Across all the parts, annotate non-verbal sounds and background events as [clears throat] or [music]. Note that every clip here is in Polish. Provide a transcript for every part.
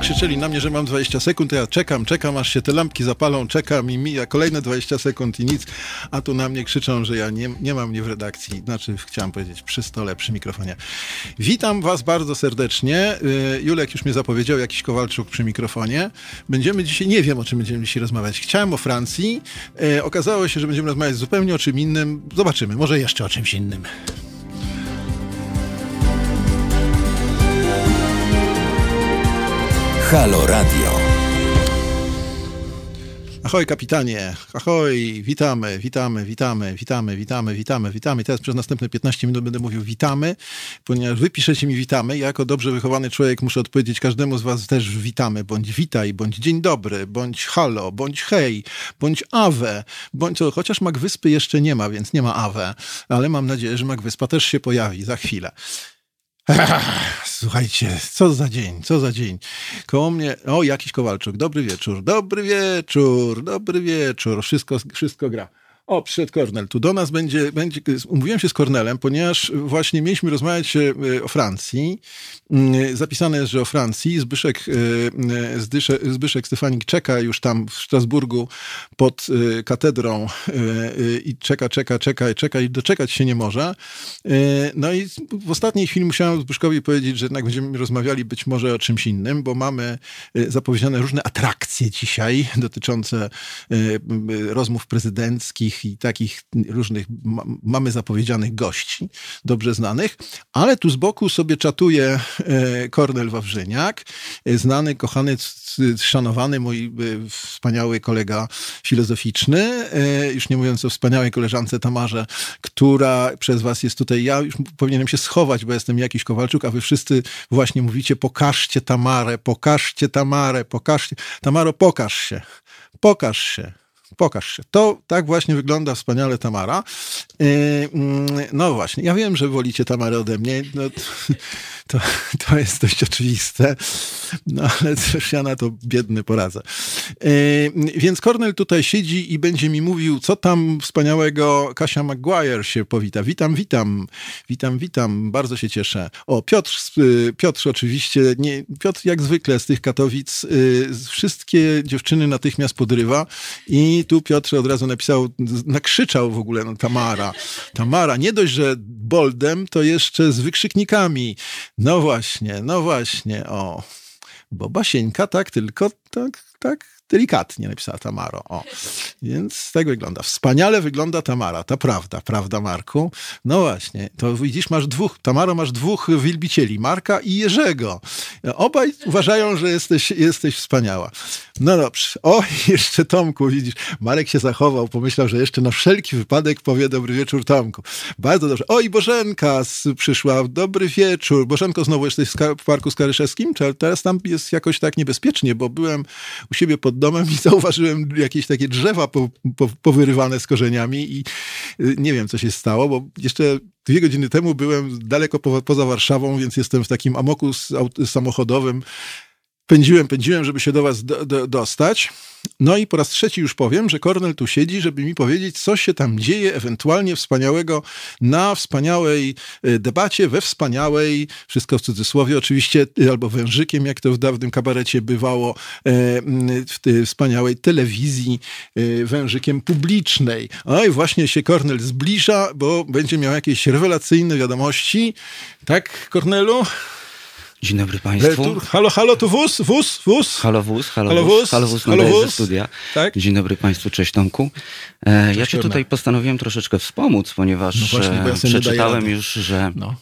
nakrzyczeli na mnie, że mam 20 sekund, ja czekam, czekam, aż się te lampki zapalą, czekam i mija kolejne 20 sekund i nic, a tu na mnie krzyczą, że ja nie, nie mam mnie w redakcji, znaczy chciałem powiedzieć przy stole, przy mikrofonie. Witam was bardzo serdecznie. Y, Julek już mnie zapowiedział, jakiś Kowalczuk przy mikrofonie. Będziemy dzisiaj, nie wiem o czym będziemy dzisiaj rozmawiać. Chciałem o Francji, y, okazało się, że będziemy rozmawiać zupełnie o czym innym. Zobaczymy, może jeszcze o czymś innym. Halo Radio. Ahoj kapitanie, ahoj, witamy, witamy, witamy, witamy, witamy, witamy, witamy. Teraz przez następne 15 minut będę mówił witamy, ponieważ wy piszecie mi witamy. Ja jako dobrze wychowany człowiek muszę odpowiedzieć każdemu z was też witamy, bądź witaj, bądź dzień dobry, bądź halo, bądź hej, bądź awe, bądź co, chociaż Magwyspy jeszcze nie ma, więc nie ma awe, ale mam nadzieję, że Magwyspa też się pojawi za chwilę. Słuchajcie, co za dzień, co za dzień. Koło mnie, o, jakiś Kowalczuk, dobry wieczór, dobry wieczór, dobry wieczór, wszystko, wszystko gra. O, przyszedł Kornel. Tu do nas będzie, będzie, umówiłem się z Kornelem, ponieważ właśnie mieliśmy rozmawiać e, o Francji. Mm, zapisane jest, że o Francji. Zbyszek, e, Zbyszek Stefanik czeka już tam w Strasburgu pod e, katedrą i czeka, czeka, czeka, czeka i doczekać się nie może. No i w ostatniej chwili musiałem Zbyszkowi powiedzieć, że jednak będziemy rozmawiali być może o czymś innym, bo mamy zapowiedziane różne atrakcje dzisiaj dotyczące rozmów prezydenckich, i takich różnych mamy zapowiedzianych gości, dobrze znanych, ale tu z boku sobie czatuje e, Kornel Wawrzyniak, e, znany, kochany, szanowany mój e, wspaniały kolega filozoficzny, już nie mówiąc o wspaniałej koleżance Tamarze, która przez was jest tutaj, ja już powinienem się schować, bo jestem jakiś Kowalczuk, a wy wszyscy właśnie mówicie, pokażcie Tamarę, pokażcie Tamarę, pokażcie. Tamaro, pokaż się, pokaż się. Pokaż się. To tak właśnie wygląda wspaniale Tamara. Yy, mm, no właśnie, ja wiem, że wolicie Tamarę ode mnie. No, to, to jest dość oczywiste, no ale też ja na to biedny poradzę. Yy, więc Cornel tutaj siedzi i będzie mi mówił, co tam wspaniałego Kasia Maguire się powita. Witam, witam, witam, witam, bardzo się cieszę. O, Piotr, yy, Piotr oczywiście, nie, Piotr jak zwykle z tych Katowic, yy, wszystkie dziewczyny natychmiast podrywa i tu Piotr od razu napisał, nakrzyczał w ogóle, no Tamara, Tamara, nie dość, że boldem, to jeszcze z wykrzyknikami. No właśnie, no właśnie, o. Bo Basieńka tak tylko, tak, tak delikatnie napisała Tamaro. O. Więc tak wygląda. Wspaniale wygląda Tamara, ta prawda, prawda Marku? No właśnie, to widzisz, masz dwóch, Tamaro masz dwóch wielbicieli, Marka i Jerzego. Obaj uważają, że jesteś, jesteś wspaniała. No dobrze. O, [laughs] jeszcze Tomku, widzisz, Marek się zachował, pomyślał, że jeszcze na wszelki wypadek powie dobry wieczór Tomku. Bardzo dobrze. O, i Bożenka przyszła, dobry wieczór. Bożenko, znowu jesteś w Parku Skaryszewskim? Czy teraz tam jest jakoś tak niebezpiecznie, bo byłem u siebie pod domem i zauważyłem jakieś takie drzewa po, po, powyrywane z korzeniami i y, nie wiem, co się stało, bo jeszcze dwie godziny temu byłem daleko po, poza Warszawą, więc jestem w takim amoku samochodowym. Pędziłem, pędziłem, żeby się do was do, do, dostać. No i po raz trzeci już powiem, że Kornel tu siedzi, żeby mi powiedzieć, co się tam dzieje ewentualnie wspaniałego na wspaniałej e, debacie, we wspaniałej, wszystko w cudzysłowie oczywiście, e, albo wężykiem, jak to w dawnym kabarecie bywało, e, w tej wspaniałej telewizji, wężykiem publicznej. No i właśnie się Kornel zbliża, bo będzie miał jakieś rewelacyjne wiadomości. Tak, Kornelu? Dzień dobry Państwu. halo, halo, tu wóz, wóz, wóz. Halo wóz, halo, halo wóz, halo wóz, halo wóz. studia. Tak? Dzień dobry Państwu, cześć Tomku. E, cześć, ja Cię tutaj postanowiłem troszeczkę wspomóc, ponieważ no właśnie, ja przeczytałem już, że no.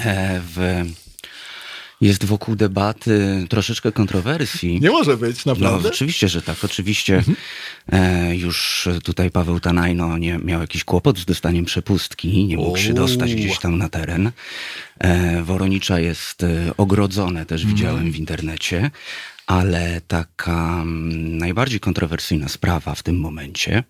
e, w jest wokół debaty troszeczkę kontrowersji. Nie może być, naprawdę? No, oczywiście, że tak. Oczywiście mhm. e, już tutaj Paweł Tanajno nie miał jakiś kłopot z dostaniem przepustki, nie mógł się dostać gdzieś tam na teren. E, Woronicza jest e, ogrodzone, też mhm. widziałem w internecie, ale taka mm, najbardziej kontrowersyjna sprawa w tym momencie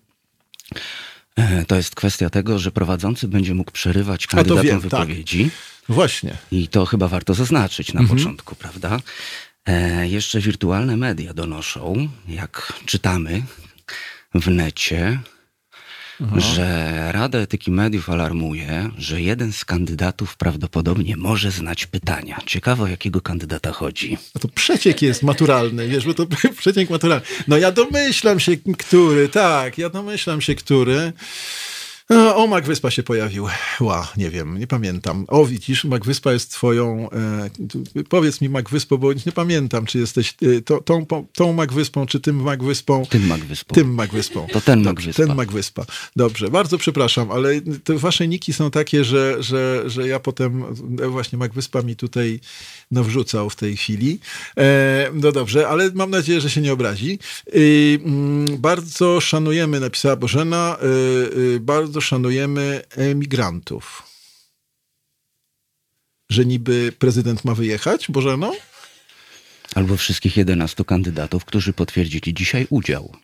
e, to jest kwestia tego, że prowadzący będzie mógł przerywać kandydatom wiem, tak. wypowiedzi. Tak. Właśnie. I to chyba warto zaznaczyć na mhm. początku, prawda? E, jeszcze wirtualne media donoszą, jak czytamy w necie, Aha. że Rada Etyki Mediów alarmuje, że jeden z kandydatów prawdopodobnie może znać pytania. Ciekawe, o jakiego kandydata chodzi. A to przeciek jest maturalny, wiesz, bo to [laughs] przeciek maturalny. No ja domyślam się, który, tak, ja domyślam się, który. No, o, Mac Wyspa się pojawił. Ła, nie wiem, nie pamiętam. O, widzisz, Mac Wyspa jest twoją... E, powiedz mi Mac Wyspo, bo nie pamiętam, czy jesteś e, to, tą, tą Mac Wyspą, czy tym Mac Wyspą. Tym Mac Wyspą. Tym Mac Wyspą. To ten Mac Wyspa. Ten Mac Wyspa. Dobrze, bardzo przepraszam, ale te wasze niki są takie, że, że, że ja potem e, właśnie Mac Wyspa mi tutaj no, wrzucał w tej chwili. E, no dobrze, ale mam nadzieję, że się nie obrazi. E, bardzo szanujemy, napisała Bożena, e, bardzo szanujemy emigrantów. Że niby prezydent ma wyjechać, Bożeno? Albo wszystkich 11 kandydatów, którzy potwierdzili dzisiaj udział.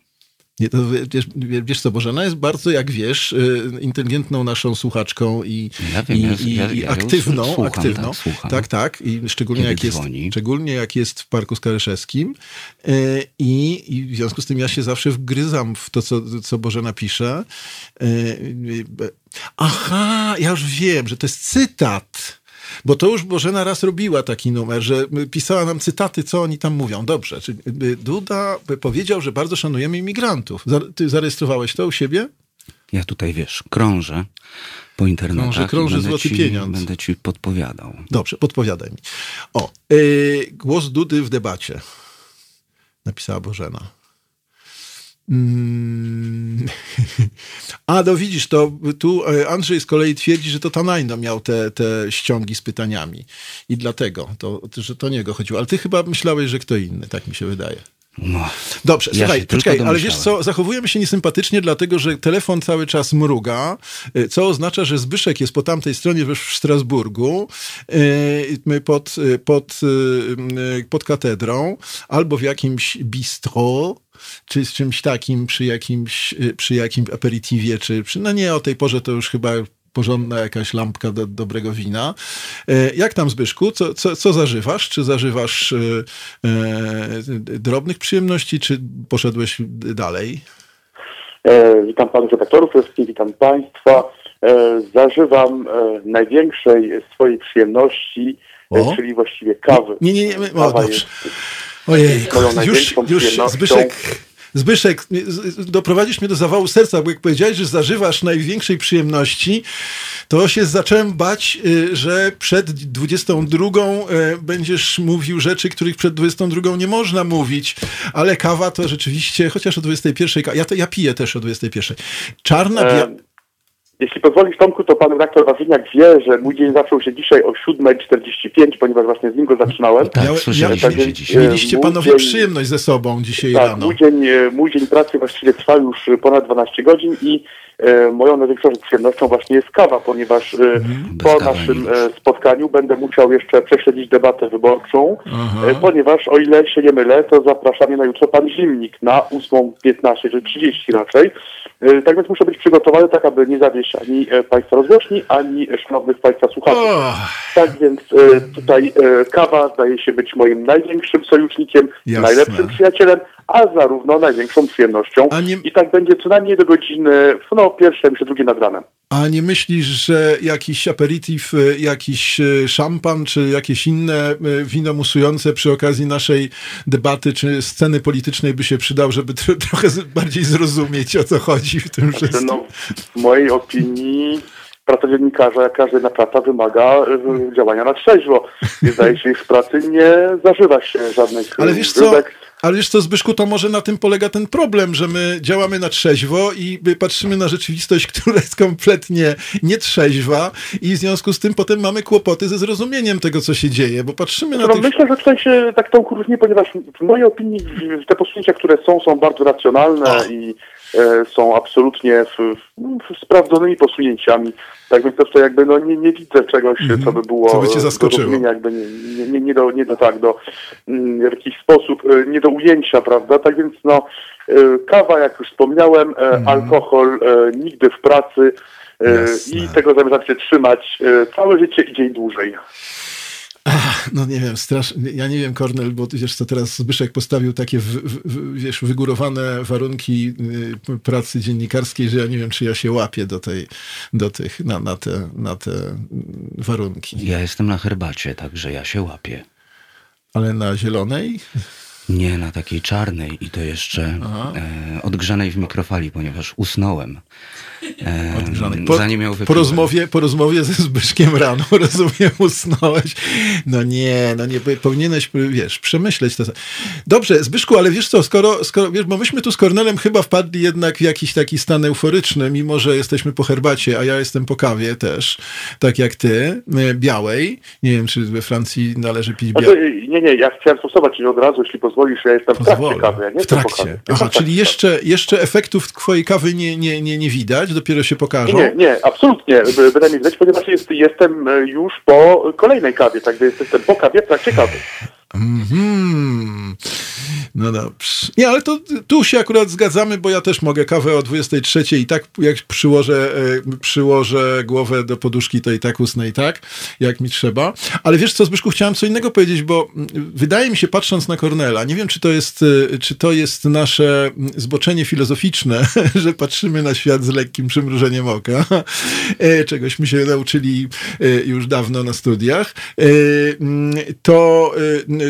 Nie, to wiesz, wiesz co, Bożena jest bardzo, jak wiesz, y, inteligentną naszą słuchaczką i, ja wiem, i, ja, i aktywną. słucham, aktywną. Tak, tak, tak, I szczególnie jak, jest, szczególnie jak jest w Parku Skaryszewskim. Y, I, I w związku z tym ja się zawsze wgryzam w to, co, co Bożena pisze. Y, aha, ja już wiem, że to jest cytat bo to już Bożena raz robiła taki numer, że pisała nam cytaty, co oni tam mówią. Dobrze, czyli Duda powiedział, że bardzo szanujemy imigrantów. Ty zarejestrowałeś to u siebie? Ja tutaj, wiesz, krążę po internecie. Krążę, krążę złoty ci, pieniądz. Będę ci podpowiadał. Dobrze, podpowiadaj mi. O, yy, głos Dudy w debacie. Napisała Bożena. Mm. [laughs] A, no widzisz, to tu e, Andrzej z kolei twierdzi, że to Tanajno miał te, te ściągi z pytaniami. I dlatego, to, że to niego chodziło. Ale ty chyba myślałeś, że kto inny, tak mi się wydaje. No, Dobrze, ja słuchaj, poczekaj, ale wiesz co, zachowujemy się niesympatycznie, dlatego że telefon cały czas mruga, e, co oznacza, że Zbyszek jest po tamtej stronie w Strasburgu, e, pod, pod, pod katedrą, albo w jakimś bistro, czy z czymś takim przy jakimś, y, przy jakimś aperitiwie, czy przy, no nie, o tej porze to już chyba porządna jakaś lampka do dobrego wina. E, jak tam Zbyszku? Co, co, co zażywasz? Czy zażywasz e, e, drobnych przyjemności, czy poszedłeś dalej? E, witam panów redaktorów witam państwa. E, zażywam e, największej swojej przyjemności, czyli właściwie kawy. Nie, nie, nie, o, dobrze. Ojej, już, już Zbyszek, Zbyszek, doprowadzisz mnie do zawału serca, bo jak powiedziałeś, że zażywasz największej przyjemności, to się zacząłem bać, y, że przed 22 y, będziesz mówił rzeczy, których przed 22 nie można mówić, ale kawa to rzeczywiście, chociaż o 21, ja, to, ja piję też o 21. Czarna, biała... Jeśli pozwolisz Tomku, to pan redaktor Ważyniak wie, że mój dzień zaczął się dzisiaj o 7.45, ponieważ właśnie z nim go zaczynałem. Tak, słyszeliśmy tak, dzisiaj. Mieliście panowie dzień, przyjemność ze sobą dzisiaj tak, rano. Mój dzień, e, mój dzień pracy właściwie trwa już ponad 12 godzin i e, moją największą przyjemnością właśnie jest kawa, ponieważ e, mhm, po naszym e, spotkaniu będę musiał jeszcze prześledzić debatę wyborczą, e, ponieważ o ile się nie mylę, to zaprasza mnie na jutro pan Zimnik na 8.15 czy 30 raczej. E, tak więc muszę być przygotowany tak, aby nie zawieść ani e, Państwa rozgłośni, ani szanownych Państwa słuchaczy. Oh. Tak więc e, tutaj kawa zdaje się być moim największym sojusznikiem, Jasne. najlepszym przyjacielem, a zarówno największą przyjemnością. Nie... I tak będzie co najmniej do godziny no, pierwszej, czy drugiej nad ranem. A nie myślisz, że jakiś aperitif, jakiś szampan, czy jakieś inne wino musujące przy okazji naszej debaty, czy sceny politycznej by się przydał, żeby [laughs] trochę bardziej zrozumieć, o co chodzi? w tym znaczy, wszystkim? No, w mojej opinii praca dziennikarza, jak każda inna praca, wymaga działania na trzeźwo. I zdaje się, że w pracy nie zażywa się żadnych Ale wiesz co, ale wiesz co, Zbyszku, to może na tym polega ten problem, że my działamy na trzeźwo i patrzymy na rzeczywistość, [laughs] która jest kompletnie nietrzeźwa i w związku z tym potem mamy kłopoty ze zrozumieniem tego, co się dzieje, bo patrzymy na no, tych... Myślę, że tutaj się tak tą różni, ponieważ w mojej opinii te posunięcia, które są, są bardzo racjonalne i są absolutnie w, w sprawdzonymi posunięciami. Tak więc też to jakby no, nie, nie widzę czegoś, mm -hmm. co by było co by cię zaskoczyło. jakby nie, nie, nie, do, nie do tak, do mm, w jakiś sposób, e, nie do ujęcia, prawda? Tak więc no, e, kawa, jak już wspomniałem, mm -hmm. alkohol nigdy w pracy Jasne. i tego zamierzam się trzymać całe życie i dzień dłużej. Ach, no nie wiem, strasznie, ja nie wiem, Kornel, bo wiesz co, teraz Zbyszek postawił takie, w, w, wiesz, wygórowane warunki y, pracy dziennikarskiej, że ja nie wiem, czy ja się łapię do tej, do tych, na, na, te, na te warunki. Ja jestem na herbacie, także ja się łapię. Ale na zielonej? Nie, na takiej czarnej i to jeszcze e, odgrzanej w mikrofali, ponieważ usnąłem. E, po, zanim ją po rozmowie, po rozmowie ze Zbyszkiem rano, [laughs] rozumiem, usnąłeś. No nie, no nie, powinieneś, wiesz, przemyśleć to. Dobrze, Zbyszku, ale wiesz co, skoro, skoro wiesz, bo myśmy tu z Kornelem chyba wpadli jednak w jakiś taki stan euforyczny, mimo że jesteśmy po herbacie, a ja jestem po kawie też, tak jak ty, e, białej. Nie wiem, czy we Francji należy pić białą. Znaczy, nie, nie, ja chciałem stosować od razu, jeśli pozwolisz, ja jestem Pozwolę. w trakcie kawy, ja nie w trakcie. Aha, czyli [laughs] jeszcze, jeszcze efektów twojej kawy nie, nie, nie, nie widać, dopiero się pokażą? Nie, nie, absolutnie. Wydaje mi się, ponieważ jest, jestem już po kolejnej kawie, także jestem po kawie w trakcie kawy. Mm-hmm. No dobrze. Nie, ale to tu się akurat zgadzamy, bo ja też mogę kawę o 23 i tak jak przyłożę, e, przyłożę głowę do poduszki, to i tak usnę i tak, jak mi trzeba. Ale wiesz co, Zbyszku, chciałem co innego powiedzieć, bo wydaje mi się, patrząc na Kornela, nie wiem, czy to jest, e, czy to jest nasze zboczenie filozoficzne, [laughs] że patrzymy na świat z lekkim przymrużeniem oka, [laughs] e, czegośmy się nauczyli już dawno na studiach, to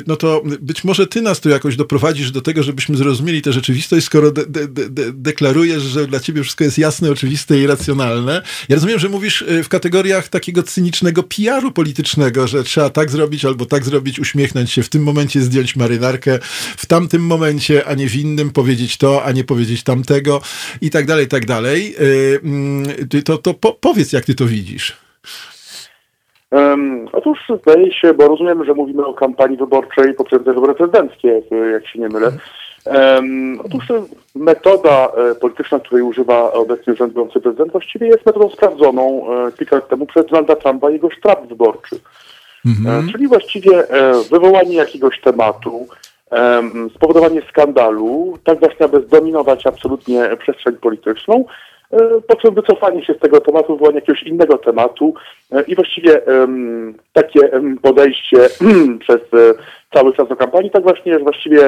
no to być może ty nas tu jakoś doprowadzisz do tego, żebyśmy zrozumieli tę rzeczywistość, skoro de de de deklarujesz, że dla ciebie wszystko jest jasne, oczywiste i racjonalne. Ja rozumiem, że mówisz y, w kategoriach takiego cynicznego PR-u politycznego, że trzeba tak zrobić albo tak zrobić, uśmiechnąć się, w tym momencie zdjąć marynarkę, w tamtym momencie, a nie w innym powiedzieć to, a nie powiedzieć tamtego i tak dalej, i tak dalej. Y, mm, to, to po, powiedz, jak ty to widzisz. Um, otóż zdaje się, bo rozumiem, że mówimy o kampanii wyborczej poprzedniej wybory prezydenckie, jak się nie mylę. Um, otóż metoda e, polityczna, której używa obecnie urzędujący prezydent, właściwie jest metodą sprawdzoną e, kilka lat temu przez Donalda Trumpa i jego sztab wyborczy. Mhm. E, czyli właściwie wywołanie jakiegoś tematu, spowodowanie skandalu, tak właśnie, aby zdominować absolutnie przestrzeń polityczną, po czym wycofanie się z tego tematu, wywołanie jakiegoś innego tematu e, i właściwie takie podejście [clears throat] przez e, cały czas do kampanii, tak właśnie, że właściwie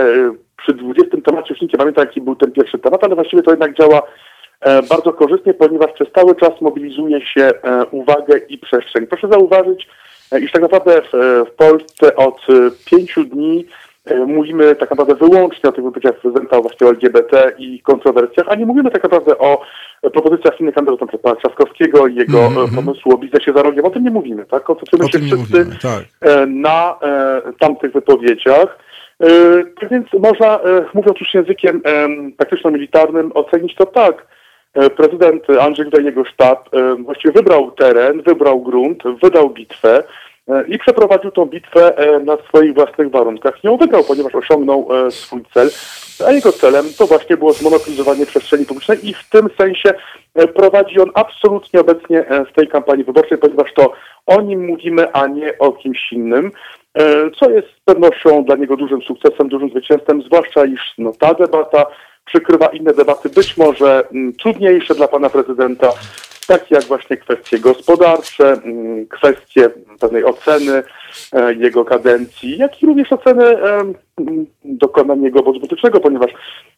przy 20 temacie już nie pamięta, jaki był ten pierwszy temat, ale właściwie to jednak działa bardzo korzystnie, ponieważ przez cały czas mobilizuje się uwagę i przestrzeń. Proszę zauważyć, iż tak naprawdę w, Polsce od pięciu dni E, mówimy tak naprawdę wyłącznie o tych wypowiedziach prezydenta właśnie o LGBT i kontrowersjach, a nie mówimy tak naprawdę o propozycjach innych kandydatów, np. pana Trzaskowskiego i jego mm -hmm. pomysłu o biznesie za rogiem. O tym nie mówimy, tak? Koncentrujemy się wszyscy mówimy, tak. E, na e, tamtych wypowiedziach. Tak więc można, mówiąc już językiem taktyczno-militarnym, ocenić to tak. Prezydent Andrzej Duda i jego sztab właściwie wybrał teren, wybrał grunt, wydał bitwę, i przeprowadził tą bitwę e, na swoich własnych warunkach. Nie wygrał, ponieważ osiągnął e, swój cel, a jego celem to właśnie było zmonopolizowanie przestrzeni publicznej i w tym sensie prowadzi on absolutnie obecnie w tej kampanii wyborczej, ponieważ to o nim mówimy, a nie o kimś innym, co jest z pewnością dla niego dużym sukcesem, dużym zwycięstwem, zwłaszcza iż no, ta debata przykrywa inne debaty, być może mm, trudniejsze dla pana prezydenta, takie jak właśnie kwestie gospodarcze, mm, kwestie pewnej oceny e, jego kadencji, jak i również oceny mm, dokonań jego obozu politycznego, ponieważ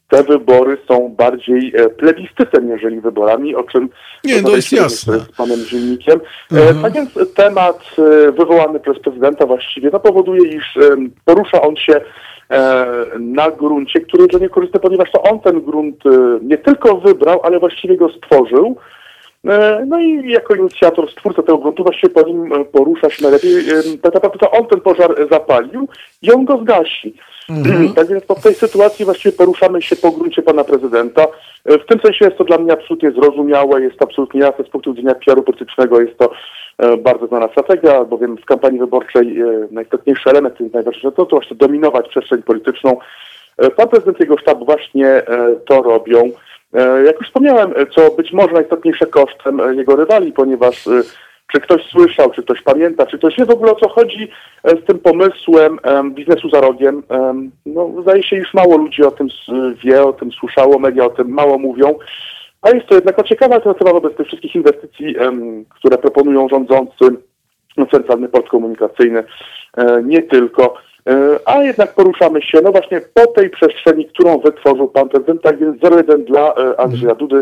te wybory są bardziej e, plebiscytem, niżeli wyborami, o czym nie, to jest jasne. z panem Dziennikiem. E, mhm. Tak więc temat wywołany przez prezydenta właściwie no, powoduje, iż porusza on się na gruncie, który jest dla niego korzystny, ponieważ to on ten grunt nie tylko wybrał, ale właściwie go stworzył. E, no i jako inicjator, stwórca tego gruntu właściwie po nim e, porusza się najlepiej. E, tak naprawdę to on ten pożar zapalił i on go zgasi. Mhm. Tak więc w tej sytuacji właściwie poruszamy się po gruncie pana prezydenta. W tym sensie jest to dla mnie absolutnie zrozumiałe, jest to absolutnie jasne z punktu widzenia PR-u politycznego, jest to bardzo znana strategia, bowiem w kampanii wyborczej najistotniejszy element, najważniejszy to, to właśnie dominować przestrzeń polityczną. Pan prezydent i jego sztab właśnie to robią. E, jak już wspomniałem, e, co być może najistotniejsze kosztem e, jego rywali, ponieważ czy ktoś słyszał, czy ktoś pamięta, czy ktoś wie w ogóle o co chodzi z tym pomysłem biznesu za rogiem. No, zdaje się, iż mało ludzi o tym wie, o tym słyszało, media o tym mało mówią. A jest to jednak ciekawa alternatywa wobec tych wszystkich inwestycji, które proponują rządzący no, centralny port komunikacyjny, nie tylko. A jednak poruszamy się, no właśnie po tej przestrzeni, którą wytworzył pan prezydent, tak więc 0-1 dla Andrzeja Dudy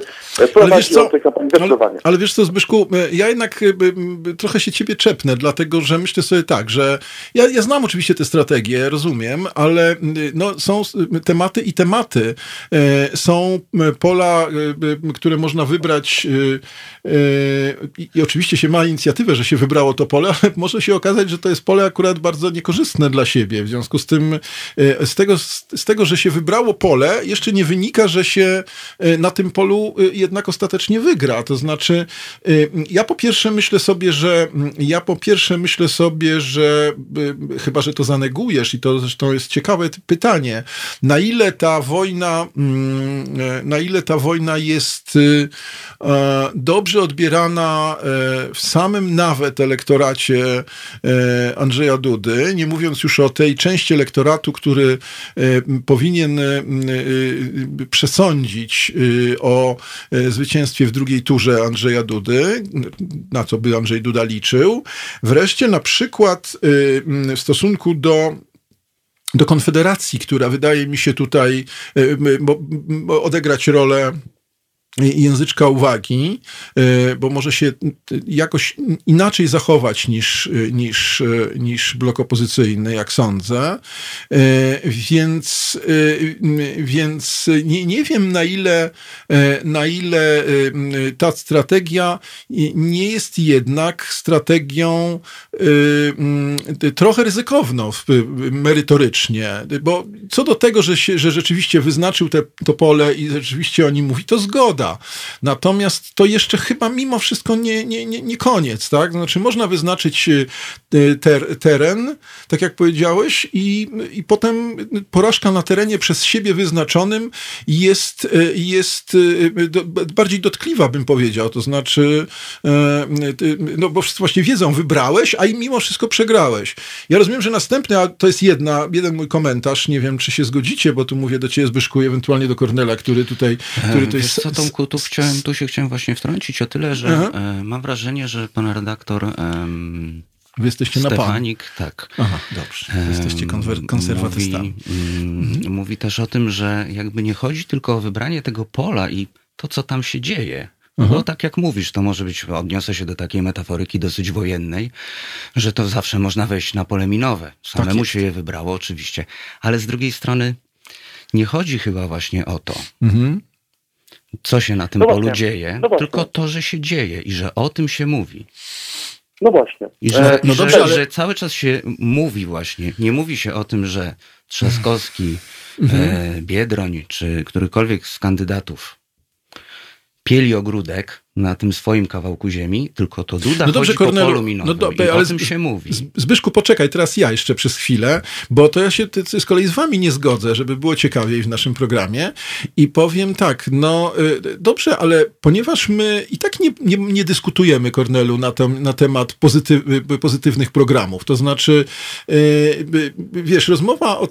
prowadzi o tej kampanii zdecydowanie. Ale, ale wiesz co, Zbyszku, ja jednak trochę się ciebie czepnę, dlatego że myślę sobie tak, że ja, ja znam oczywiście te strategie, rozumiem, ale no, są tematy i tematy. Są pola, które można wybrać i, i oczywiście się ma inicjatywę, że się wybrało to pole, [laughs] ale może się okazać, że to jest pole akurat bardzo niekorzystne dla siebie. W związku z tym, e, z tego, z tego, że się wybrało pole, jeszcze nie wynika, że się e, na tym polu e, jednak ostatecznie wygra. To znaczy, ja po pierwsze myślę sobie, że ja po pierwsze myślę sobie, że chyba, że to zanegujesz i to zresztą jest ciekawe pytanie, na ile ta wojna, na ile ta wojna jest dobrze odbierana w samym nawet elektoracie Andrzeja Dudy, nie mówiąc już o tej części elektoratu, który e, powinien e, e, przesądzić o zwycięstwie w drugiej turze Andrzeja Dudy, na co by Andrzej Duda liczył. Wreszcie na przykład w stosunku do do Konfederacji, która wydaje mi się tutaj odegrać rolę języczka uwagi, e, bo może się jakoś inaczej zachować niż, niż, niż blok opozycyjny, jak sądzę. E, więc, e, więc nie, nie wiem, na ile, na ile ta strategia nie jest jednak strategią trochę ryzykowną merytorycznie, bo co do tego, że, się, że rzeczywiście wyznaczył te, to pole i rzeczywiście o nim mówi, to zgoda Natomiast to jeszcze chyba mimo wszystko nie, nie, nie, nie koniec, tak? Znaczy można wyznaczyć y, ter, teren, tak jak powiedziałeś, i, i potem porażka na terenie przez siebie wyznaczonym jest, y, jest y, bardziej dotkliwa, bym powiedział. To znaczy, no bo wszyscy właśnie wiedzą, wybrałeś, a i mimo wszystko przegrałeś. Ja rozumiem, że następny, a to jest jedna, jeden mój komentarz, nie wiem, czy się zgodzicie, bo tu mówię do ciebie, Zbyszku, ewentualnie do Kornela, który tutaj, który to jest Tomku, tu, chciałem, tu się chciałem właśnie wtrącić o tyle, że Aha. E, mam wrażenie, że pan redaktor um, Wy jesteście Stefanik, na pan. tak. Aha, dobrze. Jesteście konserwatystami. Mówi, mhm. mówi też o tym, że jakby nie chodzi tylko o wybranie tego pola i to, co tam się dzieje. Aha. Bo tak jak mówisz, to może być, odniosę się do takiej metaforyki dosyć wojennej, że to zawsze można wejść na pole minowe. Samemu tak się je wybrało oczywiście. Ale z drugiej strony nie chodzi chyba właśnie o to. Mhm co się na tym no polu dzieje, no tylko to, że się dzieje i że o tym się mówi. No właśnie. I że, e, no dobrze, że, ale... że cały czas się mówi właśnie, nie mówi się o tym, że Trzaskowski, mhm. e, Biedroń czy którykolwiek z kandydatów pieli ogródek, na tym swoim kawałku ziemi, tylko to Duda no dobrze, chodzi Kornelu, po polu minowym no do, ale o tym się mówi. Zbyszku, poczekaj, teraz ja jeszcze przez chwilę, bo to ja się z kolei z wami nie zgodzę, żeby było ciekawiej w naszym programie i powiem tak, no y, dobrze, ale ponieważ my i tak nie, nie, nie dyskutujemy, Kornelu, na, tem, na temat pozytyw, y, pozytywnych programów, to znaczy y, wiesz, rozmowa o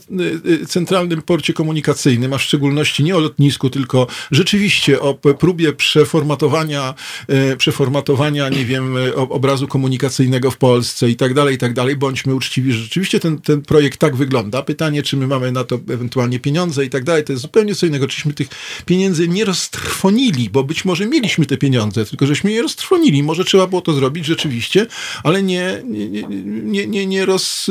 centralnym porcie komunikacyjnym, a w szczególności nie o lotnisku, tylko rzeczywiście o próbie przeformatowania E, przeformatowania, nie wiem, e, obrazu komunikacyjnego w Polsce i tak dalej, i tak dalej. Bądźmy uczciwi, że rzeczywiście ten, ten projekt tak wygląda. Pytanie, czy my mamy na to ewentualnie pieniądze i tak dalej, to jest zupełnie co innego. Czyśmy tych pieniędzy nie roztrwonili, bo być może mieliśmy te pieniądze, tylko żeśmy je roztrwonili. Może trzeba było to zrobić rzeczywiście, ale nie, nie, nie, nie, nie, roz,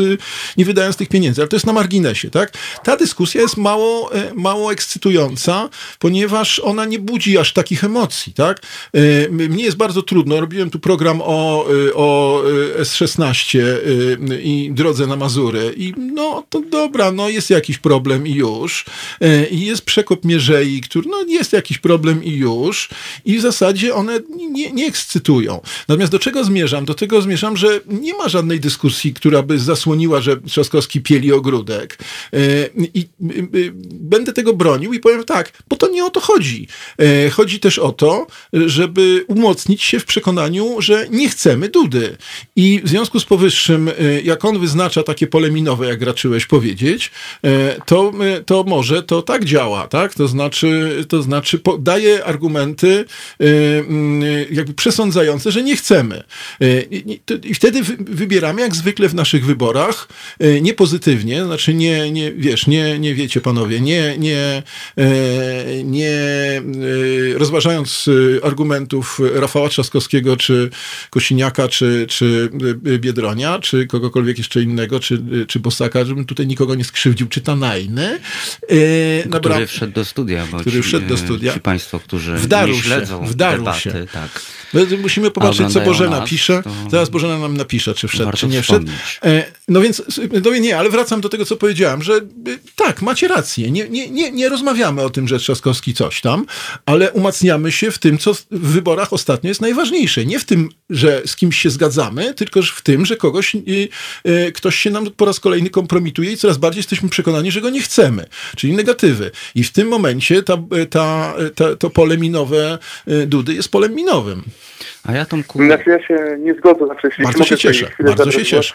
nie wydając tych pieniędzy. Ale to jest na marginesie, tak? Ta dyskusja jest mało, e, mało ekscytująca, ponieważ ona nie budzi aż takich emocji, tak? Y, mnie jest bardzo trudno. Robiłem tu program o, y, o y, S16 i drodze na Mazury. I no to dobra, no jest jakiś problem i już. I jest przekop Mierzei, który no jest jakiś problem i już. I w zasadzie one nie, nie ekscytują. Natomiast do czego zmierzam? Do tego zmierzam, że nie ma żadnej dyskusji, która by zasłoniła, że Trzaskowski pieli ogródek. I będę tego bronił i powiem tak, bo to nie o to chodzi. Chodzi też o to, żeby żeby umocnić się w przekonaniu, że nie chcemy Dudy. I w związku z powyższym, jak on wyznacza takie pole minowe, jak raczyłeś powiedzieć, to, to może to tak działa, tak? To znaczy, to znaczy daje argumenty jakby przesądzające, że nie chcemy. I wtedy wybieramy, jak zwykle w naszych wyborach, nie pozytywnie, znaczy nie, nie wiesz, nie, nie wiecie panowie, nie, nie, nie rozważając Rafała Trzaskowskiego, czy Kosiniaka, czy, czy Biedronia, czy kogokolwiek jeszcze innego, czy, czy Bosaka, żebym tutaj nikogo nie skrzywdził, czy Tanajny. E, który wszedł do studia. Bo który ci, wszedł do studia. Ci państwo, którzy wdarł nie śledzą się, wdarł debaty, się. tak. Musimy popatrzeć, co Bożena nas, pisze. Zaraz Bożena nam napisze, czy wszedł, czy nie wszedł. E, no więc, no nie, ale wracam do tego, co powiedziałem, że tak, macie rację. Nie, nie, nie, nie rozmawiamy o tym, że Trzaskowski coś tam, ale umacniamy się w tym, co w wyborach ostatnio jest najważniejsze. Nie w tym, że z kimś się zgadzamy, tylko w tym, że kogoś, ktoś się nam po raz kolejny kompromituje i coraz bardziej jesteśmy przekonani, że go nie chcemy, czyli negatywy. I w tym momencie ta, ta, ta, to pole minowe Dudy jest polem minowym. A ja tą kur... Znaczy ja się nie zgodzę. Znaczy, jeśli bardzo się cieszę, bardzo się cieszę.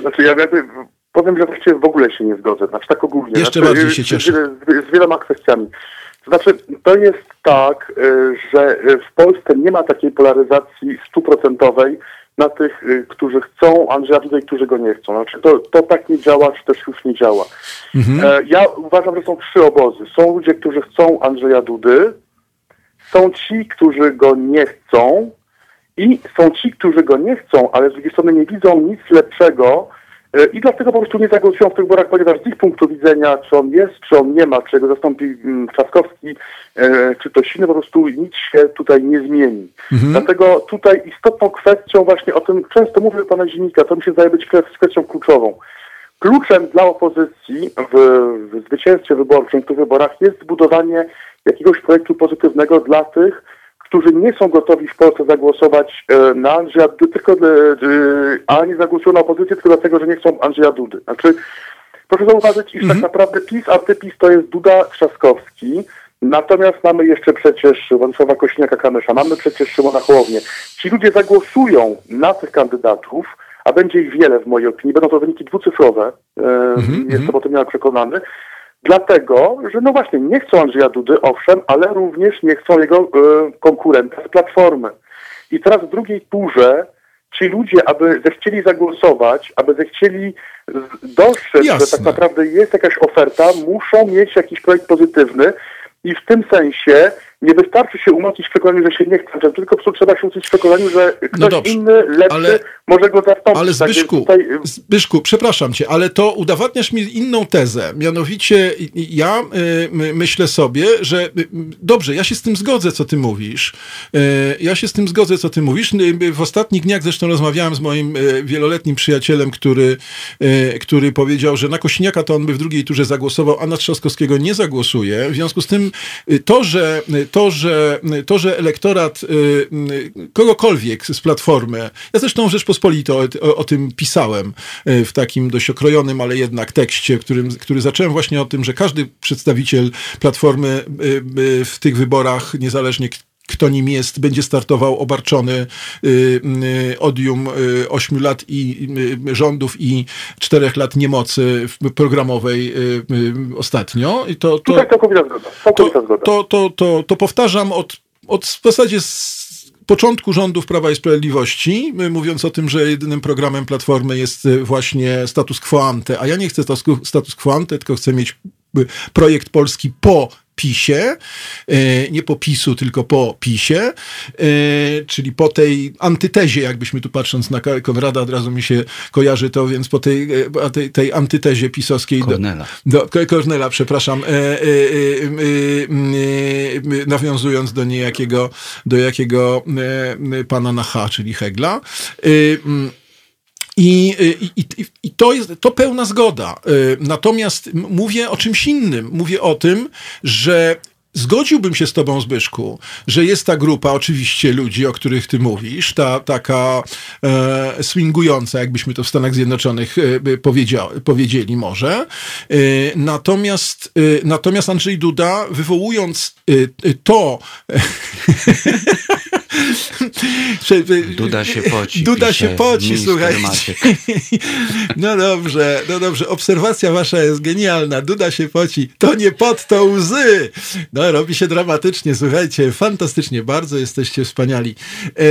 Znaczy ja jakby powiem, że właściwie w ogóle się nie zgodzę. Znaczy tak ogólnie. Jeszcze znaczy, bardziej się cieszę. Z, z wieloma kwestiami. To znaczy, to jest tak, y, że w Polsce nie ma takiej polaryzacji stuprocentowej na tych, y, którzy chcą Andrzeja Dudy i którzy go nie chcą. Znaczy, to, to tak nie działa, czy też już nie działa. Mhm. E, ja uważam, że są trzy obozy. Są ludzie, którzy chcą Andrzeja Dudy, są ci, którzy go nie chcą i są ci, którzy go nie chcą, ale z drugiej strony nie widzą nic lepszego i dlatego po prostu nie zagłosują w tych wyborach, ponieważ z ich punktu widzenia, czy on jest, czy on nie ma, czy go zastąpi mm, Trzaskowski, e, czy ktoś inny, po prostu nic się tutaj nie zmieni. Mhm. Dlatego tutaj istotną kwestią właśnie o tym, często mówię pana Zinika, to mi się zdaje być kwestią kluczową. Kluczem dla opozycji w, w zwycięstwie wyborczym, w tych wyborach jest zbudowanie jakiegoś projektu pozytywnego dla tych, którzy nie są gotowi w Polsce zagłosować e, na Andrzeja Dudy, tylko, e, a nie zagłosują na opozycję tylko dlatego, że nie chcą Andrzeja Dudy. Znaczy, proszę zauważyć, iż tak mhm. tak naprawdę PiS, antypis to jest Duda Trzaskowski, natomiast mamy jeszcze przecież Władysława Kośniaka-Kamysza, mamy przecież Szymona Hołownię. Ci ludzie zagłosują na tych kandydatów, a będzie ich wiele w mojej opinii, będą to wyniki dwucyfrowe, mm-hmm. jestem o tym miał przekonany, Dlatego, że no właśnie nie chcą Andrzeja Dudy, owszem, ale również nie chcą jego y, konkurenta z Platformy. I teraz w drugiej turze ci ludzie, aby zechcieli zagłosować, aby zechcieli dostrzec, Jasne. że tak naprawdę jest jakaś oferta, muszą mieć jakiś projekt pozytywny i w tym sensie nie wystarczy się umocnić w przekonaniu, że się nie chce, tylko po prostu trzeba się umocnić w przekonaniu, że ktoś no dobrze, inny, lepszy ale, może go zastąpić. Ale tak Zbyszku, tak tutaj... Zbyszku, przepraszam cię, ale to udowadniasz mi inną tezę. Mianowicie ja y, myślę sobie, że y, dobrze, ja się z tym zgodzę, co ty mówisz. Y, ja się z tym zgodzę, co ty mówisz. Y, w ostatnich dniach zresztą rozmawiałem z moim y, wieloletnim przyjacielem, który, y, który powiedział, że na Kośniaka to on by w drugiej turze zagłosował, a na Trzaskowskiego nie zagłosuje. W związku z tym to, że to, że, to, że elektorat y, y, kogokolwiek z Platformy, ja zresztą Rzeczpospolito o, o, o tym pisałem y, w takim dość okrojonym, ale jednak tekście, którym, który zacząłem właśnie o tym, że każdy przedstawiciel Platformy w tych wyborach, niezależnie kto nim jest, będzie startował obarczony y, y, odium y, 8 lat i rządów i 4 lat niemocy programowej ostatnio. I to, to, to, to, to, to, to, to powtarzam od, od w zasadzie z początku rządów Prawa i Sprawiedliwości, mówiąc o tym, że jedynym programem Platformy jest właśnie status quo ante, a ja nie chcę status quo ante, tylko chcę mieć projekt polski po PiSie, e, nie po PiSu, tylko po PiSie, e, czyli po tej antytezie, jakbyśmy tu patrząc na Konrada, od razu mi się kojarzy to, więc po tej, e, tej, tej antytezie pisowskiej. Kornela. Do, do, Kornela, przepraszam, nawiązując do niejakiego, do jakiego pana na H, czyli Hegla. I, i, I, to jest to pełna zgoda. Y, natomiast mówię o czymś innym. Mówię o tym, że Zgodziłbym się z tobą, Zbyszku, że jest ta grupa oczywiście ludzi, o których ty mówisz, ta taka e, swingująca, jakbyśmy to w Stanach Zjednoczonych e, powiedzieli może. E, natomiast, e, natomiast Andrzej Duda, wywołując e, to [laughs] [laughs] Duda się poci. Duda się poci, słuchajcie. [laughs] No dobrze, no dobrze. Obserwacja wasza jest genialna. Duda się poci. To nie pod to łzy. No, robi się dramatycznie, słuchajcie. Fantastycznie, bardzo jesteście wspaniali. E,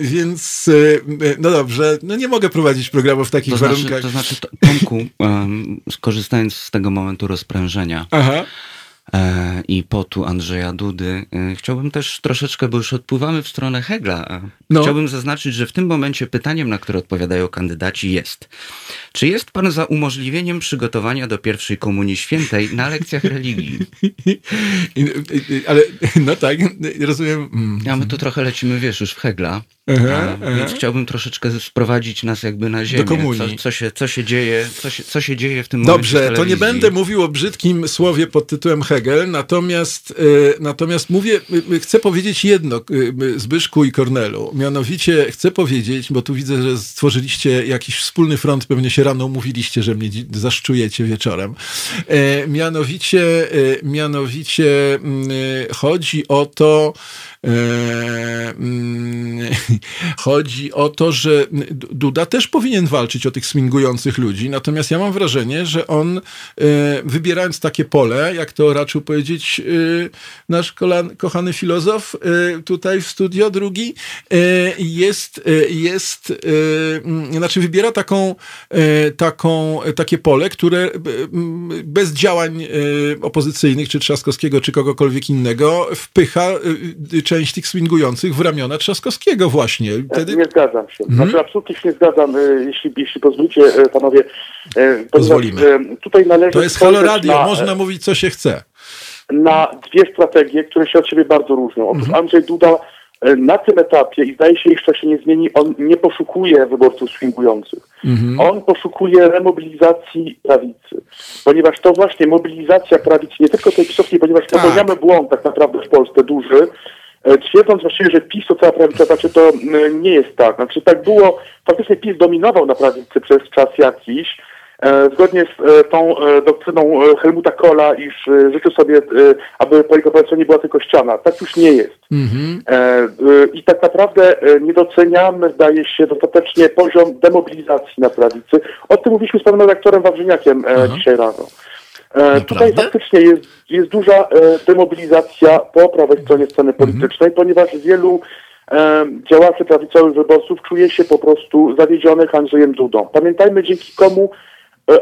więc, e, no dobrze, no nie mogę prowadzić programu w takich to znaczy, warunkach. To znaczy, Tomku, um, skorzystając z tego momentu rozprężenia, Aha. E, i potu Andrzeja Dudy. E, chciałbym też troszeczkę, bo już odpływamy w stronę Hegla, e, no. chciałbym zaznaczyć, że w tym momencie pytaniem, na które odpowiadają kandydaci jest, czy jest pan za umożliwieniem przygotowania do pierwszej komunii świętej na lekcjach religii? [laughs] Ale, no tak, rozumiem. Ja my tu trochę lecimy, wiesz, już w Hegla. Aha, aha. Więc chciałbym troszeczkę sprowadzić nas jakby na ziemię. Do komunii. Co, co, się, co się dzieje, co się, co się dzieje w tym momencie Dobrze, to nie będę mówił o brzydkim słowie pod tytułem Hegel, natomiast, e, natomiast mówię, chcę powiedzieć jedno Zbyszku i Kornelu. Mianowicie chcę powiedzieć, bo tu widzę, że stworzyliście jakiś wspólny front, pewnie się rano umówiliście, że mnie zaszczujecie wieczorem. E, mianowicie, e, mianowicie chodzi o to, E, chodzi o to, że Duda też powinien walczyć o tych swingujących ludzi, natomiast ja mam wrażenie, że on e, wybierając takie pole, jak to raczył powiedzieć e, nasz kochany filozof tutaj w studio drugi, jest, jest znaczy wybiera taką, taką, takie pole, które bez działań opozycyjnych, czy Trzaskowskiego, czy kogokolwiek innego, wpycha część tych swingujących w ramiona Trzaskowskiego właśnie. Wtedy... Nie zgadzam się. Hmm? Znaczy absolutnie się nie zgadzam, e, jeśli, jeśli pozwolicie e, panowie. E, Pozwolimy. Tutaj należy to jest Halo Radio, na, można mówić co się chce. Na dwie strategie, które się od siebie bardzo różnią. Otóż hmm. Andrzej Duda na tym etapie, i zdaje się, jeszcze się nie zmieni, on nie poszukuje wyborców swingujących. Mhm. On poszukuje remobilizacji prawicy. Ponieważ to właśnie mobilizacja prawicy, nie tylko tej pisowskiej, ponieważ tak. popełniamy błąd tak naprawdę w Polsce duży, E, twierdząc właściwie, że PiS to cała prawica, znaczy to nie jest tak. Znaczy tak było, faktycznie PiS dominował na prawicy przez czas jakiś, e, zgodnie z e, tą doktryną Helmuta Kohla, iż życzył sobie, aby po jego nie była tylko ściana. Tak już nie jest. Mm-hmm. I tak naprawdę nie doceniamy, zdaje się, dostatecznie poziom demobilizacji na prawicy. O tym mówiliśmy z panem redaktorem Wawrzyniakiem dzisiaj rano. E, tutaj faktycznie jest, jest duża e, demobilizacja po prawej stronie sceny mhm. politycznej, ponieważ wielu e, działaczy prawicowych wyborców czuje się po prostu zawiedzionych Andrzejem Dudą. Pamiętajmy, dzięki komu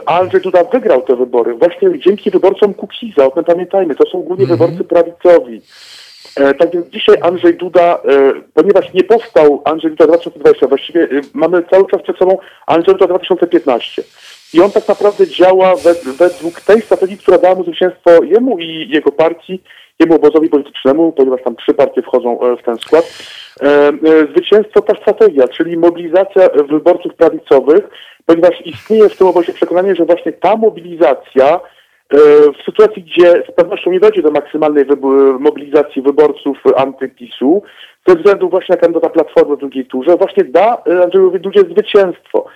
Andrzej Duda wygrał te wybory. Właśnie dzięki wyborcom Kukiza, o tym pamiętajmy, to są głównie mhm. wyborcy prawicowi. tak więc dzisiaj Andrzej Duda, ponieważ nie powstał Andrzej Duda 2020, właściwie mamy cały czas przed sobą Andrzej Duda 2015. I on tak naprawdę działa według tej strategii, która dała mu zwycięstwo jemu i jego partii, jemu obozowi politycznemu, ponieważ tam trzy partie wchodzą e, w ten skład. E, e, zwycięstwo ta strategia, czyli mobilizacja wyborców prawicowych, ponieważ istnieje w tym obozie przekonanie, że właśnie ta mobilizacja w sytuacji, gdzie z pewnością nie dojdzie do maksymalnej mobilizacji wyborców antypisu, ze względu właśnie na kandydata Platformy w drugiej turze, właśnie da Andrzejowi Dudzie zwycięstwo.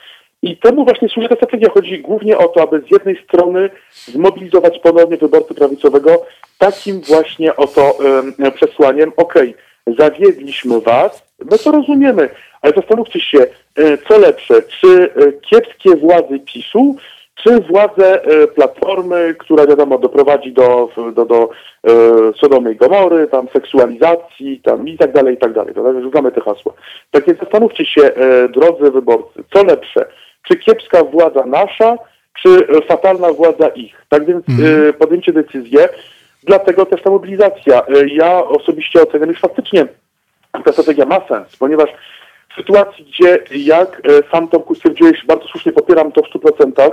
I temu właśnie służy ta strategia. Chodzi głównie o to, aby z jednej strony zmobilizować ponownie wyborcę prawicowego takim właśnie oto um, przesłaniem, okej, okay, zawiedliśmy was, my to rozumiemy, ale zastanówcie się, e, co lepsze, czy e, kiepskie władzy PiSu, czy władze e, Platformy, która wiadomo doprowadzi do, do, do Sodomy i Gomory, tam seksualizacji tam i tak dalej, i tak dalej. To znamy te hasła. Tak więc zastanówcie się, drodzy wyborcy, co lepsze, czy kiepska władza nasza, czy fatalna władza ich. Tak więc mhm. podjęcie decyzję, dlatego też ta mobilizacja. E, ja osobiście oceniam, że faktycznie ta strategia ma sens, ponieważ w sytuacji, gdzie jak e, sam Tomku stwierdziłeś, bardzo słusznie popieram to w 100%,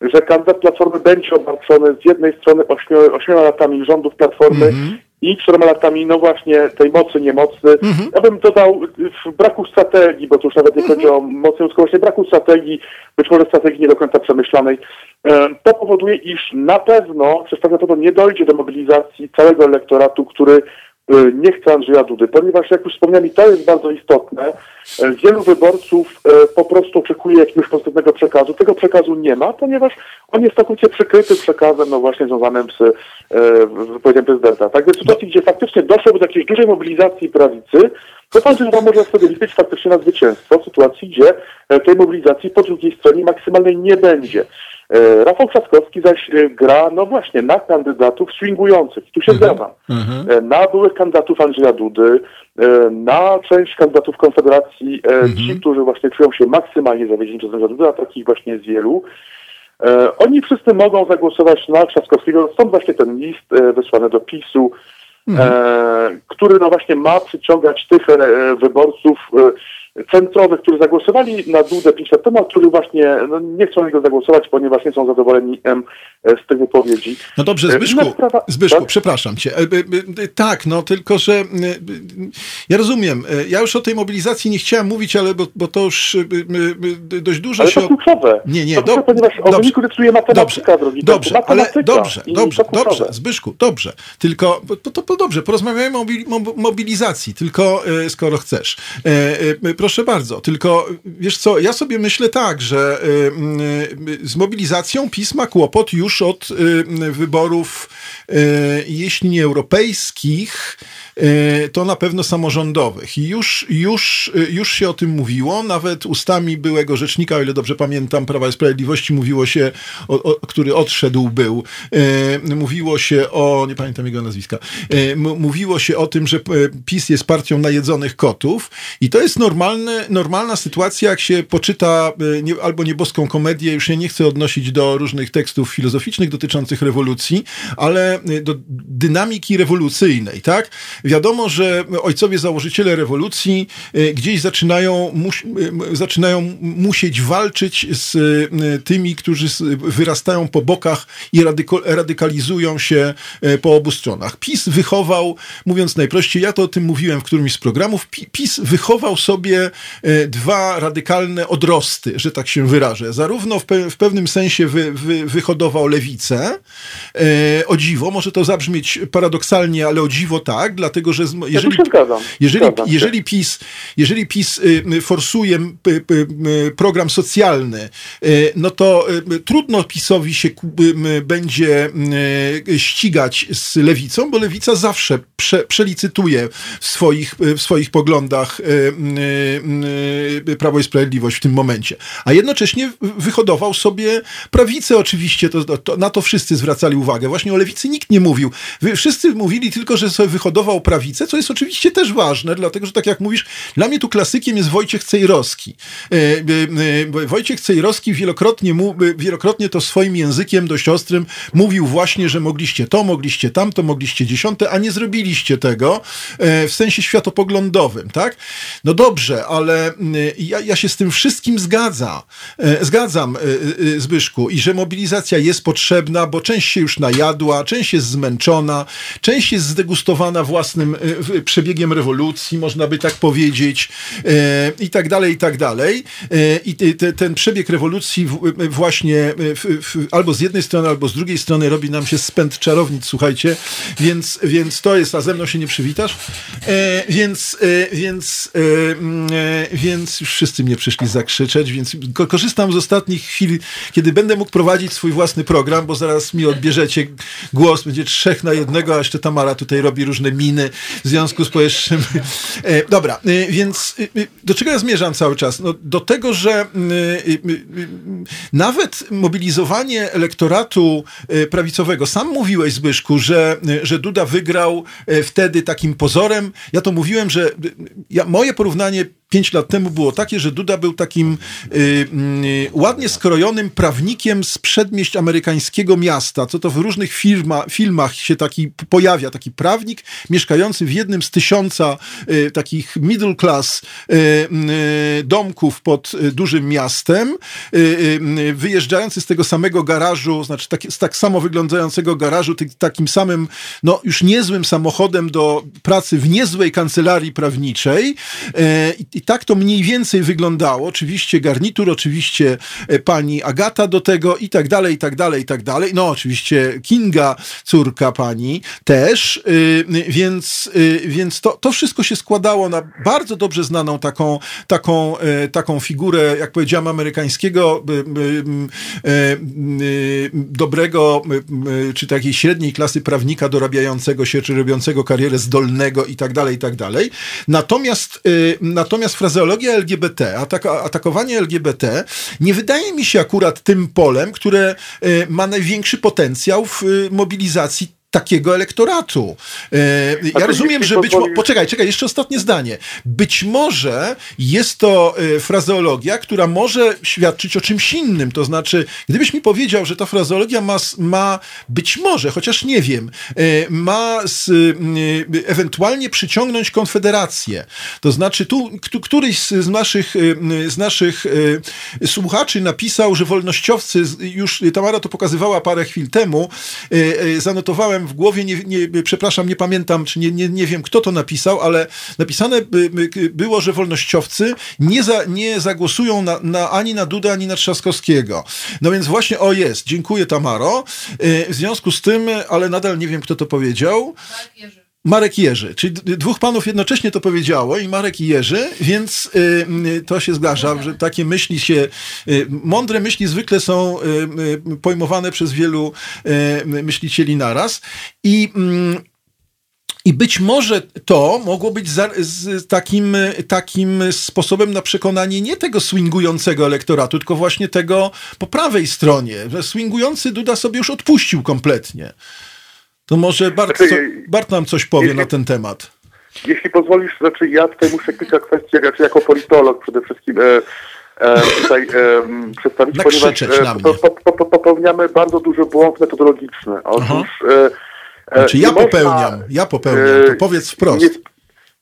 że kandydat Platformy będzie obarczony z jednej strony ośmioma latami rządów Platformy mm-hmm i czterema latami, no właśnie, tej mocy, niemocy. Mhm. Ja bym dodał w braku strategii, bo tu już nawet nie mhm. chodzi o mocę ludzką, właśnie braku strategii, być może strategii nie do końca przemyślanej. E, to powoduje, iż na pewno przez to nie dojdzie do mobilizacji całego elektoratu, który y, nie chce Andrzeja Dudy, ponieważ jak już wspomniałem i to jest bardzo istotne, y, wielu wyborców y, po prostu oczekuje jakiegoś pozytywnego przekazu. Tego przekazu nie ma, ponieważ on jest całkowicie przykryty przekazem no właśnie związanym z wypowiedzią prezydenta. Tak więc w sytuacji, gdzie faktycznie doszłoby do jakiejś dużej mobilizacji prawicy, to pan Duda może sobie liczyć faktycznie na zwycięstwo w sytuacji, gdzie tej mobilizacji po drugiej stronie maksymalnej nie będzie. E, Rafał Trzaskowski zaś e, gra, no właśnie, na kandydatów swingujących. Tu się mhm. zgadzam. Mhm. Na byłych kandydatów Andrzeja Dudy, na część kandydatów Konfederacji, mhm. ci, którzy właśnie czują się maksymalnie zawiedzieni przez Andrzeja Dudę, a takich właśnie jest wielu. Oni wszyscy mogą zagłosować na Trzaskowskiego, stąd właśnie ten list wysłany do PiSu, mhm. który no właśnie ma przyciągać tych wyborców, centrowych, którzy zagłosowali na Dudę 5 lat temu, a którzy właśnie no, nie chcą na niego zagłosować, ponieważ nie są zadowoleni z tych wypowiedzi. No dobrze, Zbyszku, sprawa, Zbyszku tak? przepraszam cię. E, tak, no tylko, że ja rozumiem, e, ja już o tej mobilizacji nie chciałem mówić, ale bo, bo to już dość dużo ale się... to kluczowe. Nie, nie, to do... ponieważ o dobrze, wyniku decyduje matematyka, dobrze, drogi. Dobrze, matematyka ale dobrze, dobrze, dobrze, Zbyszku, dobrze. Tylko, to, to, to dobrze, porozmawiajmy o mobilizacji, tylko e, skoro chcesz. Proszę proszę bardzo. Tylko wiesz co, ja sobie myślę tak, że y, y, z mobilizacją PiS ma kłopot już od y, wyborów, jeśli nie europejskich, to na pewno samorządowych. I już, już, już się o tym mówiło, nawet ustami byłego rzecznika, o ile dobrze pamiętam, Prawa i Sprawiedliwości mówiło się, o, o, który odszedł był, mówiło się o, nie pamiętam jego nazwiska, mówiło się o tym, że PiS jest partią najedzonych kotów. I to jest normalne normalna sytuacja, jak się poczyta e, nie, albo nieboską komedię, już się nie chcę odnosić do różnych tekstów filozoficznych dotyczących rewolucji, ale e, do dynamiki rewolucyjnej, tak? Wiadomo, że ojcowie założyciele rewolucji e, gdzieś zaczynają, mus, zaczynają musieć walczyć z tymi, którzy wyrastają po bokach i radykalizują się po obu stronach. PiS wychował, mówiąc najprościej, ja to o tym mówiłem w którymś z programów, PiS wychował sobie E, dwa radykalne odrosty, że tak się wyrażę. Zarówno w, pe w pewnym sensie wy, wy, wyhodował lewicę, e, o dziwo, może to zabrzmieć paradoksalnie, ale o dziwo tak, dlatego że jeżeli, jeżeli, jeżeli, PiS, jeżeli PiS y, forsuje program socjalny, y, no to y, trudno PiSowi się będzie ścigać z lewicą, bo lewica zawsze prze, przelicytuje w swoich, w swoich poglądach Prawo i Sprawiedliwość w tym momencie. A jednocześnie wyhodował sobie prawicę oczywiście, to, to, na to wszyscy zwracali uwagę. Właśnie o lewicy nikt nie mówił. Wszyscy mówili tylko, że sobie wyhodował prawicę, co jest oczywiście też ważne, dlatego, że tak jak mówisz, dla mnie tu klasykiem jest Wojciech Cejrowski. E, e, e, Wojciech Cejrowski wielokrotnie, wielokrotnie to swoim językiem dość ostrym mówił właśnie, że mogliście to, mogliście tamto, mogliście dziesiąte, a nie zrobiliście tego w sensie światopoglądowym, tak? No dobrze, ale ja, ja się z tym wszystkim zgadza, zgadzam, Zbyszku, i że mobilizacja jest potrzebna, bo część się już najadła, część jest zmęczona, część jest zdegustowana własnym przebiegiem rewolucji, można by tak powiedzieć, e, i tak dalej, i tak dalej. E, I te, ten przebieg rewolucji właśnie albo z jednej strony, albo z drugiej strony robi nam się spęd czarownic, słuchajcie, więc, więc to jest, a ze mną się nie przywitasz, więc, więc mm, więc już wszyscy mnie przyszli zakrzyczeć, więc korzystam z ostatnich chwil, kiedy będę mógł prowadzić swój własny program, bo zaraz mi odbierzecie głos, będzie trzech na jednego, a jeszcze Tamara tutaj robi różne miny w związku z powyższym. E, dobra, e, więc e, do czego ja zmierzam cały czas? No, do tego, że nawet mobilizowanie elektoratu prawicowego, sam mówiłeś Zbyszku, że, że Duda wygrał wtedy takim pozorem, ja to mówiłem, że ja, moje porównanie pięć lat temu było takie, że Duda był takim y, y, ładnie skrojonym prawnikiem z przedmieść amerykańskiego miasta, co to w różnych firma, filmach się taki pojawia, taki prawnik mieszkający w jednym z tysiąca y, takich middle class y, y, domków pod y, dużym miastem, wyjeżdżający z tego samego garażu, znaczy tak, z tak samo wyglądającego garażu, ty, takim samym, no już niezłym samochodem do pracy w niezłej kancelarii prawniczej i tak to mniej więcej wyglądało. Oczywiście garnitur, oczywiście pani Agata do tego i tak dalej, i tak dalej, i tak dalej. No oczywiście Kinga, córka pani też, więc, więc to, to wszystko się składało na bardzo dobrze znaną taką, taką, taką figurę, jak powiedziałem, amerykańskiego dobrego, czy takiej średniej klasy prawnika dorabiającego się, czy robiącego karierę zdolnego i tak dalej, i tak dalej. Natomiast, y, natomiast frazeologia LGBT, ataka, atakowanie LGBT nie wydaje mi się akurat tym polem, które y, ma największy potencjał w y, mobilizacji takiego elektoratu. E, ja rozumiem, że być może... Poczekaj, czekaj, jeszcze ostatnie zdanie. Być może jest to e, frazeologia, która może świadczyć o czymś innym. To znaczy, gdybyś mi powiedział, że ta frazeologia ma, ma być może, chociaż nie wiem, e, ma z, ewentualnie przyciągnąć konfederację. To znaczy, tu któryś z naszych, z naszych słuchaczy napisał, że wolnościowcy, już Tamara to pokazywała parę chwil temu, zanotowałem w głowie, nie, nie, przepraszam, nie pamiętam, czy nie, nie, nie wiem, kto to napisał, ale napisane było, że wolnościowcy nie, za, nie zagłosują na, na, ani na Duda, ani na Trzaskowskiego. No więc właśnie, o jest, dziękuję Tamaro. Y, w związku z tym, ale nadal nie wiem, kto to powiedział. Jerzy. Marek Jerzy, czyli dwóch panów jednocześnie to powiedziało i Marek i Jerzy, więc y, to się zdarza, że takie myśli się, y, mądre myśli zwykle są y, y pojmowane przez wielu y, myślicieli naraz i mm, i być może to mogło być za, z takim, takim sposobem na przekonanie nie tego swingującego elektoratu, tylko właśnie tego po prawej stronie. Swingujący Duda sobie już odpuścił kompletnie. To może Bart, znaczy, co, Bart nam coś powie jeśli, na ten temat. Jeśli pozwolisz, znaczy ja tutaj muszę kilka kwestii, znaczy jako politolog przede wszystkim e, e, tutaj e, przedstawić, ponieważ e, po, po, po, popełniamy bardzo duży błąd metodologiczny. Otóż e, e, znaczy ja popełniam, można, ja popełniam, to powiedz wprost. Nie,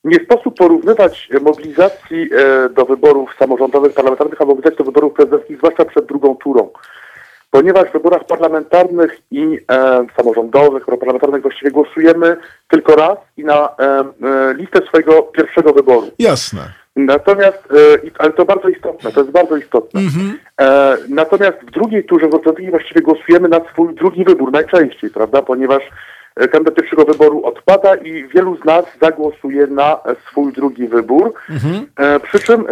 nie sposób porównywać mobilizacji do wyborów samorządowych, parlamentarnych, a mobilizacji do wyborów prezydenckich, zwłaszcza przed drugą turą ponieważ w wyborach parlamentarnych i e, samorządowych, europarlamentarnych właściwie głosujemy tylko raz i na e, e, listę swojego pierwszego wyboru. Jasne. Natomiast, e, ale to bardzo istotne, to jest bardzo istotne. Mm-hmm. natomiast w drugiej turze w właściwie głosujemy na swój drugi wybór najczęściej, prawda, ponieważ e, kandydat pierwszego wyboru odpada i wielu z nas zagłosuje na swój drugi wybór. Mm-hmm. przy czym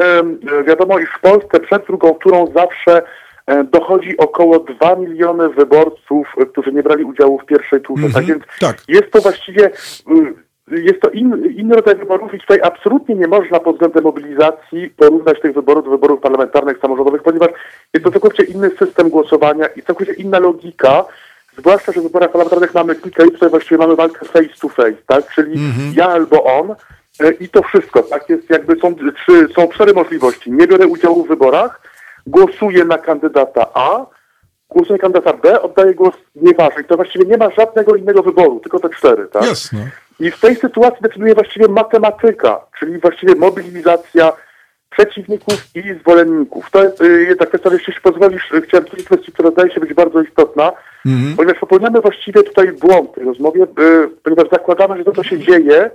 wiadomo, iż w Polsce przed drugą turą zawsze E, dochodzi około 2 miliony wyborców, e, którzy nie brali udziału w pierwszej turze. Mm -hmm, tak więc tak. jest to właściwie y, jest to in, inny rodzaj wyborów i tutaj absolutnie nie można pod względem mobilizacji porównać tych wyborów do wyborów parlamentarnych, samorządowych, ponieważ jest to całkowicie inny system głosowania i całkowicie inna logika, zwłaszcza, że w wyborach parlamentarnych mamy kilka i tutaj właściwie mamy walkę face to face, tak, czyli mm -hmm. ja albo on e, i to wszystko, tak, jest jakby są, trzy, są cztery możliwości. Nie biorę udziału w wyborach, głosuje na kandydata A, głosuje na kandydata B, oddaje głos nieważny. To właściwie nie ma żadnego innego wyboru, tylko te cztery, tak? Jasne. I w tej sytuacji decyduje właściwie matematyka, czyli właściwie mobilizacja przeciwników i zwolenników. To jest y, jedna kwestia, jeśli pozwolisz, y, chciałem powiedzieć kwestię, która wydaje się być bardzo istotna, mm-hmm. ponieważ popełniamy właściwie tutaj błąd w tej rozmowie, y, ponieważ zakładamy, że to, co się dzieje,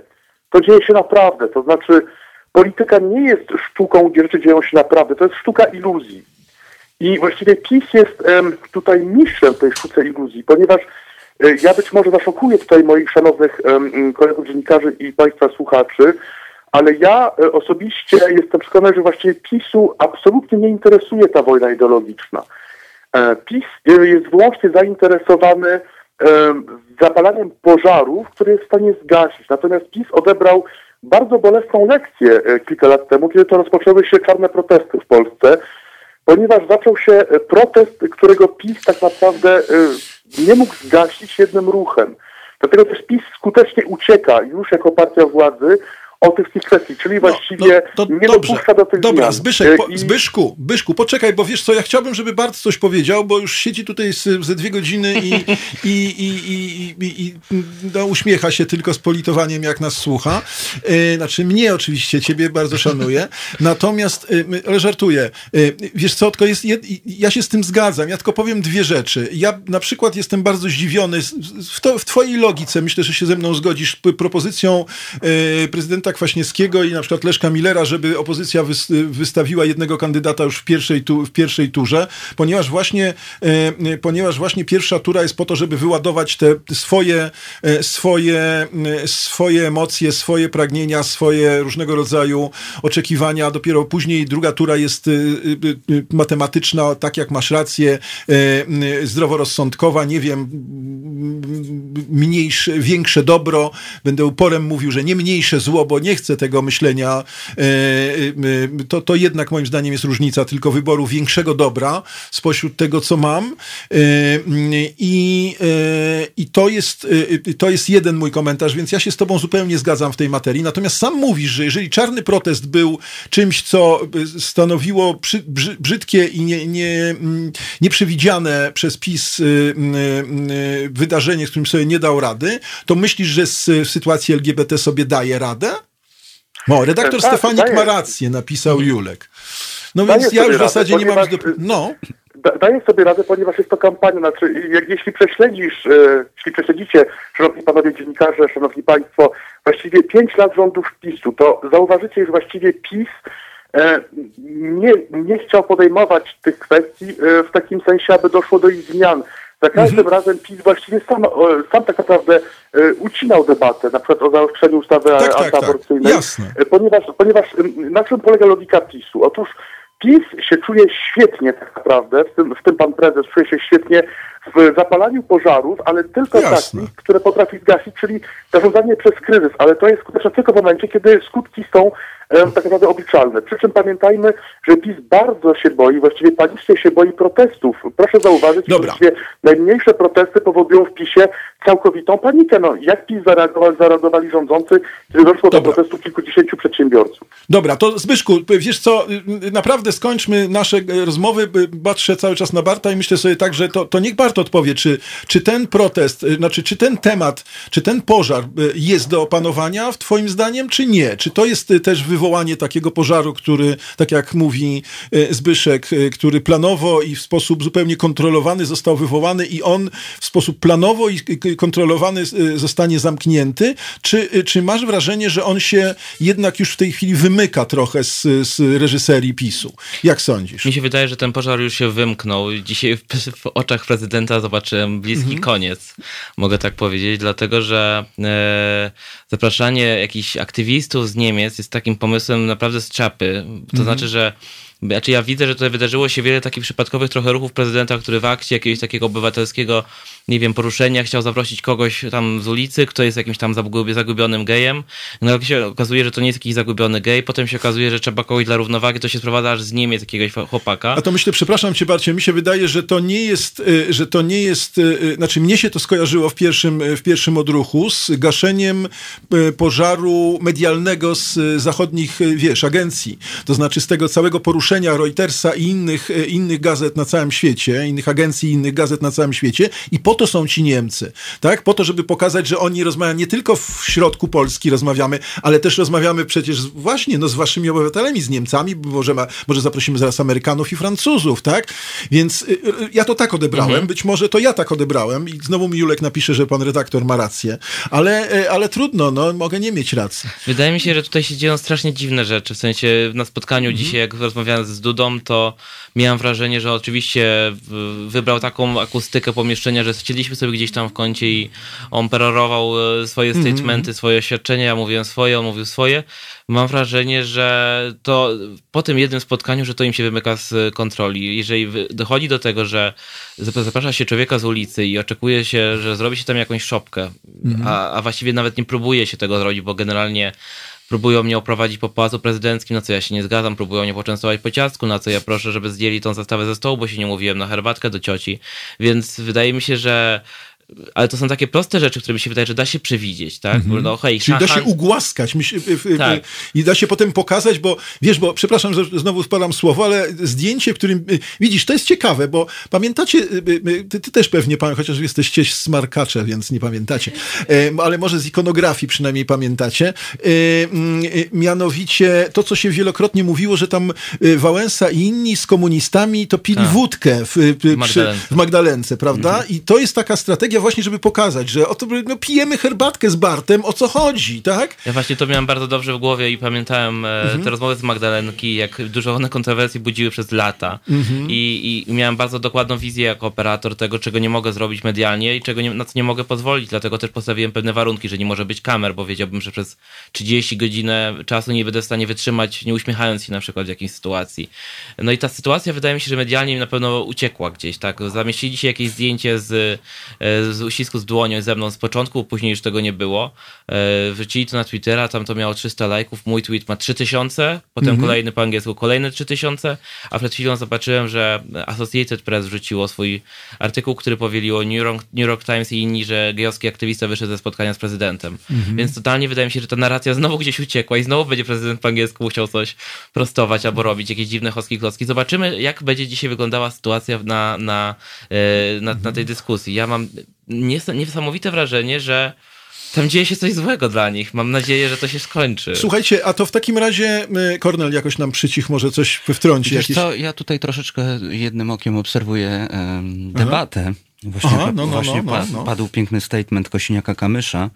to dzieje się naprawdę. To znaczy, polityka nie jest sztuką, gdzie rzeczy dzieją się naprawdę. To jest sztuka iluzji. I właściwie PiS jest tutaj mistrzem tej sztuce iluzji, ponieważ um, ja być może zaszokuję tutaj moich szanownych kolegów dziennikarzy i państwa słuchaczy, ale ja e, osobiście jestem przekonany, że właściwie PiSu absolutnie nie interesuje ta wojna ideologiczna. E, PiS e, jest wyłącznie zainteresowany zapalaniem pożarów, który jest w stanie zgasić. Natomiast PiS odebrał bardzo bolesną lekcję e, kilka lat temu, kiedy to rozpoczęły się czarne protesty w Polsce, ponieważ zaczął się e, protest, którego PiS tak naprawdę e, nie mógł zgasić jednym ruchem. Dlatego też PiS skutecznie ucieka już jako partia władzy o tych kwestii, czyli no, właściwie no, to, nie dobrze, dopuszcza do tych Dobra, zmian. Zbyszek, po, I... Zbyszku, Byszku, poczekaj, bo wiesz co, ja chciałbym, żeby Bart coś powiedział, bo już siedzi tutaj z, ze dwie godziny i, i, i, i, i, i no, uśmiecha się tylko z politowaniem, jak nas słucha. E, znaczy mnie oczywiście, ciebie bardzo szanuję, natomiast, e, ale żartuję, e, wiesz co, tylko jest, ja się z tym zgadzam, ja tylko powiem dwie rzeczy. Ja na przykład jestem bardzo zdziwiony w, to, w twojej logice, myślę, że się ze mną zgodzisz, propozycją prezydenta Roberta Kwaśniewskiego i na przykład Leszka Millera, żeby opozycja wystawiła jednego kandydata już w pierwszej, tu, w pierwszej turze, ponieważ właśnie, e, ponieważ właśnie pierwsza tura jest po to, żeby wyładować te swoje, e, swoje, swoje emocje, swoje pragnienia, swoje różnego rodzaju oczekiwania. Dopiero później druga tura jest matematyczna, tak jak masz rację, zdroworozsądkowa, nie wiem, mniejsze, większe dobro. Będę uporem mówił, że nie mniejsze zło, bo nie chcę tego myślenia. E, e, to, to jednak moim zdaniem jest różnica tylko wyboru większego dobra spośród tego, co mam. E, I, i to, jest, to jest jeden mój komentarz, więc ja się z tobą zupełnie zgadzam w tej materii. Natomiast sam mówisz, że jeżeli czarny protest był czymś, co stanowiło brzydkie i nie, nie, nieprzewidziane przez PiS wydarzenie, z którym sobie nie dał rady, to myślisz, że z sytuacji LGBT sobie daje radę? No, redaktor tak, Stefanik daje. ma rację, napisał. Julek. No daje więc ja już w zasadzie radę, nie mam... Do... No. Daję sobie radę, ponieważ jest to kampania. Znaczy, jak, jeśli prześledzisz, e, jeśli prześledzicie, szanowni panowie dziennikarze, szanowni państwo, właściwie pięć lat rządów PiSu, to zauważycie, że właściwie PiS e, nie, nie chciał podejmować tych kwestii e, w takim sensie, aby doszło do ich zmian. Za każdym mhm. razem PiS właściwie sam, sam tak naprawdę e, ucinał debatę, na przykład o zaostrzeniu ustawy tak, tak, antyaborcyjnej, tak, ponieważ, ponieważ na czym polega logika PiSu? Otóż PiS się czuje świetnie tak naprawdę, w tym, w tym pan prezes czuje się świetnie w zapalaniu pożarów, ale tylko Jasne. takich, które potrafi zgasić, czyli zarządzanie przez kryzys, ale to jest skuteczne tylko w momencie, kiedy skutki są tak naprawdę obliczalne. Przy czym pamiętajmy, że PiS bardzo się boi, właściwie panicznie się boi protestów. Proszę zauważyć, że najmniejsze protesty powodują w PiSie całkowitą panikę. No, jak PiS zareagowali, zareagowali rządzący, kiedy doszło Dobra. do protestu kilkudziesięciu przedsiębiorców? Dobra, to Zbyszku, wiesz co, naprawdę skończmy nasze rozmowy, patrzę cały czas na Barta i myślę sobie tak, że to, to niech Bart odpowie, czy, czy ten protest, znaczy czy ten temat, czy ten pożar jest do opanowania w twoim zdaniem, czy nie? Czy to jest też wywołanie takiego pożaru, który, tak jak mówi e, Zbyszek, e, który planowo i w sposób zupełnie kontrolowany został wywołany i on w sposób planowo i kontrolowany e, zostanie zamknięty? Czy, czy masz wrażenie, że on się jednak już w tej chwili wymyka trochę z, z reżyserii PiSu? Jak sądzisz? Mi się wydaje, że ten pożar już się wymknął. Dzisiaj w, w oczach prezydenta zobaczyłem bliski mhm. koniec, mogę tak powiedzieć, dlatego że e, zapraszanie jakichś aktywistów z Niemiec jest takim pomysłem, naprawdę z czapy. To mhm. znaczy, że znaczy ja widzę, że tutaj wydarzyło się wiele takich przypadkowych trochę ruchów prezydenta, który w akcie jakiegoś takiego obywatelskiego, nie wiem, poruszenia chciał zaprosić kogoś tam z ulicy, kto jest jakimś tam zagubionym gejem. No jak się okazuje, że to nie jest jakiś zagubiony gej, potem się okazuje, że trzeba kogoś dla równowagi, to się sprowadza aż z Niemiec jakiegoś chłopaka. A to myślę, przepraszam cię Barcie, mi się wydaje, że to nie jest, y, że to nie jest, y, y, znaczy mnie się to skojarzyło w pierwszym, w pierwszym odruchu z gaszeniem pożaru medialnego z zachodnich, wiesz, agencji. To znaczy z tego całego poruszenia poruszenia Reutersa i innych, e, innych gazet na całym świecie, innych agencji, innych gazet na całym świecie i po to są ci Niemcy, tak? Po to, żeby pokazać, że oni rozmawiają nie tylko w środku Polski rozmawiamy, ale też rozmawiamy przecież właśnie no, z waszymi obywatelami, z Niemcami, może, ma, może zaprosimy zaraz Amerykanów i Francuzów, tak? Więc y, y, ja to tak odebrałem, mhm. być może to ja tak odebrałem i znowu mi Julek napisze, że pan redaktor ma rację, ale, y, ale trudno, no, mogę nie mieć racji. Wydaje mi się, że tutaj się dzieją strasznie dziwne rzeczy, w sensie na spotkaniu mhm. dzisiaj, jak rozmawiałem z Dudą, to miałem wrażenie, że oczywiście wybrał taką akustykę pomieszczenia, że chcieliśmy sobie gdzieś tam w kącie i on perorował e, swoje mhm. statementy, swoje oświadczenia, ja mówiłem swoje, on mówił swoje. Mam wrażenie, że to po tym jednym spotkaniu, że to im się wymyka z kontroli. Jeżeli dochodzi do tego, że zaprasza się człowieka z ulicy i oczekuje się, że zrobi się tam jakąś szopkę, mhm. a, a właściwie nawet nie próbuje się tego zrobić, bo generalnie próbują mnie oprowadzić po pałacu prezydenckim, na co ja się nie zgadzam, próbują mnie poczęstować po ciastku, na co ja proszę, żeby zdjęli tą zastawę ze stołu, bo się nie mówiłem na herbatkę do cioci. Więc wydaje mi się, że ale to są takie proste rzeczy, które mi się wydaje, że da się przewidzieć, tak? -hmm. no, hej, Czyli da się ugłaskać tak. i da się potem pokazać, bo wiesz, bo przepraszam, że znowu spadam słowo, ale zdjęcie, w którym y, widzisz, to jest ciekawe, bo pamiętacie, y, y, ty, ty też pewnie, chociaż jesteście smarkacze, więc nie pamiętacie, ale może z ikonografii przynajmniej pamiętacie, mm, mianowicie to, co się wielokrotnie mówiło, że tam Wałęsa i inni z komunistami to pili tak. wódkę w, w, Magdalence. w Magdalence, prawda? -hmm. I to jest taka strategia media właśnie, żeby pokazać, że oto no, pijemy herbatkę z Bartem, o co chodzi, tak? Ja właśnie to miałem bardzo dobrze w głowie i pamiętałem e, mhm. te rozmowy z Magdalenki, jak dużo one kontrowersji budziły przez lata. Mhm. I, I miałem bardzo dokładną wizję jako operator tego, czego nie mogę zrobić medialnie i czego nie, na co nie mogę pozwolić, dlatego też postawiłem pewne warunki, że nie może być kamer, bo wiedziałbym, że przez 30 godzin czasu nie będę w stanie wytrzymać, nie uśmiechając się na przykład w jakiejś sytuacji. No i ta sytuacja wydaje mi się, że medialnie na pewno uciekła gdzieś, tak? Zamieścili się jakieś zdjęcie z, e, z uścisku z dłonią ze mną z początku, później już tego nie było. E, wrzucili to na Twittera, tam to miało 300 lajków, mój tweet ma 3000, potem mhm. kolejny po angielsku kolejne 3000, a przed chwilą zobaczyłem, że Associated Press wrzuciło swój artykuł, który powieliło New York, New York Times i inni, że gejowski aktywista wyszedł ze spotkania z prezydentem. Mhm. Więc totalnie wydaje mi się, że ta narracja znowu gdzieś uciekła i znowu będzie prezydent po angielsku musiał coś prostować albo robić, jakieś dziwne choski klocki. Zobaczymy, jak będzie dzisiaj wyglądała sytuacja na, na, e, na, na tej dyskusji. Ja mam niesamowite wrażenie, że tam dzieje się coś złego dla nich. Mam nadzieję, że to się skończy. Słuchajcie, a to w takim razie Kornel jakoś nam przycich może coś wtrąci. Wiesz jakieś... co, ja tutaj troszeczkę jednym okiem obserwuję um, debatę. Aha. Właśnie, Aha, no, no, właśnie no, no, padł piękny statement Kosiniaka-Kamysza.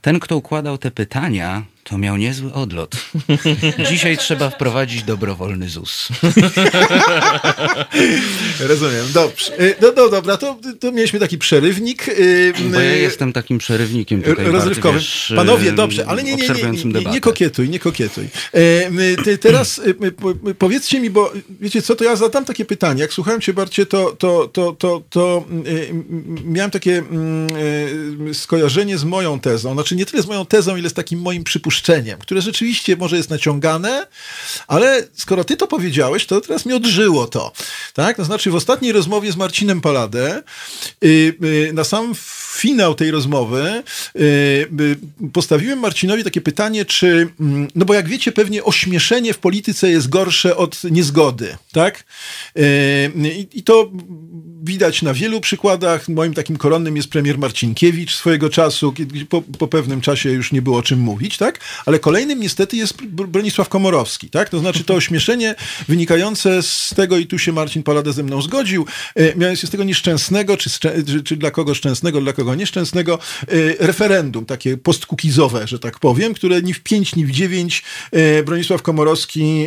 Ten, kto układał te pytania, to miał niezły odlot. [laughs] Dzisiaj trzeba wprowadzić dobrowolny ZUS. [laughs] Rozumiem, dobrze. Y, no, no dobra, to, to mieliśmy taki przerywnik. Y, Bo ja y, jestem takim przerywnikiem tutaj. Rozrywkowym. Wiesz, Panowie, dobrze, ale nie, nie, nie, nie, nie, nie kokietuj, nie kokietuj. Ty teraz powiedzcie mi, bo wiecie co, to ja zadam takie pytanie. Jak słuchałem cię, Barcie, to, to, to, to, to miałem takie mm, skojarzenie z moją tezą. Znaczy nie tyle z moją tezą, ile z takim moim przypuszczeniem które rzeczywiście może jest naciągane, ale skoro ty to powiedziałeś, to teraz mi odżyło to. Tak? To znaczy w ostatniej rozmowie z Marcinem Paladę yy, yy, na sam finał tej rozmowy yy, postawiłem Marcinowi takie pytanie, czy, mm, no bo jak wiecie, pewnie ośmieszenie w polityce jest gorsze od niezgody, tak? Y, I to widać na wielu przykładach. Moim takim koronnym jest premier Marcinkiewicz swojego czasu, kiedy po, po pewnym czasie już nie było o czym mówić, tak? Ale kolejnym niestety jest Bronisław Komorowski, tak? To znaczy to ośmieszenie wynikające z tego, i tu się Marcin Palada ze mną zgodził, e, mianowicie z tego nieszczęsnego, czy, czy, czy dla kogo szczęsnego, dla kogo nieszczęsnego, e, referendum, takie postkukizowe, że tak powiem, które ni w pięć, ni w dziewięć e, Bronisław Komorowski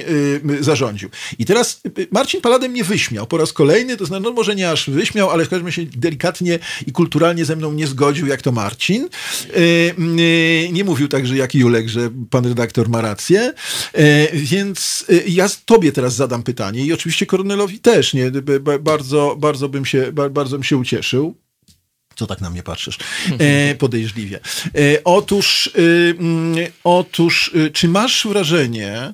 zarządził. I teraz Marcin Palada mnie wyśmiał po raz kolejny, to znaczy, no może nie aż wyśmiał, ale w każdym razie delikatnie i kulturalnie ze mną nie zgodził, jak to Marcin. Nie mówił także jak Julek, że pan redaktor ma rację. Więc ja tobie teraz zadam pytanie i oczywiście Kornelowi też, nie? Bardzo, bardzo, bym, się, bardzo bym się ucieszył. Co tak na mnie patrzysz? E, podejrzliwie. E, otóż, y, mm, otóż, y, czy masz wrażenie,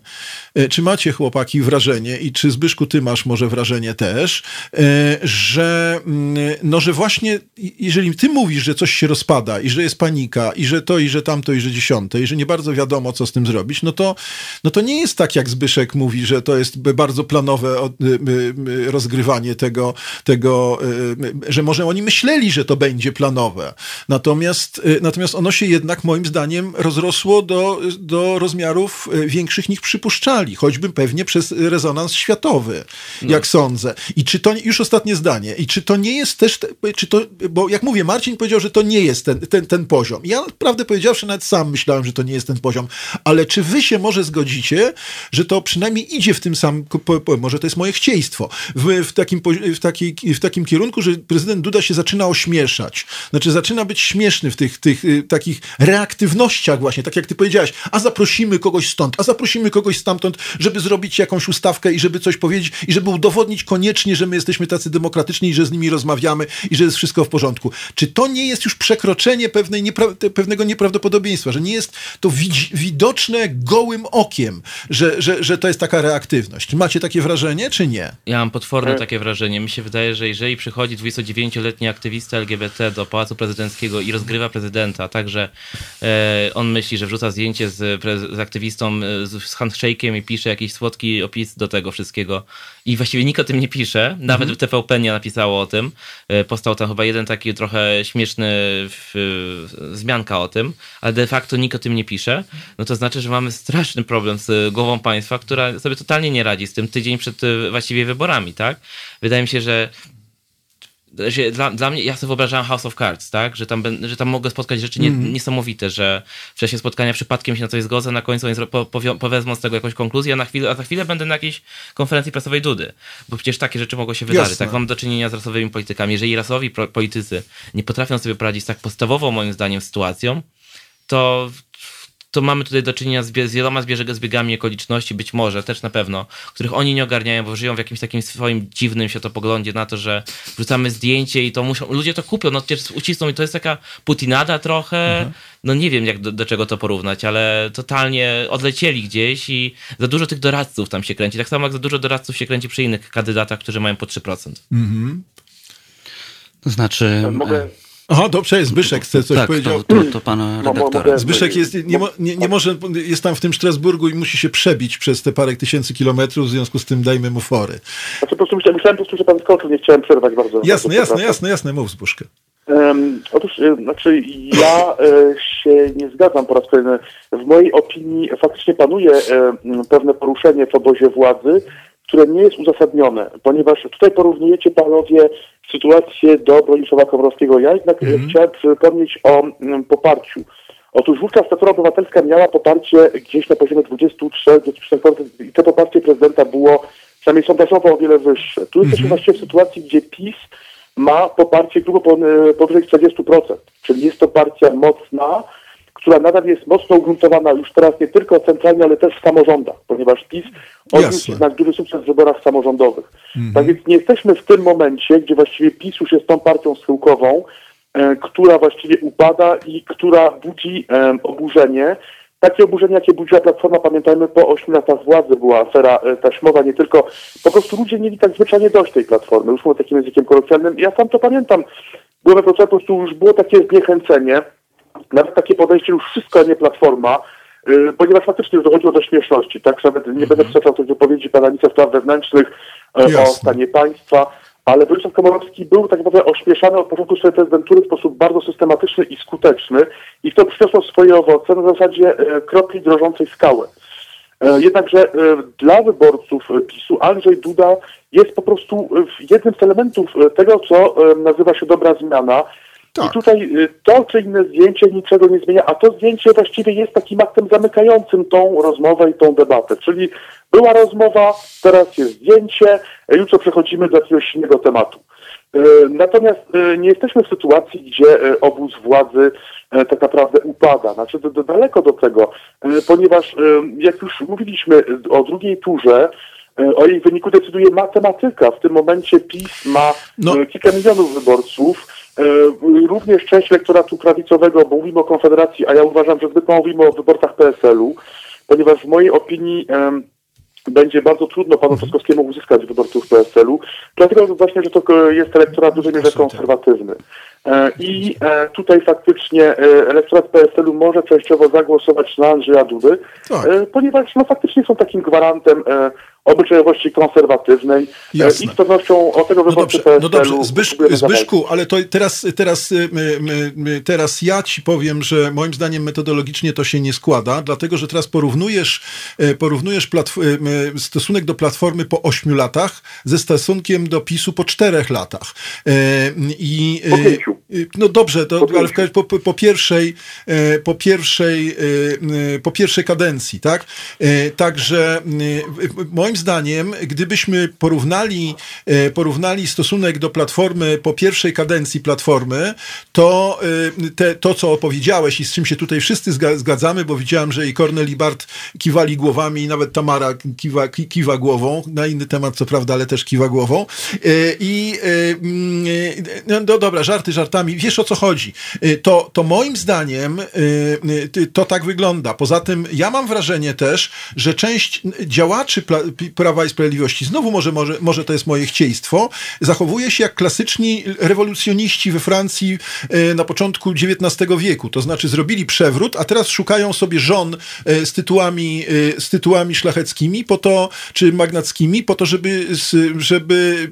E, czy macie chłopaki wrażenie i czy Zbyszku ty masz może wrażenie też, e, że, mm, no, że właśnie jeżeli ty mówisz, że coś się rozpada i że jest panika i że to i że tamto i że dziesiąte i że nie bardzo wiadomo co z tym zrobić, no to, no to nie jest tak jak Zbyszek mówi, że to jest bardzo planowe rozgrywanie tego, tego że może oni myśleli, że to będzie planowe. Natomiast, e, natomiast ono się jednak moim zdaniem rozrosło do, do rozmiarów większych niż przypuszczali choćby pewnie przez rezonans światowy, no. jak sądzę. I czy to, już ostatnie zdanie, i czy to nie jest też, czy to, bo jak mówię, Marcin powiedział, że to nie jest ten, ten, ten poziom. Ja prawdę powiedziawszy, nawet sam myślałem, że to nie jest ten poziom, ale czy wy się może zgodzicie, że to przynajmniej idzie w tym samym, może to jest moje chcieństwo, w, w, takim, w, takiej, w takim kierunku, że prezydent Duda się zaczyna ośmieszać. Znaczy zaczyna być śmieszny w tych, tych y, takich reaktywnościach właśnie, tak jak ty powiedziałaś, a zaprosimy kogoś stąd, a zaprosimy kogoś stamtąd, żeby zrobić jakąś ustawkę i żeby coś powiedzieć i żeby udowodnić koniecznie, że my jesteśmy tacy demokratyczni i że z nimi rozmawiamy i że jest wszystko w porządku. Czy to nie jest już przekroczenie pewnej niepra- pewnego nieprawdopodobieństwa, że nie jest to widoczne gołym okiem, że, że, że to jest taka reaktywność? Macie takie wrażenie, czy nie? Ja mam potworne takie wrażenie. Mi się wydaje, że jeżeli przychodzi 29-letni aktywista LGBT do Pałacu Prezydenckiego i rozgrywa prezydenta, także e, on myśli, że wrzuca zdjęcie z, z aktywistą e, z, z handshake'iem i pisze jakiś słodki opis do tego wszystkiego. I właściwie nikt o tym nie pisze, nawet mhm. TVP nie napisało o tym, e, powstał tam chyba jeden taki trochę śmieszny wzmianka o tym, ale de facto nikt o tym nie pisze, no to znaczy, że mamy straszny problem z głową państwa, która sobie totalnie nie radzi z tym tydzień przed e, właściwie wyborami, tak? Wydaje mi się, że dla, dla mnie, ja sobie wyobrażałem House of Cards, tak? Że tam, że tam mogę spotkać rzeczy nie, Mhm. niesamowite, że w czasie spotkania przypadkiem się na coś zgodzę, na końcu po, powio- powezmą z tego jakąś konkluzję, a, na chwilę, a za chwilę będę na jakiejś konferencji prasowej Dudy. Bo przecież takie rzeczy mogą się wydarzyć. Jasne. Tak mam do czynienia z rasowymi politykami. Jeżeli rasowi politycy nie potrafią sobie poradzić z tak podstawową, moim zdaniem, sytuacją, to, to mamy tutaj do czynienia z, z wieloma zbiegami okoliczności, być może, też na pewno, których oni nie ogarniają, bo żyją w jakimś takim swoim dziwnym światopoglądzie na to, że wrzucamy zdjęcie i to muszą, ludzie to kupią, no przecież ucisną i to jest taka putinada trochę, no nie wiem jak do, do czego to porównać, ale totalnie odlecieli gdzieś i za dużo tych doradców tam się kręci, tak samo jak za dużo doradców się kręci przy innych kandydatach, którzy mają po 3%. To znaczy... Mogę... Aha, dobrze, Zbyszek chce coś tak, powiedział. to, to, to pana mo- redaktora. Zbyszek jest, nie, nie, nie może, jest tam w tym Strasburgu i musi się przebić przez te parę tysięcy kilometrów, w związku z tym dajmy mu fory. Znaczy, po prostu myślałem, myślałem po prostu, że pan skończył, nie chciałem przerwać bardzo. Jasne, bardzo jasne, jasne, jasne, mów Zbyszkę. Um, otóż, e, znaczy ja e, się nie zgadzam po raz kolejny. W mojej opinii faktycznie panuje e, pewne poruszenie w obozie władzy, które nie jest uzasadnione, ponieważ tutaj porównujecie panowie sytuację do Bronisława Komorowskiego. Ja jednak e, chciałem przypomnieć o m, poparciu. Otóż wówczas Platforma Obywatelska miała poparcie gdzieś na poziomie 23-24% i to poparcie prezydenta było przynajmniej sondażowo o wiele wyższe. Tu jesteśmy właściwie w sytuacji, gdzie PiS ma poparcie grubo po- powyżej 40%. Czyli jest to partia mocna, która nadal jest mocno ugruntowana już teraz nie tylko centralnie, ale też w samorządach, ponieważ PiS odniósł jednak duży sukces w wyborach samorządowych. Tak więc nie jesteśmy w tym momencie, gdzie właściwie PiS już jest tą partią schyłkową, e, która właściwie upada i która budzi e, oburzenie. Takie oburzenie, jakie budziła Platforma, pamiętajmy, po 8 latach władzy była afera e, taśmowa, nie tylko, po prostu ludzie mieli tak zwyczajnie dość tej Platformy, już mówię takim językiem kolokwialnym. Ja sam to pamiętam, byłem po prostu już było takie zniechęcenie, nawet takie podejście już wszystko, a nie Platforma, y, ponieważ faktycznie dochodziło do śmieszności, tak, nawet nie będę przytaczał tych wypowiedzi pana ministra spraw wewnętrznych e, o Jasne. stanie państwa, ale Bronisław Komorowski był tak naprawdę ośmieszany od początku swojej prezydentury w sposób bardzo systematyczny i skuteczny i to przyniosło swoje owoce na zasadzie e, kropli drążącej skałę. E, Jednakże dla wyborców PiSu Andrzej Duda jest po prostu jednym z elementów tego, co nazywa się dobra zmiana. Tak. I tutaj e, to czy inne zdjęcie niczego nie zmienia, a to zdjęcie właściwie jest takim aktem zamykającym tą rozmowę i tą debatę. Czyli była rozmowa, teraz jest zdjęcie, jutro przechodzimy do jakiegoś innego tematu. E, Natomiast e, nie jesteśmy w sytuacji, gdzie obóz władzy tak naprawdę upada. Znaczy do, daleko do tego, ponieważ jak już mówiliśmy o drugiej turze, o jej wyniku decyduje matematyka. W tym momencie PiS ma No. kilka milionów wyborców. E, Również część elektoratu prawicowego, bo mówimy o Konfederacji, a ja uważam, że mało mówimy o wyborcach PSL-u, ponieważ w mojej opinii będzie bardzo trudno panu Trzaskowskiemu uzyskać wyborców PSL-u, dlatego właśnie, że to e, jest elektorat w dużej mierze konserwatywny. E, I tutaj faktycznie elektorat PSL-u może częściowo zagłosować na Andrzeja Dudy, Tak. ponieważ no, faktycznie są takim gwarantem obyczajowości konserwatywnej e, Jasne. i z pewnością o tego No wyborcy dobrze, no dobrze. Zbysz, próbujemy zawalczyć. Zbyszku, ale to teraz, teraz, y, my, my, teraz ja ci powiem, że moim zdaniem metodologicznie to się nie składa, dlatego że teraz porównujesz, y, porównujesz y, y, stosunek do Platformy po ośmiu latach ze stosunkiem do PiSu po czterech latach. Y, I, y, Po pięciu. No dobrze, to, ale w, po, po, pierwszej, e, po pierwszej, e, e, po pierwszej kadencji, tak? Także moim zdaniem, gdybyśmy porównali, porównali stosunek do Platformy po pierwszej kadencji Platformy, to te, to, co opowiedziałeś i z czym się tutaj wszyscy zga- zgadzamy, bo widziałem, że i Kornel i Bart kiwali głowami i nawet Tamara kiwa, ki- kiwa głową, na inny temat co prawda, ale też kiwa głową. I mm, no, no dobra, żarty Wiesz o co chodzi. E, To, to moim zdaniem e, e, to tak wygląda. Poza tym ja mam wrażenie też, że część działaczy Prawa i Sprawiedliwości, znowu może, może, może to jest moje chcieństwo, zachowuje się jak klasyczni rewolucjoniści we Francji na początku XIX wieku. To znaczy zrobili przewrót, a teraz szukają sobie żon z tytułami, z tytułami szlacheckimi po to, czy magnackimi, po to, żeby, żeby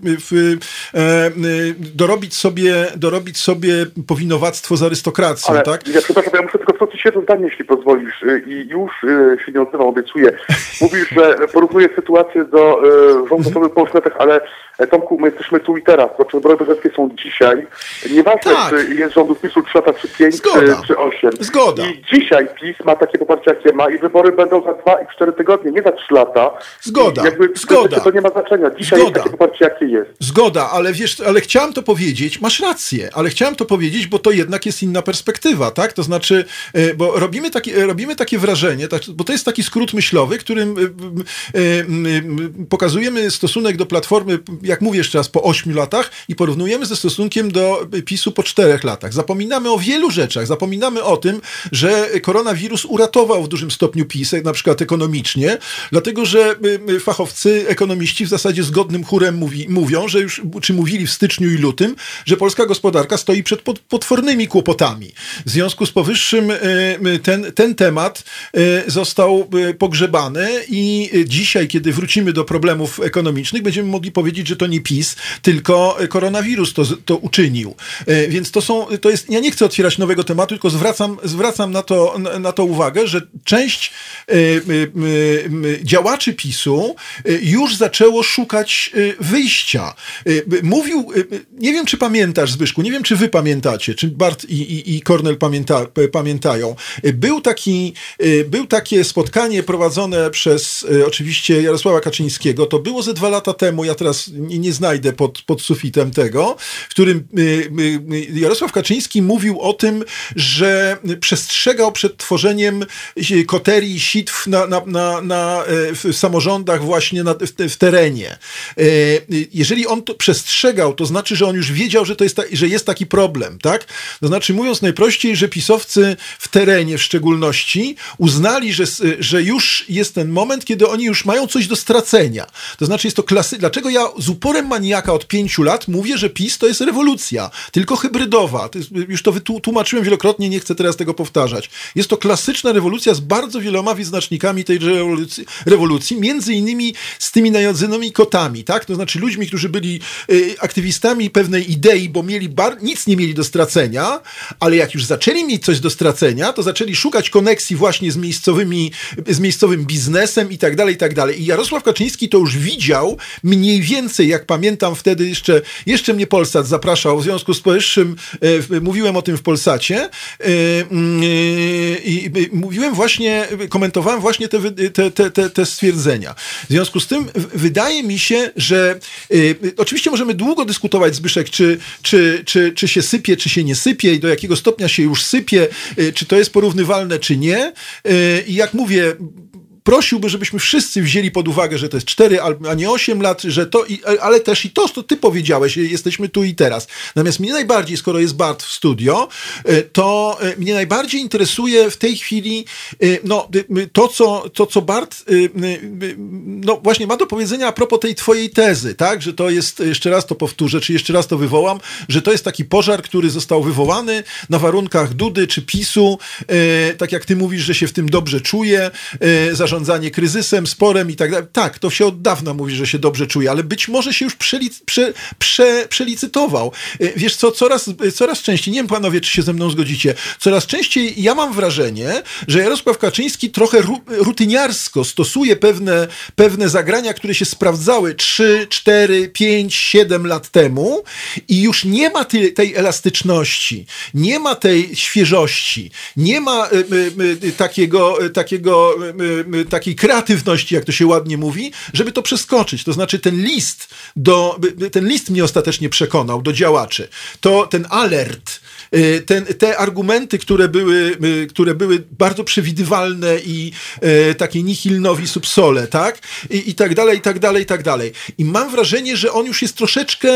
e, dorobić sobie, dorobić sobie sobie powinowactwo z arystokracją, Ale, tak? Ja przepraszam, ja muszę tylko wtrącić jedno zdanie, jeśli pozwolisz. Y, I już y, się nie odzywam, obiecuję. [laughs] Mówisz, że porównujesz sytuację do y, Mhm. po 8 latach, ale e, Tomku, my jesteśmy tu i teraz. Znaczy wybory prezydenckie są dzisiaj. Nieważne, Tak. czy jest rządu PiSu 3 lata, czy 5, czy, Zgoda. czy 8. Zgoda. I dzisiaj PiS ma takie poparcie, jakie ma i wybory będą za 2 i 4 tygodnie, nie za 3 lata. Zgoda. I jakby Zgoda. To nie ma znaczenia. Dzisiaj Zgoda. jest takie poparcie, jakie jest. Zgoda, ale wiesz, ale chciałem to powiedzieć, masz rację, ale chciałem to powiedzieć, bo to jednak jest inna perspektywa, tak? To znaczy, e, bo robimy takie, robimy takie wrażenie, tak, bo to jest taki skrót myślowy, którym e, e, pokazujemy stosunek do Platformy, jak mówię jeszcze raz, po ośmiu latach i porównujemy ze stosunkiem do PiSu po czterech latach. Zapominamy o wielu rzeczach, zapominamy o tym, że koronawirus uratował w dużym stopniu PiS, na przykład ekonomicznie, dlatego że fachowcy, ekonomiści w zasadzie zgodnym chórem mówi, mówią, że już, czy mówili w styczniu i lutym, że polska gospodarka stoi przed pot- potwornymi kłopotami. W związku z powyższym y, y, ten, ten temat y, został pogrzebany i dzisiaj, kiedy wrócimy do problemów ekonomicznych, będziemy mogli powiedzieć, że to nie PiS, tylko koronawirus to, to uczynił. Więc to są, to jest, ja nie chcę otwierać nowego tematu, tylko zwracam, zwracam na, to, na, to uwagę, że część działaczy PiSu już zaczęło szukać wyjścia. Mówił, nie wiem czy pamiętasz Zbyszku, nie wiem czy wy pamiętacie, czy Bart i, i, i pamięta, p- pamiętają. Y, Był taki, y, był takie spotkanie prowadzone przez oczywiście Jarosława Kaczyńskiego, to było ze dwa lata temu, ja teraz nie, nie znajdę pod, pod sufitem tego, w którym Jarosław Kaczyński mówił o tym, że przestrzegał przed tworzeniem koterii sitw na, na, na, na, e, w samorządach właśnie na, w, w terenie. E, Jeżeli on to przestrzegał, to znaczy, że on już wiedział, że, to jest ta, że jest taki problem, tak? To znaczy, mówiąc najprościej, że pisowcy w terenie w szczególności uznali, że, że już jest ten moment, kiedy oni już mają coś do stracenia. To znaczy, jest to klasy... Dlaczego ja z uporem maniaka od pięciu lat mówię, że PiS to jest rewolucja, tylko hybrydowa. To jest, już to wytłu- tłumaczyłem wielokrotnie, nie chcę teraz tego powtarzać. Jest to klasyczna rewolucja z bardzo wieloma wyznacznikami tej rewolucji, rewolucji między innymi z tymi najadzonymi kotami, tak? To znaczy ludźmi, którzy byli y, aktywistami pewnej idei, bo mieli bar- nic nie mieli do stracenia, ale jak już zaczęli mieć coś do stracenia, to zaczęli szukać koneksji właśnie z miejscowymi, z miejscowym biznesem i tak dalej, i tak dalej. I Jarosław Kaczyński to już widział mniej więcej, jak pamiętam wtedy jeszcze, jeszcze mnie Polsat zapraszał, w związku z powyższym e, mówiłem o tym w Polsacie e, mm, e, i e, mówiłem właśnie, komentowałem właśnie te, te, te, te, te stwierdzenia. W związku z tym wydaje mi się, że e, oczywiście możemy długo dyskutować, Zbyszek, czy, czy, czy, czy się sypie, czy się nie sypie i do jakiego stopnia się już sypie, e, czy to jest porównywalne, czy nie. E, I jak mówię, prosiłby, żebyśmy wszyscy wzięli pod uwagę, że to jest 4, a nie 8 lat, że to, i, ale też i to, co ty powiedziałeś, jesteśmy tu i teraz. Natomiast mnie najbardziej, skoro jest Bart w studio, e, to e, mnie najbardziej interesuje w tej chwili e, no, to, co, to, co Bart no, właśnie ma do powiedzenia a propos tej twojej tezy, tak, że to jest, jeszcze raz to powtórzę, czy jeszcze raz to wywołam, że to jest taki pożar, który został wywołany na warunkach Dudy czy PiSu, tak jak ty mówisz, że się w tym dobrze czuje, e, zarządzanie kryzysem, sporem i tak dalej. Tak, to się od dawna mówi, że się dobrze czuje, ale być może się już przelic, prze, prze, przelicytował. E, Wiesz co, coraz, coraz częściej, nie wiem panowie, czy się ze mną zgodzicie, coraz częściej ja mam wrażenie, że Jarosław Kaczyński trochę ru, rutyniarsko stosuje pewne, pewne zagrania, które się sprawdzały 3, 4, 5, 7 lat temu i już nie ma tej, tej elastyczności, nie ma tej świeżości, nie ma y, y, y, takiego, y, takiego, y, y, takiej kreatywności, jak to się ładnie mówi, żeby to przeskoczyć. To znaczy ten list, do, ten list mnie ostatecznie przekonał do działaczy. To ten alert, y, ten, te argumenty, które były, y, które były bardzo przewidywalne i y, takie nihil novi subsole, tak? I, I tak dalej, i tak dalej, i tak dalej. I mam wrażenie, że on już jest troszeczkę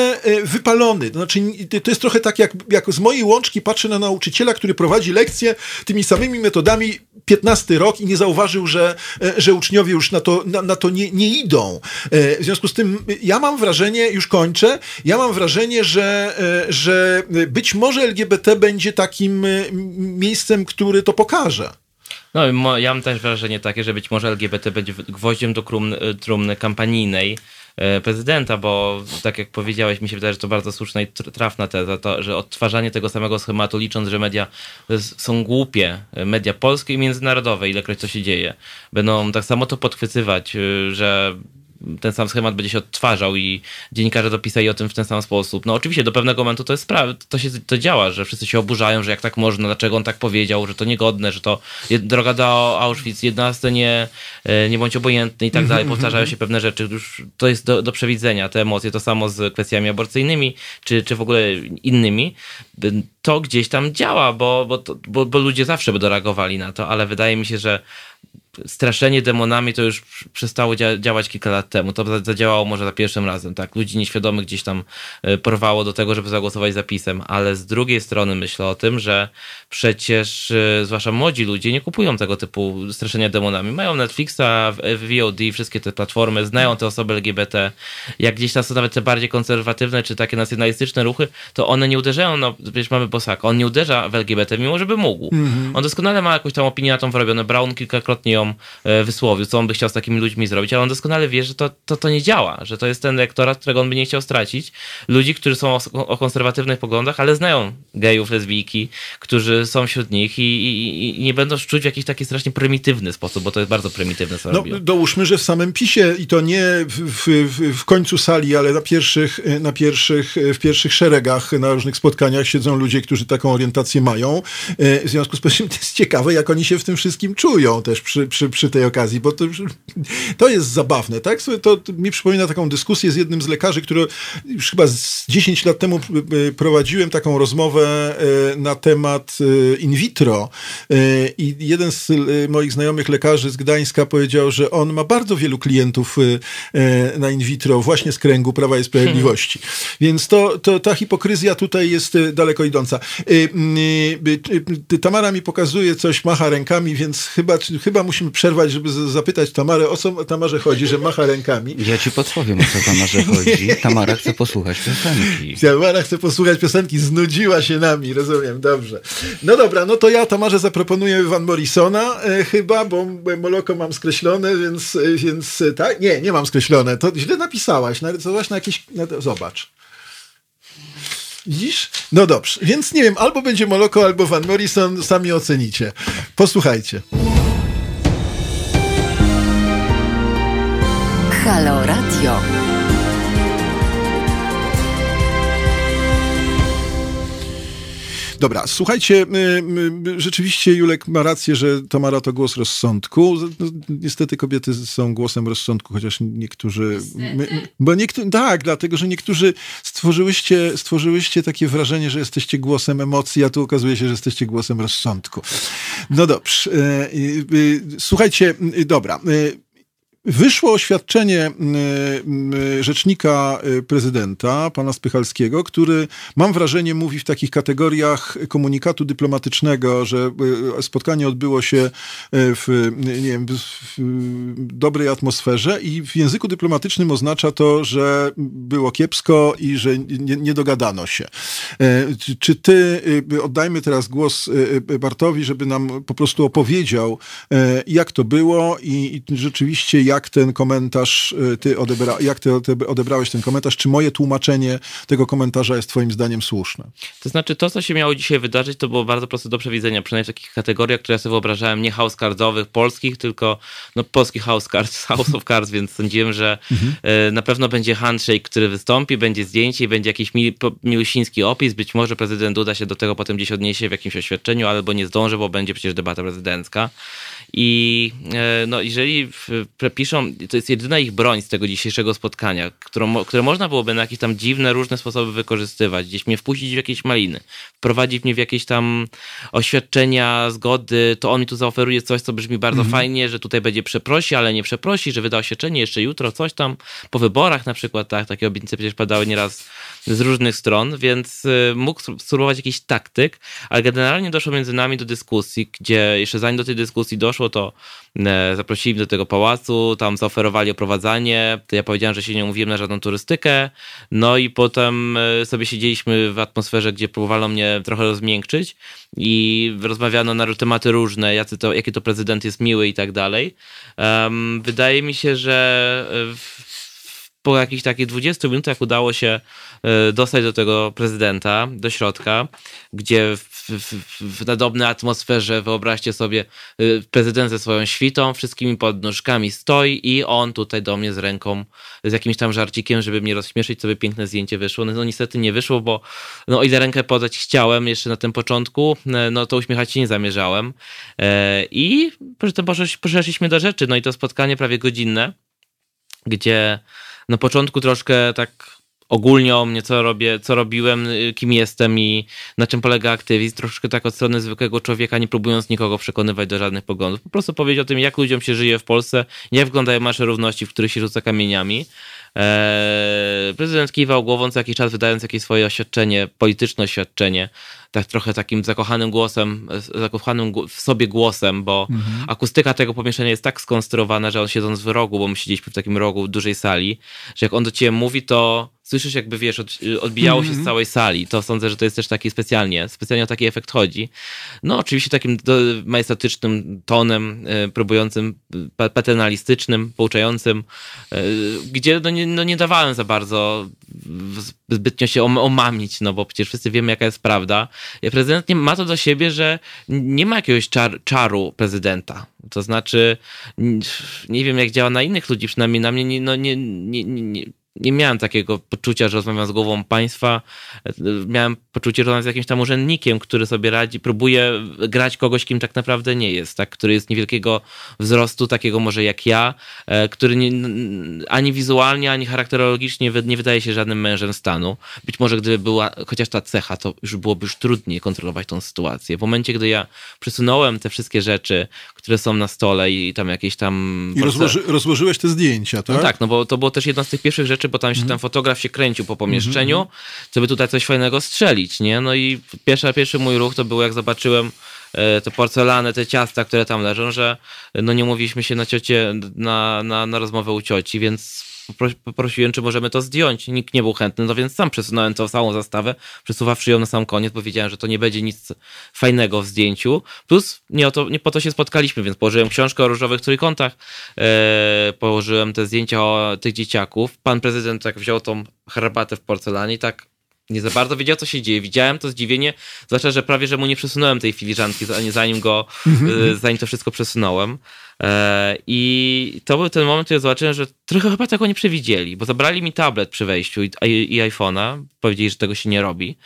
wypalony. To znaczy, to jest trochę tak, jak, jak z mojej łączki patrzę na nauczyciela, który prowadzi lekcje tymi samymi metodami 15 rok i nie zauważył, że, że uczniowie już na to, na, na to nie, nie idą. E, W związku z tym ja mam wrażenie, już kończę, ja mam wrażenie, że, e, że być może LGBT będzie takim e, miejscem, który to pokaże. No, ja mam też wrażenie takie, że być może LGBT będzie gwoździem do trumny, trumny kampanijnej e, prezydenta, bo tak jak powiedziałeś, mi się wydaje, że to bardzo słuszna i trafna teza, to, że odtwarzanie tego samego schematu, licząc, że media są głupie, media polskie i międzynarodowe, ilekroć to się dzieje, będą tak samo to podchwytywać, że ten sam schemat będzie się odtwarzał i dziennikarze dopisali o tym w ten sam sposób. No oczywiście do pewnego momentu to jest sprawa, to się to działa, że wszyscy się oburzają, że jak tak można, dlaczego on tak powiedział, że to niegodne, że to droga do Auschwitz, 11 nie, e, nie bądź obojętny i tak dalej. Mhm, Powtarzają mhm. się pewne rzeczy. Już to jest do, do przewidzenia, te emocje. To samo z kwestiami aborcyjnymi, czy, czy w ogóle innymi. To gdzieś tam działa, bo, bo, to, bo, bo ludzie zawsze by reagowali na to, ale wydaje mi się, że straszenie demonami to już przestało dzia działać kilka lat temu. To zadziałało może za pierwszym razem, tak? Ludzi nieświadomych gdzieś tam e, porwało do tego, żeby zagłosować za pisem, ale z drugiej strony myślę o tym, że przecież e, zwłaszcza młodzi ludzie nie kupują tego typu straszenia demonami. Mają Netflixa, VOD, wszystkie te platformy, znają te osoby LGBT. Jak gdzieś tam są nawet te bardziej konserwatywne czy takie nacjonalistyczne ruchy, to one nie uderzają, no przecież mamy Bosaka, on nie uderza w LGBT, mimo żeby mógł. Mm -hmm. On doskonale ma jakąś tam opinię na tą wyrobioną. Brown kilkakrotnie ją E, wysłowił, co on by chciał z takimi ludźmi zrobić, ale on doskonale wie, że to, to, to nie działa, że to jest ten elektorat, którego on by nie chciał stracić. Ludzi, którzy są o, o konserwatywnych poglądach, ale znają gejów, lesbijki, którzy są wśród nich i, i, i, nie będą czuć w jakiś taki strasznie prymitywny sposób, bo to jest bardzo prymitywne, co no, robią. Dołóżmy, że w samym PiSie i to nie w, w, w końcu sali, ale na pierwszych, na pierwszych, w pierwszych szeregach na różnych spotkaniach siedzą ludzie, którzy taką orientację mają. E, w związku z tym to jest ciekawe, jak oni się w tym wszystkim czują też przy, przy, przy tej okazji, bo to, to jest zabawne, tak? To, to mi przypomina taką dyskusję z jednym z lekarzy, który już chyba z 10 lat temu e, prowadziłem taką rozmowę e, na temat in vitro i jeden z moich znajomych lekarzy z Gdańska powiedział, że on ma bardzo wielu klientów na in vitro właśnie z kręgu Prawa i Sprawiedliwości. Hmm. Więc to, to, ta hipokryzja tutaj jest daleko idąca. Tamara mi pokazuje coś, macha rękami, więc chyba, chyba musimy przerwać, żeby zapytać Tamarę, o co Tamarze chodzi, że macha rękami. Ja ci podpowiem, o co Tamarze chodzi. Tamara chce posłuchać piosenki. Tamara chce posłuchać piosenki, znudziła się nami, rozumiem, dobrze. No dobra, no to ja Tamarze zaproponuję Van Morrisona e, chyba, bo Moloko mam skreślone, więc, e, więc e, tak? Nie, nie mam skreślone. To źle napisałaś, narysowałaś na jakieś... Na, zobacz. Widzisz? No dobrze, więc nie wiem, albo będzie Moloko, albo Van Morrison, sami ocenicie. Posłuchajcie. Halo Radio. Dobra, słuchajcie, rzeczywiście Julek ma rację, że Tamara to głos rozsądku. No, niestety kobiety są głosem rozsądku, chociaż niektórzy... My, bo niektórzy, tak, dlatego, że niektórzy stworzyłyście, stworzyłyście takie wrażenie, że jesteście głosem emocji, a tu okazuje się, że jesteście głosem rozsądku. No dobrze. E, e, słuchajcie, dobra. Wyszło oświadczenie rzecznika y, prezydenta, pana Spychalskiego, który, mam wrażenie, mówi w takich kategoriach komunikatu dyplomatycznego, że y, spotkanie odbyło się y, w, nie wiem, w dobrej atmosferze i w języku dyplomatycznym oznacza to, że było kiepsko i że nie, nie dogadano się. E, czy ty, oddajmy teraz głos Bartowi, żeby nam po prostu opowiedział, e, jak to było i, i rzeczywiście jak ten komentarz y, ty odebra, jak ty odebrałeś ten komentarz? Czy moje tłumaczenie tego komentarza jest twoim zdaniem słuszne? To znaczy, to, co się miało dzisiaj wydarzyć, to było bardzo proste do przewidzenia, przynajmniej w takich kategoriach, które ja sobie wyobrażałem, nie house cardowych polskich, tylko no, polski house cards, [laughs] house of cards, więc sądziłem, że mhm. Y, na pewno będzie handshake, który wystąpi, będzie zdjęcie i będzie jakiś milusiński opis. Być może prezydent uda się do tego potem gdzieś odniesie w jakimś oświadczeniu, albo nie zdąży, bo będzie przecież debata prezydencka. I e, no, jeżeli prepiszą, to jest jedyna ich broń z tego dzisiejszego spotkania, którą, które można byłoby na jakieś tam dziwne, różne sposoby wykorzystywać, gdzieś mnie wpuścić w jakieś maliny, wprowadzić mnie w jakieś tam oświadczenia, zgody, to on mi tu zaoferuje coś, co brzmi bardzo mhm. fajnie, że tutaj będzie przeprosi, ale nie przeprosi, że wyda oświadczenie jeszcze jutro, coś tam, po wyborach na przykład, tak, takie obietnice przecież padały nieraz z różnych stron, więc y, mógł spróbować jakiś taktyk, ale generalnie doszło między nami do dyskusji, gdzie jeszcze zanim do tej dyskusji doszło, to e, zaprosili mnie do tego pałacu, tam zaoferowali oprowadzanie, ja powiedziałem, że się nie umówiłem na żadną turystykę, no i potem e, sobie siedzieliśmy w atmosferze, gdzie próbowano mnie trochę rozmiękczyć i rozmawiano na tematy różne, jacy to, jaki to prezydent jest miły i tak dalej. Um, wydaje mi się, że w, po jakichś takich 20 minutach udało się e, dostać do tego prezydenta, do środka, gdzie w, w, w nadobnej atmosferze, wyobraźcie sobie, e, prezydent ze swoją świtą, wszystkimi podnóżkami stoi i on tutaj do mnie z ręką, z jakimś tam żarcikiem, żeby mnie rozśmieszyć, sobie piękne zdjęcie wyszło. No, no niestety nie wyszło, bo no, ile rękę podać chciałem jeszcze na tym początku, e, no to uśmiechać się nie zamierzałem. I poszliśmy do rzeczy, no i to spotkanie prawie godzinne, gdzie na początku troszkę tak ogólnie o mnie, co robię, co robiłem, y, kim jestem i na czym polega aktywizm, troszkę tak od strony zwykłego człowieka, nie próbując nikogo przekonywać do żadnych poglądów. Po prostu powiedzieć o tym, jak ludziom się żyje w Polsce, jak wyglądają marsze równości, w których się rzuca kamieniami. Eee, prezydent kiwał głową co jakiś czas, wydając jakieś swoje oświadczenie, polityczne oświadczenie, tak trochę takim zakochanym głosem, zakochanym w sobie głosem, bo mhm. akustyka tego pomieszczenia jest tak skonstruowana, że on siedząc w rogu, bo my siedzieliśmy w takim rogu dużej sali, że jak on do ciebie mówi, to słyszysz jakby, wiesz, od, odbijało się z mhm. całej sali. To sądzę, że to jest też taki specjalnie, specjalnie o taki efekt chodzi. No oczywiście takim majestatycznym tonem, e, próbującym, paternalistycznym, pouczającym, e, gdzie no nie, no nie dawałem za bardzo zbytnio się omamić, no bo przecież wszyscy wiemy, jaka jest prawda. Prezydent nie, ma to do siebie, że nie ma jakiegoś czar, czaru prezydenta. To znaczy, nie wiem, jak działa na innych ludzi, przynajmniej na mnie nie, no nie, nie, nie, nie miałem takiego poczucia, że rozmawiam z głową państwa. Miałem poczucie, że rozmawiam z jakimś tam urzędnikiem, który sobie radzi, próbuje grać kogoś, kim tak naprawdę nie jest, tak? który jest niewielkiego wzrostu, takiego może jak ja, e, który nie, ani wizualnie, ani charakterologicznie nie wydaje się żadnym mężem stanu. Być może gdyby była chociaż ta cecha, to już byłoby już trudniej kontrolować tą sytuację. W momencie, gdy ja przesunąłem te wszystkie rzeczy, które są na stole i tam jakieś tam... I rozłoży, rozłożyłeś te zdjęcia, tak? No tak, no bo to było też jedna z tych pierwszych rzeczy, bo tam się mhm. ten fotograf się kręcił po pomieszczeniu, mhm. żeby tutaj coś fajnego strzelić, nie? No i pierwszy, pierwszy mój ruch to było, jak zobaczyłem e, te porcelany, te ciasta, które tam leżą, że no nie mówiliśmy się na ciocie, na, na, na rozmowę u cioci, więc poprosiłem, czy możemy to zdjąć. Nikt nie był chętny, no więc sam przesunąłem tą całą zastawę, przesuwawszy ją na sam koniec, bo wiedziałem, że to nie będzie nic fajnego w zdjęciu. Plus nie, o to, nie po to się spotkaliśmy, więc położyłem książkę o różowych trójkątach, e, położyłem te zdjęcia o tych dzieciaków. Pan prezydent tak wziął tą herbatę w porcelanie i tak nie za bardzo wiedział, co się dzieje. Widziałem to zdziwienie, zwłaszcza, że prawie, że mu nie przesunąłem tej filiżanki, zanim go, mm-hmm. zanim to wszystko przesunąłem. E, I to był ten moment, kiedy zobaczyłem, że trochę chyba tego nie przewidzieli, bo zabrali mi tablet przy wejściu i, i iPhone'a, powiedzieli, że tego się nie robi.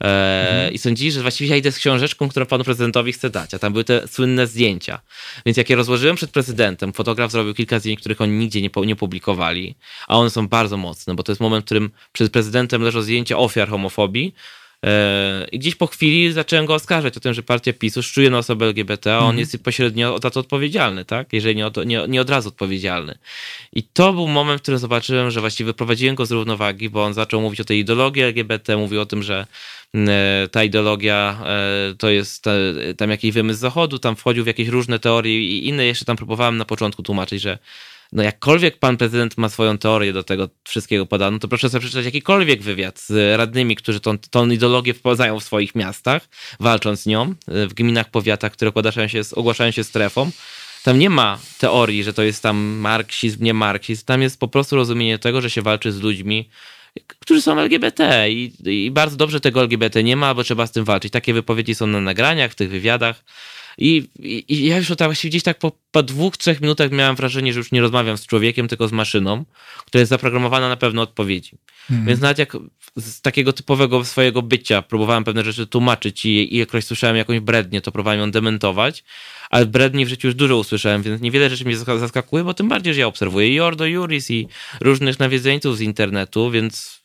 E, mhm. I sądzili, że właściwie ja idę z książeczką, którą panu prezydentowi chcę dać, a tam były te słynne zdjęcia. Więc jak je rozłożyłem przed prezydentem, fotograf zrobił kilka zdjęć, których oni nigdzie nie, nie publikowali, a one są bardzo mocne, bo to jest moment, w którym przed prezydentem leżą zdjęcia ofiar homofobii, I gdzieś po chwili zacząłem go oskarżać o tym, że partia PiSu szczuje na osobę LGBT, a on mm. jest pośrednio za to odpowiedzialny, tak? Jeżeli nie od, nie, nie od razu odpowiedzialny. I to był moment, w którym zobaczyłem, że właściwie wyprowadziłem go z równowagi, bo on zaczął mówić o tej ideologii LGBT, mówił o tym, że e, ta ideologia e, to jest tam jakiś wymysł zachodu, tam wchodził w jakieś różne teorie i inne jeszcze tam próbowałem na początku tłumaczyć, że no jakkolwiek pan prezydent ma swoją teorię do tego wszystkiego podano, to proszę sobie przeczytać jakikolwiek wywiad z radnymi, którzy tą, tą ideologię wprowadzają w swoich miastach, walcząc z nią, e, w gminach, powiatach, które ogłaszają się, ogłaszają się strefą. Tam nie ma teorii, że to jest tam marksizm, nie marksizm. Tam jest po prostu rozumienie tego, że się walczy z ludźmi, którzy są LGBT i, i bardzo dobrze tego LGBT nie ma, bo trzeba z tym walczyć. Takie wypowiedzi są na nagraniach, w tych wywiadach. I, i, i ja już tak właściwie gdzieś tak po, po dwóch, trzech minutach miałem wrażenie, że już nie rozmawiam z człowiekiem, tylko z maszyną, która jest zaprogramowana na pewne odpowiedzi. Mhm. Więc nawet jak z takiego typowego swojego bycia próbowałem pewne rzeczy tłumaczyć i, i jakoś słyszałem jakąś brednię, to próbowałem ją dementować, ale bredni w życiu już dużo usłyszałem, więc niewiele rzeczy mnie zaskakuje, bo tym bardziej, że ja obserwuję i Ordo Juris i różnych nawiedzeńców z internetu, więc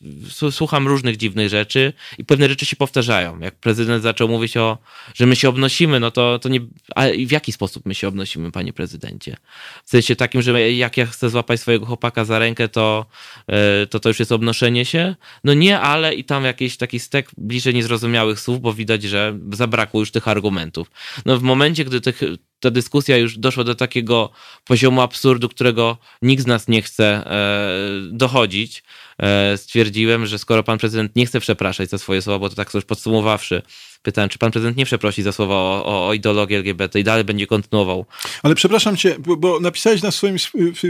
słucham różnych dziwnych rzeczy i pewne rzeczy się powtarzają. Jak prezydent zaczął mówić o, że my się obnosimy, no to, to nie... A w jaki sposób my się obnosimy, panie prezydencie? W sensie takim, że jak ja chcę złapać swojego chłopaka za rękę, to e, to, to już jest obnoszenie się? No nie, ale i tam jakiś taki stek bliżej niezrozumiałych słów, bo widać, że zabrakło już tych argumentów. No w momencie, gdy tych ta dyskusja już doszła do takiego poziomu absurdu, którego nikt z nas nie chce e, dochodzić. E, stwierdziłem, że skoro pan prezydent nie chce przepraszać za swoje słowa, bo to tak już podsumowawszy, pytałem, czy pan prezydent nie przeprosi za słowa o, o, o ideologii LGBT i dalej będzie kontynuował. Ale przepraszam cię, bo, bo napisałeś na swoim,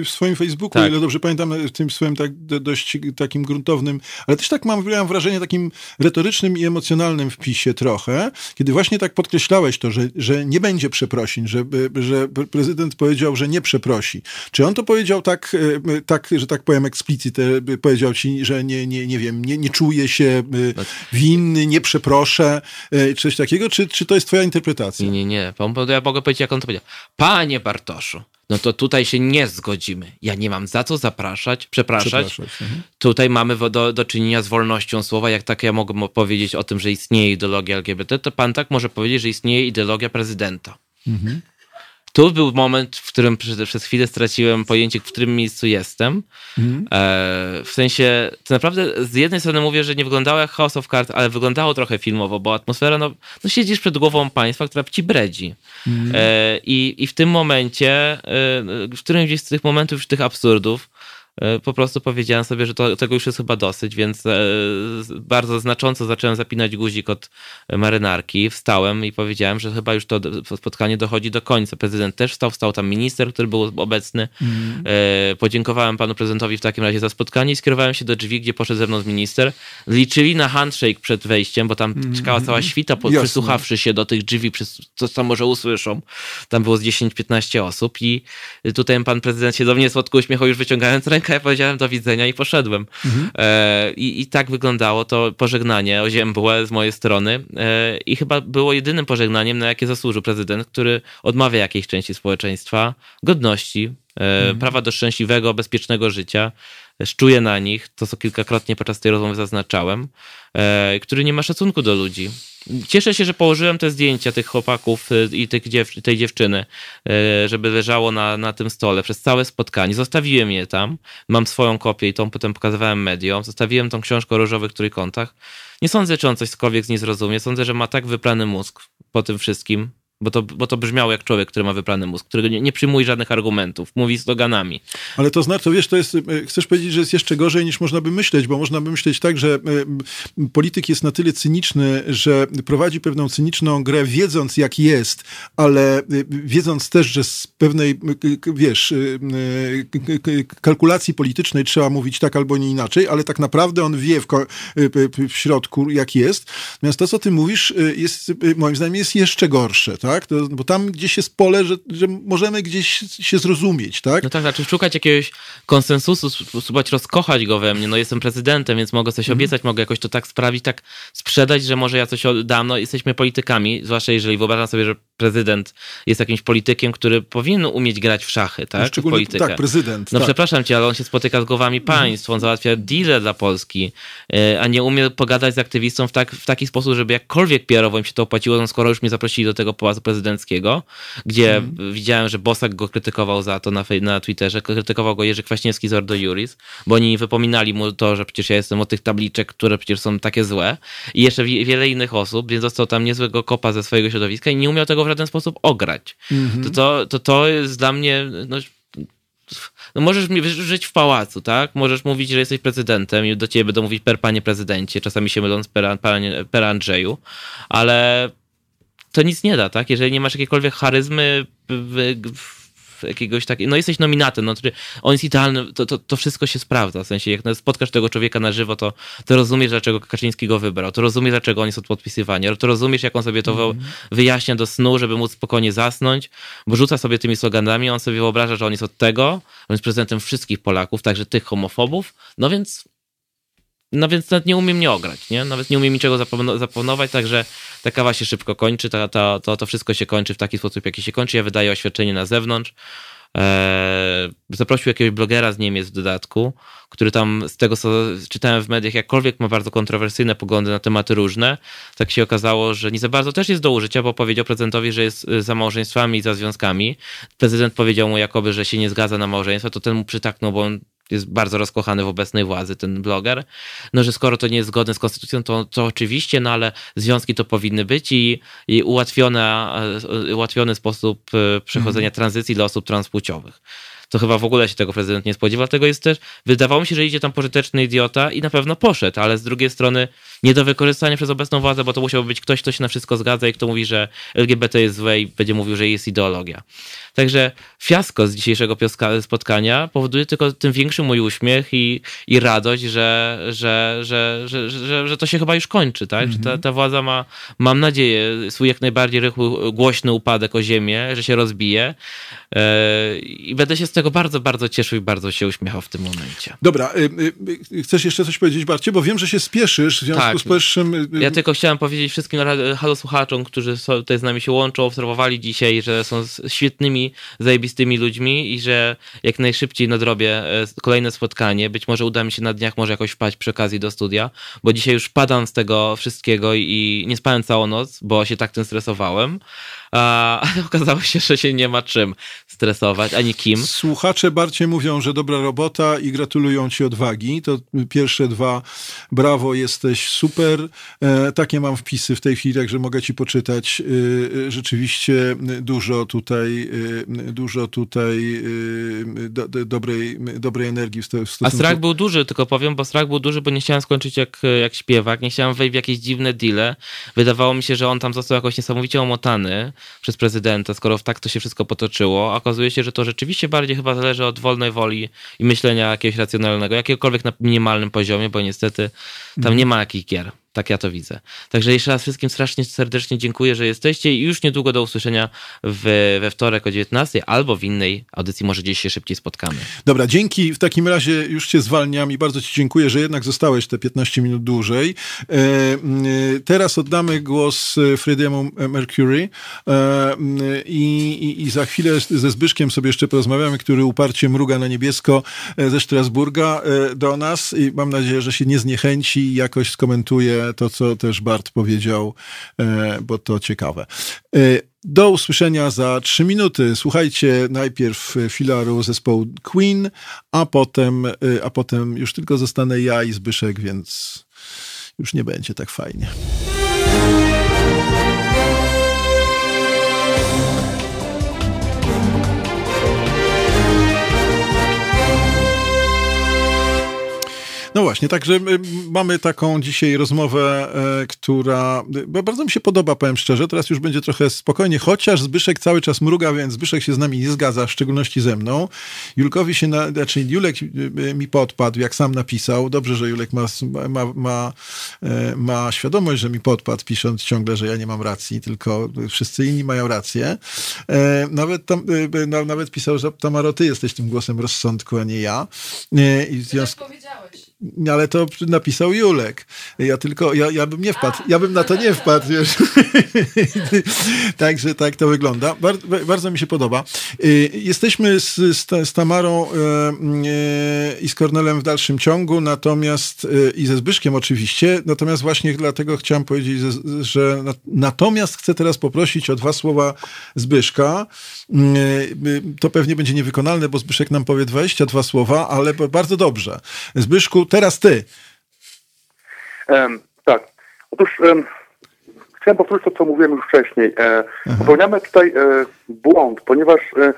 w swoim Facebooku, tak. ile dobrze pamiętam, w tym swoim tak, dość takim gruntownym, ale też tak mam, mam wrażenie takim retorycznym i emocjonalnym wpisie trochę, kiedy właśnie tak podkreślałeś to, że, że nie będzie przeprosin, że, że prezydent powiedział, że nie przeprosi. Czy on to powiedział tak, e, tak że tak powiem explicit, powiedział ci, że nie, nie, nie wiem, nie, nie czuje się e, tak. winny, nie przeproszę, e, coś takiego, czy, czy to jest twoja interpretacja? Nie, nie, nie. Ja mogę powiedzieć, jak on to powiedział. Panie Bartoszu, no to tutaj się nie zgodzimy. Ja nie mam za co zapraszać, przepraszać. przepraszać mhm. Tutaj mamy do, do czynienia z wolnością słowa. Jak tak ja mogę powiedzieć o tym, że istnieje ideologia LGBT, to pan tak może powiedzieć, że istnieje ideologia prezydenta. Mhm tu był moment, w którym przez, przez chwilę straciłem pojęcie, w którym miejscu jestem. Mm. E, w sensie, to naprawdę z jednej strony mówię, że nie wyglądało jak House of Cards, ale wyglądało trochę filmowo, bo atmosfera, no, no siedzisz przed głową państwa, która ci bredzi. Mm. E, i, I w tym momencie, e, w którymś z tych momentów, już tych absurdów, po prostu powiedziałem sobie, że to, tego już jest chyba dosyć, więc e, bardzo znacząco zacząłem zapinać guzik od marynarki. Wstałem i powiedziałem, że chyba już to spotkanie dochodzi do końca. Prezydent też wstał, wstał tam minister, który był obecny. Mm. Podziękowałem panu prezydentowi w takim razie za spotkanie i skierowałem się do drzwi, gdzie poszedł ze mną minister. Liczyli na handshake przed wejściem, bo tam mm. czekała cała świta, przysłuchawszy się do tych drzwi, co tam może usłyszą. Tam było z 10-15 osób i tutaj pan prezydent się do mnie słodko uśmiechał, już wyciągając rękę ja powiedziałem do widzenia i poszedłem. Mhm. E, i, I tak wyglądało to pożegnanie oziębłe z mojej strony. E, I chyba było jedynym pożegnaniem, na jakie zasłużył prezydent, który odmawia jakiejś części społeczeństwa godności, e, mhm. prawa do szczęśliwego, bezpiecznego życia szczuje na nich, to co kilkakrotnie podczas tej rozmowy zaznaczałem, e, który nie ma szacunku do ludzi. Cieszę się, że położyłem te zdjęcia tych chłopaków e, i tych dziew tej dziewczyny, e, żeby leżało na, na tym stole przez całe spotkanie. Zostawiłem je tam. Mam swoją kopię i tą potem pokazywałem mediom. Zostawiłem tą książkę o różowych trójkątach. Nie sądzę, czy on coś cokolwiek nie zrozumie. Sądzę, że ma tak wyplany mózg po tym wszystkim, bo to, bo to brzmiało jak człowiek, który ma wyplany mózg, którego nie, nie przyjmuje żadnych argumentów, mówi sloganami. Ale to znaczy, wiesz, to jest, e, chcesz powiedzieć, że jest jeszcze gorzej niż można by myśleć, bo można by myśleć tak, że e, polityk jest na tyle cyniczny, że prowadzi pewną cyniczną grę, wiedząc jak jest, ale e, wiedząc też, że z pewnej, wiesz, kalkulacji politycznej trzeba mówić tak albo nie inaczej, ale tak naprawdę on wie w, w środku jak jest. Natomiast to, co ty mówisz, jest moim zdaniem jest jeszcze gorsze, tak? Tak? To, bo tam gdzieś jest pole, że, że możemy gdzieś się zrozumieć, tak? No tak, znaczy szukać jakiegoś konsensusu, spróbować rozkochać go we mnie. No jestem prezydentem, więc mogę coś mhm. obiecać, mogę jakoś to tak sprawić, tak sprzedać, że może ja coś oddam. No jesteśmy politykami, zwłaszcza jeżeli wyobrażam sobie, że prezydent jest jakimś politykiem, który powinien umieć grać w szachy, tak? Szczególnie, politykę. Tak, prezydent. No tak. przepraszam cię, ale on się spotyka z głowami mhm. państw, on załatwia deale dla Polski, e, a nie umie pogadać z aktywistą w, tak, w taki sposób, żeby jakkolwiek PR-owo im się to opłaciło, no skoro już mnie zaprosili do tego pałacu prezydenckiego, gdzie mm. widziałem, że Bosak go krytykował za to na, na Twitterze, krytykował go Jerzy Kwaśniewski z Ordo Juris, bo oni wypominali mu to, że przecież ja jestem od tych tabliczek, które przecież są takie złe i jeszcze wiele innych osób, więc dostał tam niezłego kopa ze swojego środowiska i nie umiał tego w żaden sposób ograć. -hmm. to, to, to, to jest dla mnie no, no możesz żyć w pałacu, tak? Możesz mówić, że jesteś prezydentem i do ciebie będą mówić per panie prezydencie, czasami się myląc per, per, per Andrzeju, ale to nic nie da, tak? Jeżeli nie masz jakiejkolwiek charyzmy w, w, jakiegoś takiego, no jesteś nominatem, no, on jest idealny, to, to, to wszystko się sprawdza, w sensie jak spotkasz tego człowieka na żywo, to, to rozumiesz, dlaczego Kaczyński go wybrał, to rozumiesz, dlaczego on jest od podpisywania, to rozumiesz, jak on sobie to mm. wyjaśnia do snu, żeby móc spokojnie zasnąć, bo rzuca sobie tymi sloganami, on sobie wyobraża, że on jest od tego, on jest prezydentem wszystkich Polaków, także tych homofobów, no więc no więc nawet nie umiem nie ograć, nie? Nawet nie umiem niczego zaplanować, także ta kawa się szybko kończy, ta, ta, to, to wszystko się kończy w taki sposób, jaki się kończy. Ja wydaję oświadczenie na zewnątrz. Eee, zaprosił jakiegoś blogera z Niemiec w dodatku, który tam z tego, co czytałem w mediach, jakkolwiek ma bardzo kontrowersyjne poglądy na tematy różne, tak się okazało, że nie za bardzo też jest do użycia, bo powiedział prezydentowi, że jest za małżeństwami i za związkami. Prezydent powiedział mu jakoby, że się nie zgadza na małżeństwo, to ten mu przytaknął, bo on jest bardzo rozkochany w obecnej władzy, ten bloger, no że skoro to nie jest zgodne z konstytucją, to, to oczywiście, no ale związki to powinny być i, i ułatwione, e, ułatwiony sposób e, przechodzenia mhm. tranzycji dla osób transpłciowych to chyba w ogóle się tego prezydent nie spodziewał. Tego jest też, wydawało mi się, że idzie tam pożyteczny idiota i na pewno poszedł, ale z drugiej strony nie do wykorzystania przez obecną władzę, bo to musiał być ktoś, kto się na wszystko zgadza i kto mówi, że LGBT jest złe i będzie mówił, że jest ideologia. Także fiasko z dzisiejszego spotkania powoduje tylko tym większy mój uśmiech i, i radość, że, że, że, że, że, że to się chyba już kończy, tak? -hmm. Że ta, ta władza ma, mam nadzieję, swój jak najbardziej rychły, głośny upadek o ziemię, że się rozbije yy, i będę się z tego bardzo, bardzo cieszył i bardzo się uśmiechał w tym momencie. Dobra, y, y, chcesz jeszcze coś powiedzieć, Barcie? Bo wiem, że się spieszysz w związku tak. z powyższym... Y, ja tylko chciałem powiedzieć wszystkim halo słuchaczom, którzy tutaj z nami się łączą, obserwowali dzisiaj, że są świetnymi, zajebistymi ludźmi i że jak najszybciej nadrobię e, kolejne spotkanie. Być może uda mi się na dniach może jakoś wpaść przy okazji do studia, bo dzisiaj już padam z tego wszystkiego i nie spałem całą noc, bo się tak tym stresowałem a okazało się, że się nie ma czym stresować, ani kim. Słuchacze Barcie mówią, że dobra robota i gratulują ci odwagi. To pierwsze dwa, brawo, jesteś super. E, takie mam wpisy w tej chwili, także mogę ci poczytać. E, e rzeczywiście dużo tutaj, dużo tutaj do, do, dobrej, dobrej energii w stosunku. A strach był duży, tylko powiem, bo strach był duży, bo nie chciałem skończyć jak, jak śpiewak, nie chciałem wejść w jakieś dziwne deale. Wydawało mi się, że on tam został jakoś niesamowicie omotany przez prezydenta, skoro tak to się wszystko potoczyło. Okazuje się, że to rzeczywiście bardziej chyba zależy od wolnej woli i myślenia jakiegoś racjonalnego, jakiegokolwiek na minimalnym poziomie, bo niestety tam mhm. nie ma jakich gier. Tak ja to widzę. Także jeszcze raz wszystkim strasznie serdecznie dziękuję, że jesteście i już niedługo do usłyszenia w, we wtorek o 19 albo w innej audycji, może gdzieś się szybciej spotkamy. Dobra, dzięki. W takim razie już cię zwalniam i bardzo ci dziękuję, że jednak zostałeś te 15 minut dłużej. E, e, teraz oddamy głos Freddemu Mercury e, i, i, i, za chwilę ze Zbyszkiem sobie jeszcze porozmawiamy, który uparcie mruga na niebiesko ze Strasburga do nas i mam nadzieję, że się nie zniechęci i jakoś skomentuje to, co też Bart powiedział, e, bo to ciekawe. E, do usłyszenia za trzy minuty. Słuchajcie najpierw filaru zespołu Queen, a potem, e, a potem już tylko zostanę ja i Zbyszek, więc już nie będzie tak fajnie. No właśnie, także mamy taką dzisiaj rozmowę, e, która bardzo mi się podoba, powiem szczerze. Teraz już będzie trochę spokojnie, chociaż Zbyszek cały czas mruga, więc Zbyszek się z nami nie zgadza, w szczególności ze mną. Julkowi się, na, znaczy Julek e, mi podpadł, jak sam napisał. Dobrze, że Julek ma, ma, ma, e, ma świadomość, że mi podpadł, pisząc ciągle, że ja nie mam racji, tylko wszyscy inni mają rację. Nawet, tam, nawet pisał, że Tamaro, ty jesteś tym głosem rozsądku, a nie ja. I w związku... powiedziałeś ale to napisał Julek. Ja tylko, ja, ja bym nie wpadł, ja bym na to nie wpadł, wiesz. [laughs] Także tak to wygląda. Bardzo, bardzo mi się podoba. Y, jesteśmy z, z, Tamarą e, e, i z Kornelem w dalszym ciągu, natomiast e, i ze Zbyszkiem oczywiście, natomiast właśnie dlatego chciałem powiedzieć, że natomiast chcę teraz poprosić o dwa słowa Zbyszka. To pewnie będzie niewykonalne, bo Zbyszek nam powie 22 słowa, ale bardzo dobrze. Zbyszku, teraz ty. Um, tak. Otóż um, chciałem powtórzyć to, co mówiłem już wcześniej. E, popełniamy tutaj e, błąd, ponieważ e,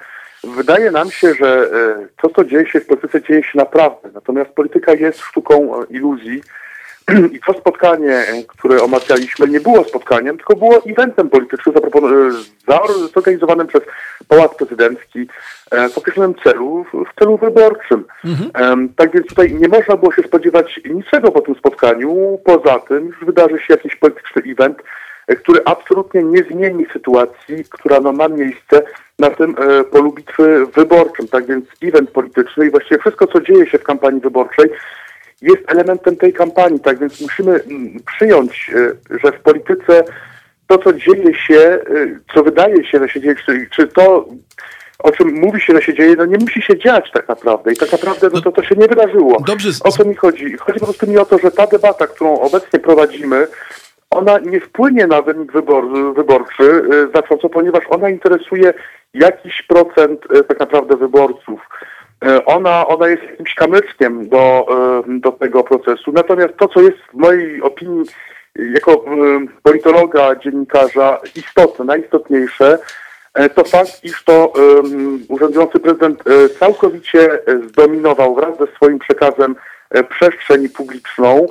wydaje nam się, że e, to, co dzieje się w polityce, dzieje się naprawdę. Natomiast polityka jest sztuką e, iluzji. I to spotkanie, e, które omawialiśmy, nie było spotkaniem, tylko było eventem politycznym zorganizowanym przez Pałac Prezydencki e, w określonym celu, w celu wyborczym. Mhm. Tak więc tutaj nie można było się spodziewać niczego po tym spotkaniu, poza tym już wydarzy się jakiś polityczny event, e, który absolutnie nie zmieni sytuacji, która no, ma miejsce na tym polu bitwy wyborczym. Tak więc event polityczny i właściwie wszystko, co dzieje się w kampanii wyborczej, jest elementem tej kampanii. Tak więc musimy mm, przyjąć, że w polityce to, co dzieje się, y, co wydaje się, że się dzieje, czy, to, o czym mówi się, że się dzieje, no nie musi się dziać tak naprawdę. I tak naprawdę no, to, to się nie wydarzyło. Dobrze. O co mi chodzi? Chodzi po prostu mi o to, że ta debata, którą obecnie prowadzimy, ona nie wpłynie na wynik wybor, wyborczy y, znacząco, ponieważ ona interesuje jakiś procent tak naprawdę wyborców. E, ona, ona jest jakimś kamyczkiem do, e, do tego procesu. Natomiast to, co jest w mojej opinii jako e, politologa, dziennikarza istotne, najistotniejsze, to fakt, iż to urzędujący prezydent całkowicie zdominował wraz ze swoim przekazem przestrzeń publiczną,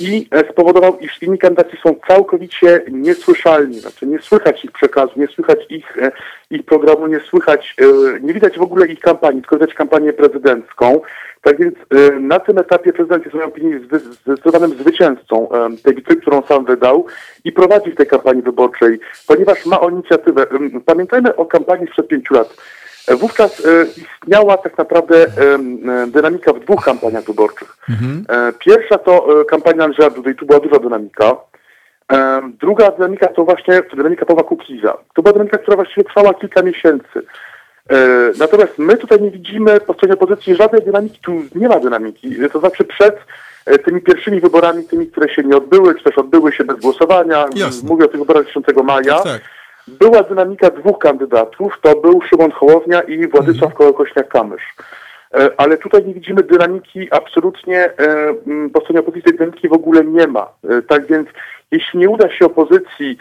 i e, spowodował, iż inni kandydaci są całkowicie niesłyszalni. Znaczy nie słychać ich przekazu, nie słychać ich, e, ich programu, nie słychać, nie widać w ogóle ich kampanii, tylko widać kampanię prezydencką. Tak więc na tym etapie prezydent jest w mojej opinii zdecydowanym zwycięzcą tej bitwy, którą sam wydał i prowadzi w tej kampanii wyborczej, ponieważ ma on inicjatywę. Pamiętajmy o kampanii sprzed pięciu lat. Wówczas e, istniała tak naprawdę e, dynamika w dwóch kampaniach wyborczych. Mhm. E, pierwsza to kampania Andrzeja Dudy i tu była duża dynamika. Druga dynamika to właśnie dynamika Pawła Kukiza. To była dynamika, która właściwie trwała kilka miesięcy. Natomiast my tutaj nie widzimy po stronie opozycji żadnej dynamiki, tu nie ma dynamiki. To znaczy przed tymi pierwszymi wyborami, tymi, które się nie odbyły, czy też odbyły się bez głosowania, Jasne. mówię o tych wyborach 10 maja, tak była dynamika dwóch kandydatów, to był Szymon Hołownia i Władysław mhm. Kołokośniak-Kamysz. E, ale tutaj nie widzimy dynamiki absolutnie, e, po stronie opozycji dynamiki w ogóle nie ma. E, tak więc jeśli nie uda się opozycji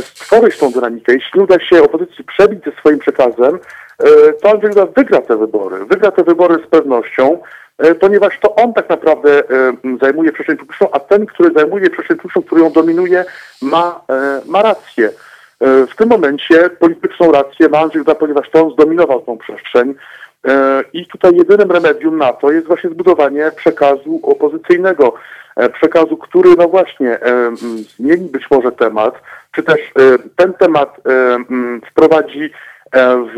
stworzyć tą dynamikę, jeśli nie uda się opozycji przebić ze swoim przekazem, to Andrzej Duda wygra te wybory. Wygra te wybory z pewnością, ponieważ to on tak naprawdę zajmuje przestrzeń publiczną, a ten, który zajmuje przestrzeń publiczną, który ją dominuje, ma, ma rację. E, w tym momencie polityczną rację ma Andrzej ponieważ to on zdominował tą przestrzeń. E, i tutaj jedynym remedium na to jest właśnie zbudowanie przekazu opozycyjnego, e, przekazu, który no właśnie zmieni być może temat, czy też ten temat wprowadzi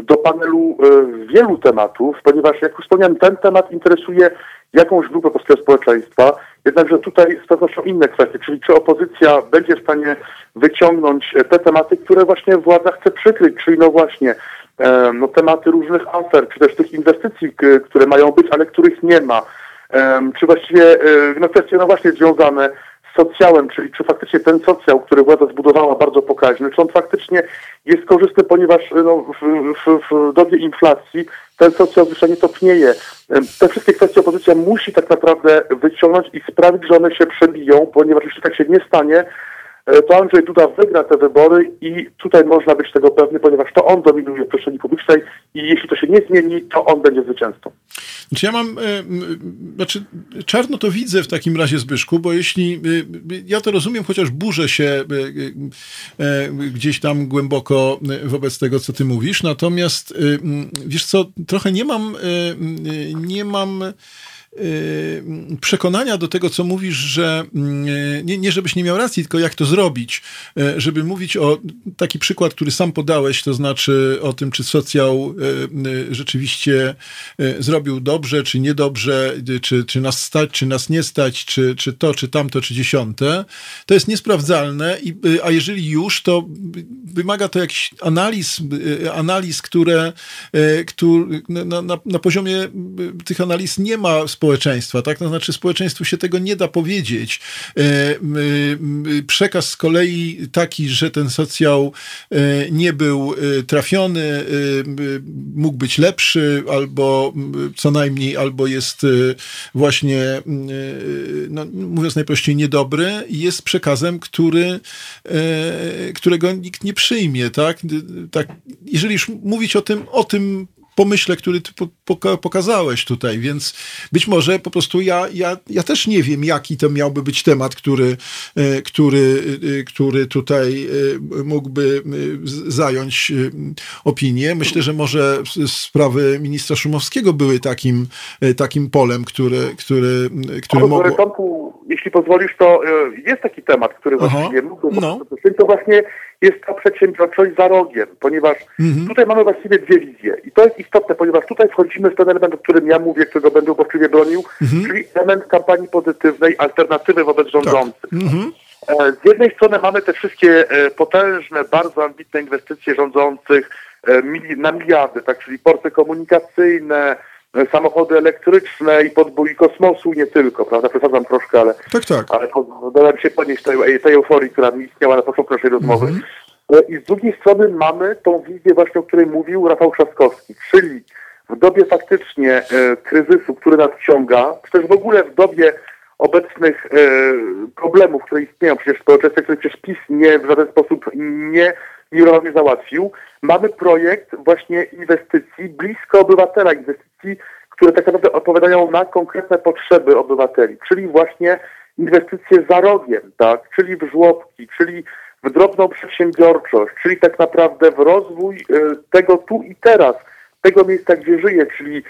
do panelu wielu tematów, ponieważ jak już wspomniałem, ten temat interesuje jakąś grupę polskiego społeczeństwa, jednakże tutaj z pewnością inne kwestie, czyli czy opozycja będzie w stanie wyciągnąć te tematy, które właśnie władza chce przykryć, czyli no właśnie e, no, tematy różnych afer, czy też tych inwestycji, które mają być, ale których nie ma, e, czy właściwie e, no, kwestie no właśnie związane socjałem, czyli czy faktycznie ten socjał, który władza zbudowała bardzo pokaźny, czy on faktycznie jest korzystny, ponieważ no, w, w, w dobie inflacji ten socjal zwyczajnie topnieje. Te wszystkie kwestie opozycja musi tak naprawdę wyciągnąć i sprawić, że one się przebiją, ponieważ jeśli tak się nie stanie, to Andrzej Duda wygra te wybory i tutaj można być tego pewny, ponieważ to on dominuje w przestrzeni publicznej i jeśli to się nie zmieni, to on będzie zwycięzcą. Znaczy ja mam, e, znaczy czarno to widzę w takim razie Zbyszku, bo jeśli, e, ja to rozumiem, chociaż burzę się gdzieś tam głęboko wobec tego, co ty mówisz, natomiast wiesz co, trochę nie mam, nie mam przekonania do tego, co mówisz, że y, nie, nie żebyś nie miał racji, tylko jak to zrobić, y, żeby mówić o taki przykład, który sam podałeś, to znaczy o tym, czy socjał rzeczywiście zrobił dobrze, czy niedobrze, czy, czy nas stać, czy nas nie stać, czy, czy to, czy tamto, czy dziesiąte, to jest niesprawdzalne, i, a jeżeli już, to wymaga to jakichś analiz, analiz które, które na, na, na poziomie tych analiz nie ma społeczeństwa, tak? To znaczy społeczeństwu się tego nie da powiedzieć. E, przekaz z kolei taki, że ten socjał e, nie był e, trafiony, mógł być lepszy, albo co najmniej, albo jest właśnie, no, mówiąc najprościej, niedobry, jest przekazem, który, którego nikt nie przyjmie, tak? tak jeżeli już mówić o tym, o tym pomyśle, który ty pokazałeś tutaj, więc być może po prostu ja, ja, ja też nie wiem, jaki to miałby być temat, który, e, który, e, który tutaj e, mógłby zająć opinię. Myślę, że może sprawy ministra Szumowskiego były takim, takim polem, który, który, który mogło... Jeśli pozwolisz, to jest taki temat, który właściwie mógłby no. to właśnie jest ta przedsiębiorczość za rogiem, ponieważ mhm. tutaj mamy właściwie dwie wizje i to jest istotne, ponieważ tutaj wchodzimy w ten element, o którym ja mówię, którego będę uporczywie bronił, mhm. czyli element kampanii pozytywnej, alternatywy wobec tak. rządzących. Tak. Mhm. Z jednej strony mamy te wszystkie e, potężne, bardzo ambitne inwestycje rządzących e, na miliardy, tak, czyli porty komunikacyjne, samochody elektryczne i podbój kosmosu, nie tylko, prawda? Przesadzam troszkę, ale, tak, tak. ale dodam się ponieść tej, tej euforii, która mi istniała na początku naszej rozmowy. Mm -hmm. I z drugiej strony mamy tą wizję właśnie, o której mówił Rafał Trzaskowski, czyli w dobie faktycznie e, kryzysu, który nas ciąga, czy też w ogóle w dobie obecnych e, problemów, które istnieją przecież w społeczeństwie, które przecież PiS nie w żaden sposób nie, nie załatwił, mamy projekt właśnie inwestycji blisko obywatela, inwestycji, które tak naprawdę odpowiadają na konkretne potrzeby obywateli, czyli właśnie inwestycje za rogiem, tak, czyli w żłobki, czyli w drobną przedsiębiorczość, czyli tak naprawdę w rozwój e, tego tu i teraz, tego miejsca, gdzie żyję, czyli e,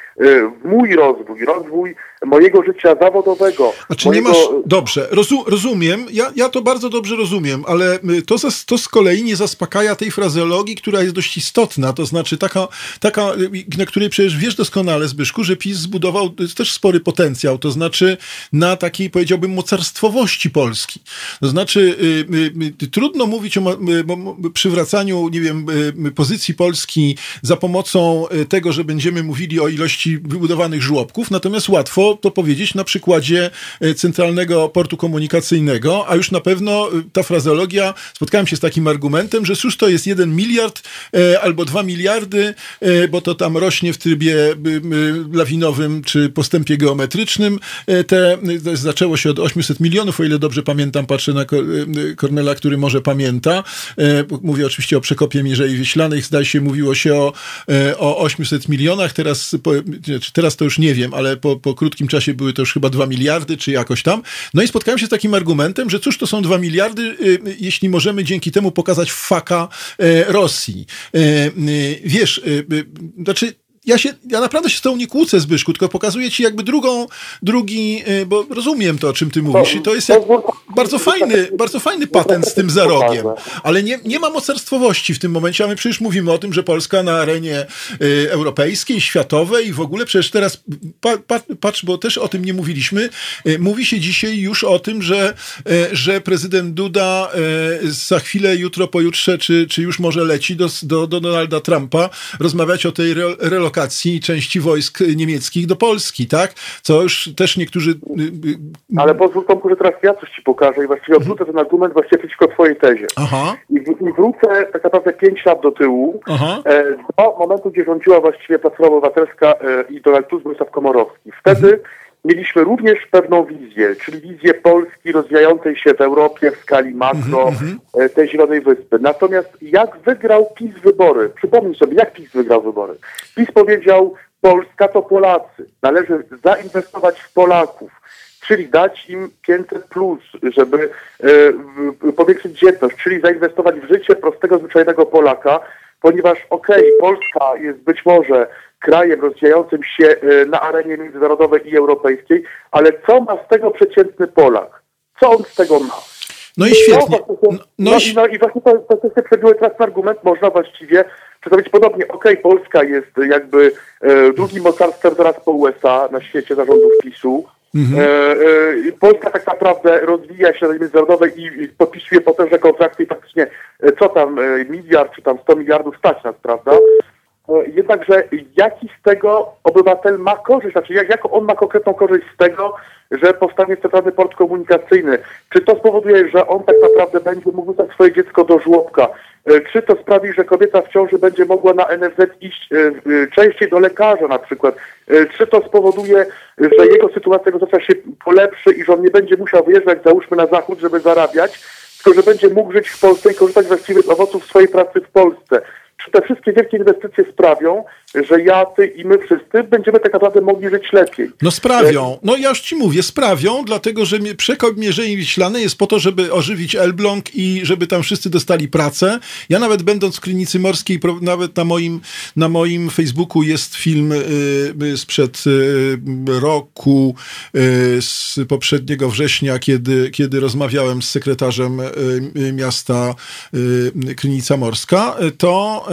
w mój rozwój, rozwój mojego życia zawodowego. Znaczy mojego... nie masz, dobrze, rozu, rozumiem, ja, ja to bardzo dobrze rozumiem, ale y, to, to z kolei nie zaspokaja tej frazeologii, która jest dość istotna, to znaczy taka, taka y, na której przecież wiesz doskonale, Zbyszku, że PiS zbudował też spory potencjał, to znaczy na takiej, powiedziałbym, mocarstwowości Polski. To znaczy y, y, trudno mówić o y, przywracaniu, nie wiem, pozycji Polski za pomocą tego, że będziemy mówili o ilości wybudowanych żłobków, natomiast łatwo to powiedzieć na przykładzie e, Centralnego Portu Komunikacyjnego, a już na pewno e, ta frazeologia, spotkałem się z takim argumentem, że cóż to jest jeden miliard albo dwa miliardy, bo to tam rośnie w trybie lawinowym czy postępie geometrycznym. Te, zaczęło się od 800 milionów, o ile dobrze pamiętam, patrzę na Kornela, który może pamięta. Mówię oczywiście o przekopie Mierzei Wieślanej. Zdaje się, mówiło się o, o 800 milionach. Teraz, teraz to już nie wiem, ale po, po krótkim czasie były to już chyba 2 miliardy, czy jakoś tam. No i spotkałem się z takim argumentem, że cóż to są 2 miliardy, y, jeśli możemy dzięki temu pokazać faka y, Rosji. Y, wiesz, znaczy ja się, ja naprawdę się z tą nie kłócę, Zbyszku, tylko pokazuję ci jakby drugą, drugi, y, bo rozumiem to, o czym ty mówisz i to jest jak bardzo fajny, bardzo fajny patent z tym zarogiem, ale nie, nie ma mocarstwowości w tym momencie, a my przecież mówimy o tym, że Polska na arenie y, europejskiej, światowej i w ogóle przecież teraz, pa, pa, patrz, bo też o tym nie mówiliśmy, y, mówi się dzisiaj już o tym, że, że prezydent Duda za chwilę, jutro, pojutrze, czy, czy już może leci do, do, do Donalda Trumpa rozmawiać o tej relokacji relokacji części wojsk niemieckich do Polski, tak? Co już też niektórzy... Y, y, Ale pozwól Tomku, że teraz ja coś ci pokażę i właściwie odwrócę ten argument właściwie przeciwko twojej tezie. Aha. I, I wrócę tak naprawdę pięć lat do tyłu, Aha. E, do momentu, gdzie rządziła właściwie Platforma Obywatelska e, i Donald Tusk, Komorowski. Wtedy mhm mieliśmy również pewną wizję, czyli wizję Polski rozwijającej się w Europie w skali makro, mm -hmm. tej Zielonej Wyspy. Natomiast jak wygrał PiS wybory? Przypomnij sobie, jak PiS wygrał wybory. PiS powiedział, Polska to Polacy. Należy zainwestować w Polaków czyli dać im 500 plus, żeby e, powiększyć dzietność, czyli zainwestować w życie prostego, zwyczajnego Polaka, ponieważ okej, okay, Polska jest być może krajem rozwijającym się e, na arenie międzynarodowej i europejskiej, ale co ma z tego przeciętny Polak? Co on z tego ma? No i świetnie. No, no, no, i, no i właśnie to, to, to jest przebiły teraz argument, można właściwie przedstawić podobnie. Okej, okay, Polska jest jakby e, drugim mocarstwem zaraz po USA na świecie zarządów PiSu. Mhm. E, e, Polska tak naprawdę rozwija się na międzynarodowej i, i podpisuje potężne kontrakty i faktycznie e, co tam, e, miliard czy tam 100 miliardów stać nas, prawda? Jednakże jaki z tego obywatel ma korzyść, znaczy jak, jak on ma konkretną korzyść z tego, że powstanie centralny port komunikacyjny? Czy to spowoduje, że on tak naprawdę będzie mógł wysłać swoje dziecko do żłobka? E, czy to sprawi, że kobieta w ciąży będzie mogła na NFZ iść e, e, częściej do lekarza na przykład? Czy to spowoduje, że jego sytuacja gospodarcza się polepszy i że on nie będzie musiał wyjeżdżać załóżmy na zachód, żeby zarabiać, tylko że będzie mógł żyć w Polsce i korzystać z owoców swojej pracy w Polsce? Czy te wszystkie wielkie inwestycje sprawią, że ja, ty i my wszyscy będziemy tak naprawdę mogli żyć lepiej. No sprawią. No ja już ci mówię, sprawią, dlatego że przekop Mierzei Wiślanej jest po to, żeby ożywić Elbląg i żeby tam wszyscy dostali pracę. Ja nawet będąc w Klinicy Morskiej, nawet na moim, na moim Facebooku jest film y, sprzed y, roku, y, z poprzedniego września, kiedy, kiedy rozmawiałem z sekretarzem y, miasta y, Klinica Morska, to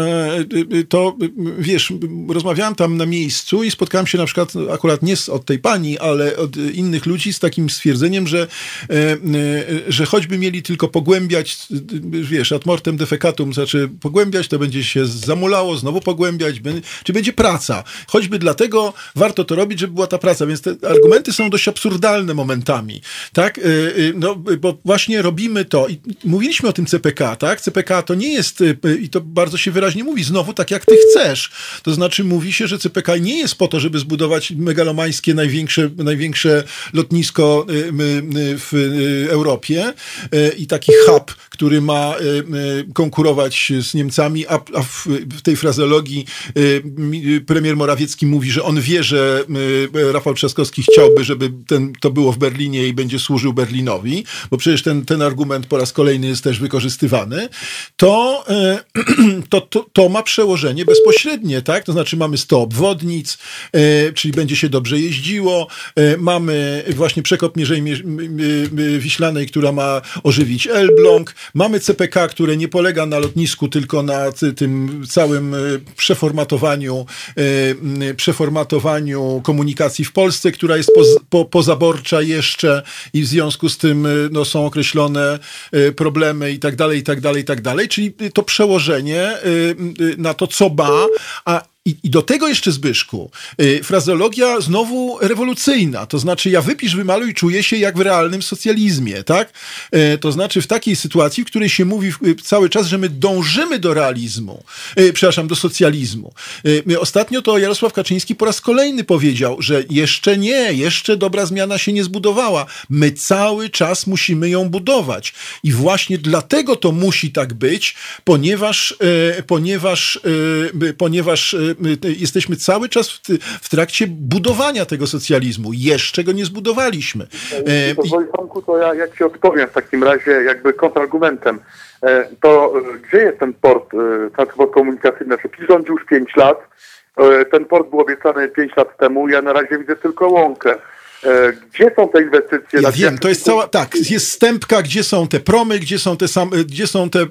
to wiesz, rozmawiałem tam na miejscu i spotkałem się na przykład, akurat nie od tej pani, ale od innych ludzi z takim stwierdzeniem, że, e, e, że choćby mieli tylko pogłębiać, wiesz, ad mortem defecatum, znaczy pogłębiać, to będzie się zamulało, znowu pogłębiać, czy będzie praca. Choćby dlatego warto to robić, żeby była ta praca, więc te argumenty są dość absurdalne momentami, tak? No, bo właśnie robimy to i mówiliśmy o tym CPK, tak? CPK to nie jest, i to bardzo się wyraźnie wyraźnie mówi, znowu tak jak ty chcesz. To znaczy mówi się, że CPK nie jest po to, żeby zbudować megalomańskie największe, największe lotnisko w Europie i taki hub, który ma konkurować z Niemcami, a, w tej frazeologii premier Morawiecki mówi, że on wie, że Rafał Trzaskowski chciałby, żeby ten, to było w Berlinie i będzie służył Berlinowi, bo przecież ten, ten argument po raz kolejny jest też wykorzystywany, to, [clears throat] to, to, to ma przełożenie bezpośrednie, tak? To znaczy mamy 100 obwodnic, e, czyli będzie się dobrze jeździło, e, mamy właśnie przekop Mierzei Wiślanej, która ma ożywić Elbląg, mamy CPK, które nie polega na lotnisku, tylko na tym całym przeformatowaniu, przeformatowaniu komunikacji w Polsce, która jest poz, po, pozaborcza jeszcze i w związku z tym no, są określone problemy i tak dalej, i tak dalej, i tak dalej. Czyli to przełożenie na to, co ma, a i, I, do tego jeszcze Zbyszku, yy, znowu rewolucyjna, to znaczy ja wypisz, wymaluj, czuję się jak w realnym socjalizmie, tak? Yy, to znaczy w takiej sytuacji, w której się mówi yy, cały czas, że my dążymy do realizmu, y, przepraszam, do socjalizmu. Y, ostatnio to Jarosław Kaczyński po raz kolejny powiedział, że jeszcze nie, jeszcze dobra zmiana się nie zbudowała. My cały czas musimy ją budować. I właśnie dlatego to musi tak być, ponieważ, y, ponieważ, ponieważ jesteśmy cały czas w, w, trakcie budowania tego socjalizmu. Jeszcze go nie zbudowaliśmy. E, Pozwoli Tomku, to ja, jak ci odpowiem w takim razie jakby kontrargumentem. E, to e, gdzie jest ten port, transport komunikacyjny? Znaczy, PiS rządzi już 5 lat. Ten port był obiecany 5 lat temu. Ja na razie widzę tylko łąkę. E, gdzie są te inwestycje? Ja wiem, to jest cała, tak, jest stępka, gdzie są te promy, gdzie są te same, gdzie są te, y,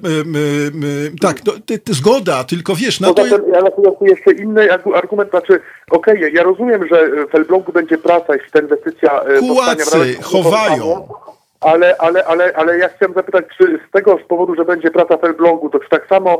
tak, to, zgoda, tylko wiesz, na no to... Zatem, ale tu jeszcze inny argument, znaczy, okej, okay, ja rozumiem, że w Elblągu będzie praca, jeśli ta inwestycja... Kułacy chowają. Ale, ale, ale, ale ja chciałem zapytać, czy z tego powodu, że będzie praca w Elblągu, to czy tak samo e,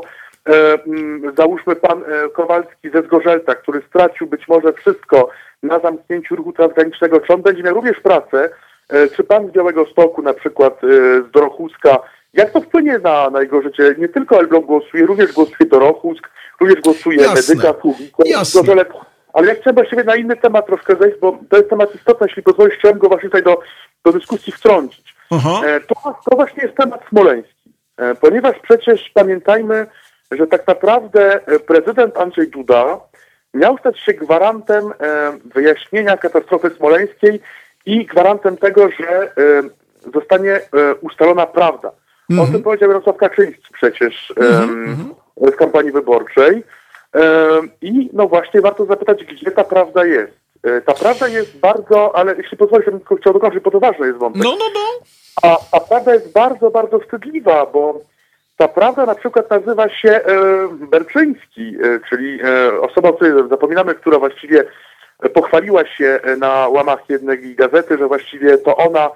załóżmy pan e, Kowalski ze Zgorzelca, który stracił być może wszystko, na zamknięciu ruchu transgranicznego, czy on będzie miał również pracę, e, czy pan z Białego Stoku, na przykład e, z Dorochuska, jak to wpłynie na, na jego życie? Nie tylko Elbląg głosuje, również głosuje Dorochusk, również głosuje Jasne. Medyka, Gorzelec. Ale ja chciałem właściwie na inny temat troszkę zejść, bo to jest temat istotny, jeśli pozwolisz, chciałem go właśnie tutaj do, do dyskusji wtrącić. E, to, to właśnie jest temat smoleński, ponieważ przecież pamiętajmy, że tak naprawdę prezydent Andrzej Duda miał stać się gwarantem e, wyjaśnienia katastrofy smoleńskiej i gwarantem tego, że e, zostanie e, ustalona prawda. Mm -hmm. O tym powiedział Jarosław Kaczyński przecież mm -hmm. w kampanii wyborczej. I no właśnie warto zapytać, gdzie ta prawda jest. Ta prawda jest bardzo, ale jeśli pozwolisz, bym chciał dokończyć, bo to ważne jest wątek. No, no, no. A, a prawda jest bardzo, bardzo wstydliwa, bo ta prawda na przykład nazywa się e, Berczyński, e, czyli e, osoba, o której zapominamy, która właściwie pochwaliła się na łamach jednej gazety, że właściwie to ona,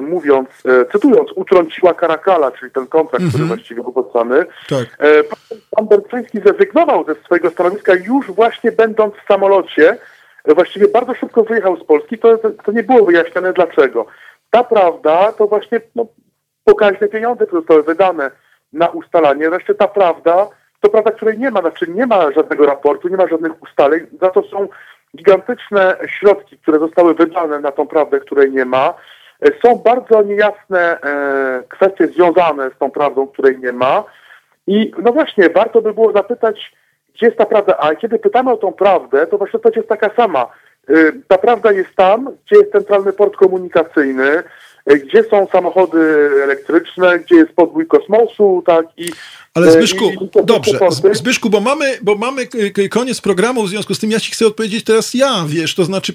mówiąc, cytując, utrąciła Karakala, czyli ten kontrakt, mm -hmm. który mhm. właściwie był podpisany. Tak. Pan Berczyński zrezygnował ze swojego stanowiska już właśnie będąc w samolocie. Właściwie bardzo szybko wyjechał z Polski. To, to nie było wyjaśnione dlaczego. Ta prawda to właśnie no, pokaźne pieniądze, które zostały wydane na ustalanie. Wreszcie ta prawda, to prawda, której nie ma, znaczy nie ma żadnego raportu, nie ma żadnych ustaleń, za to są gigantyczne środki, które zostały wydane na tą prawdę, której nie ma. E, są bardzo niejasne e, kwestie związane z tą prawdą, której nie ma. I no właśnie, warto by było zapytać, gdzie jest ta prawda. A kiedy pytamy o tą prawdę, to właśnie to jest taka sama. E, ta prawda jest tam, gdzie jest centralny port komunikacyjny, gdzie są samochody elektryczne, gdzie jest podbój kosmosu, tak, i ale e, Zbyszku, dobrze, Zbyszku, bo mamy, bo mamy koniec programu, w związku z tym ja ci chcę odpowiedzieć teraz ja, wiesz, to znaczy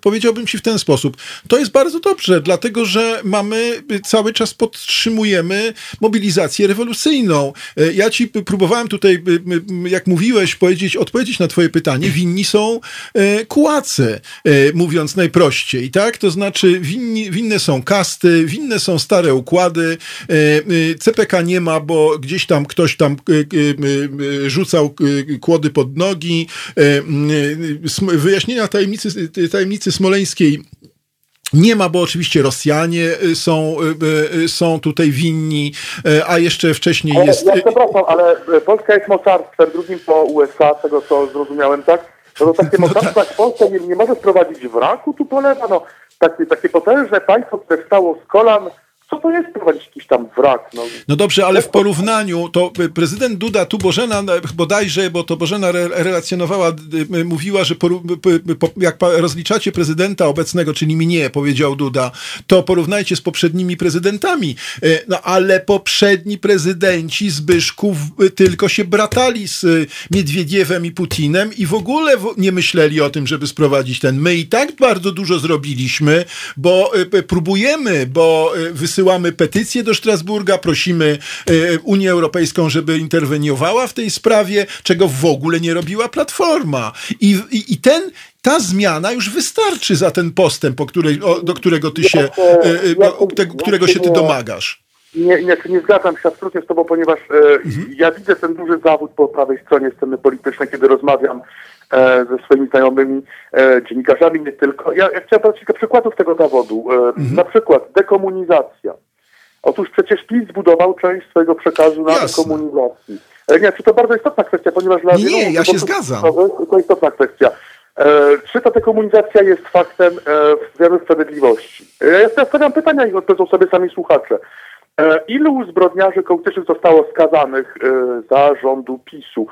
powiedziałbym ci w ten sposób. To jest bardzo dobrze, dlatego, że mamy, cały czas podtrzymujemy mobilizację rewolucyjną. E, ja ci próbowałem tutaj, jak mówiłeś, powiedzieć, odpowiedzieć na twoje pytanie. Winni są e, kułacy, mówiąc najprościej, tak? To znaczy winni, winne są kasty, winne są stare układy, CPK nie ma, bo gdzieś tam ktoś tam e, e, e, rzucał kłody pod nogi. Wyjaśnienia tajemnicy, tajemnicy smoleńskiej Nie ma, bo oczywiście Rosjanie są, są tutaj winni, a jeszcze wcześniej ale, jest. Ja przepraszam, ale Polska jest mocarstwem, drugim po USA, tego co zrozumiałem, tak? No to takie [laughs] No mocarstwo jak Polska nie, nie może sprowadzić wraku tu polewa, no takie, takie potężne państwo, które wstało z kolan, co to jest prowadzić jakiś tam wrak? No, No dobrze, ale w porównaniu to y, prezydent Duda, tu Bożena y, bodajże, bo to Bożena re, relacjonowała, y, mówiła, że jak rozliczacie prezydenta obecnego, czyli mnie, powiedział Duda, to porównajcie z poprzednimi prezydentami. No ale poprzedni prezydenci Zbyszków tylko się bratali z Miedwiediewem i Putinem i w ogóle nie myśleli o tym, żeby sprowadzić ten. My i tak bardzo dużo zrobiliśmy, bo próbujemy, bo y, wysyłamy petycję do Strasburga, prosimy y, Unię Europejską, żeby interweniowała w tej sprawie, czego w ogóle nie robiła Platforma. I, i, i ten ta zmiana już wystarczy za ten postęp, której, o, do którego ty się, Ja, ja- te, którego się ty domagasz. Nie, nie, nie zgadzam się absolutnie z Tobą, ponieważ e, ja widzę ten duży zawód po prawej stronie sceny politycznej, kiedy rozmawiam e, ze swoimi znajomymi e, dziennikarzami, nie tylko. Ja, ja chciałem podać kilka przykładów tego zawodu. E, Na przykład dekomunizacja. Otóż przecież PiS zbudował część swojego przekazu na Jasne. dekomunizacji. E, nie, czy to bardzo istotna kwestia, ponieważ dla Nie, wielu ja się zgadzam. To, to istotna kwestia. E, czy ta dekomunizacja jest faktem e, w wymiaru sprawiedliwości? E, ja ja stawiam pytania i odpowiedzą sobie sami słuchacze. E, ilu zbrodniarzy kołtycznych zostało skazanych e, za rządu PiSu?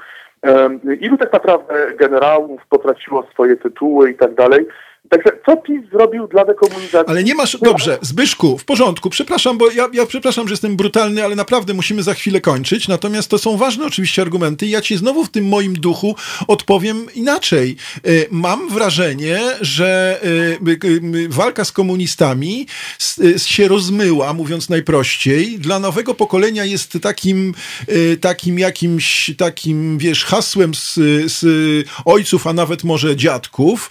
E, ilu tak naprawdę generałów potraciło swoje tytuły i tak dalej? Także co PiS zrobił dla dekomunizacji? Ale nie masz. Dobrze, Zbyszku, w porządku. Przepraszam, bo ja, ja przepraszam, że jestem brutalny, ale naprawdę musimy za chwilę kończyć. Natomiast to są ważne oczywiście argumenty. i Ja ci znowu w tym moim duchu odpowiem inaczej. Y, Mam wrażenie, że y, walka z komunistami y, się rozmyła, mówiąc najprościej. Dla nowego pokolenia jest takim, takim jakimś takim, wiesz, hasłem z, z ojców, a nawet może dziadków,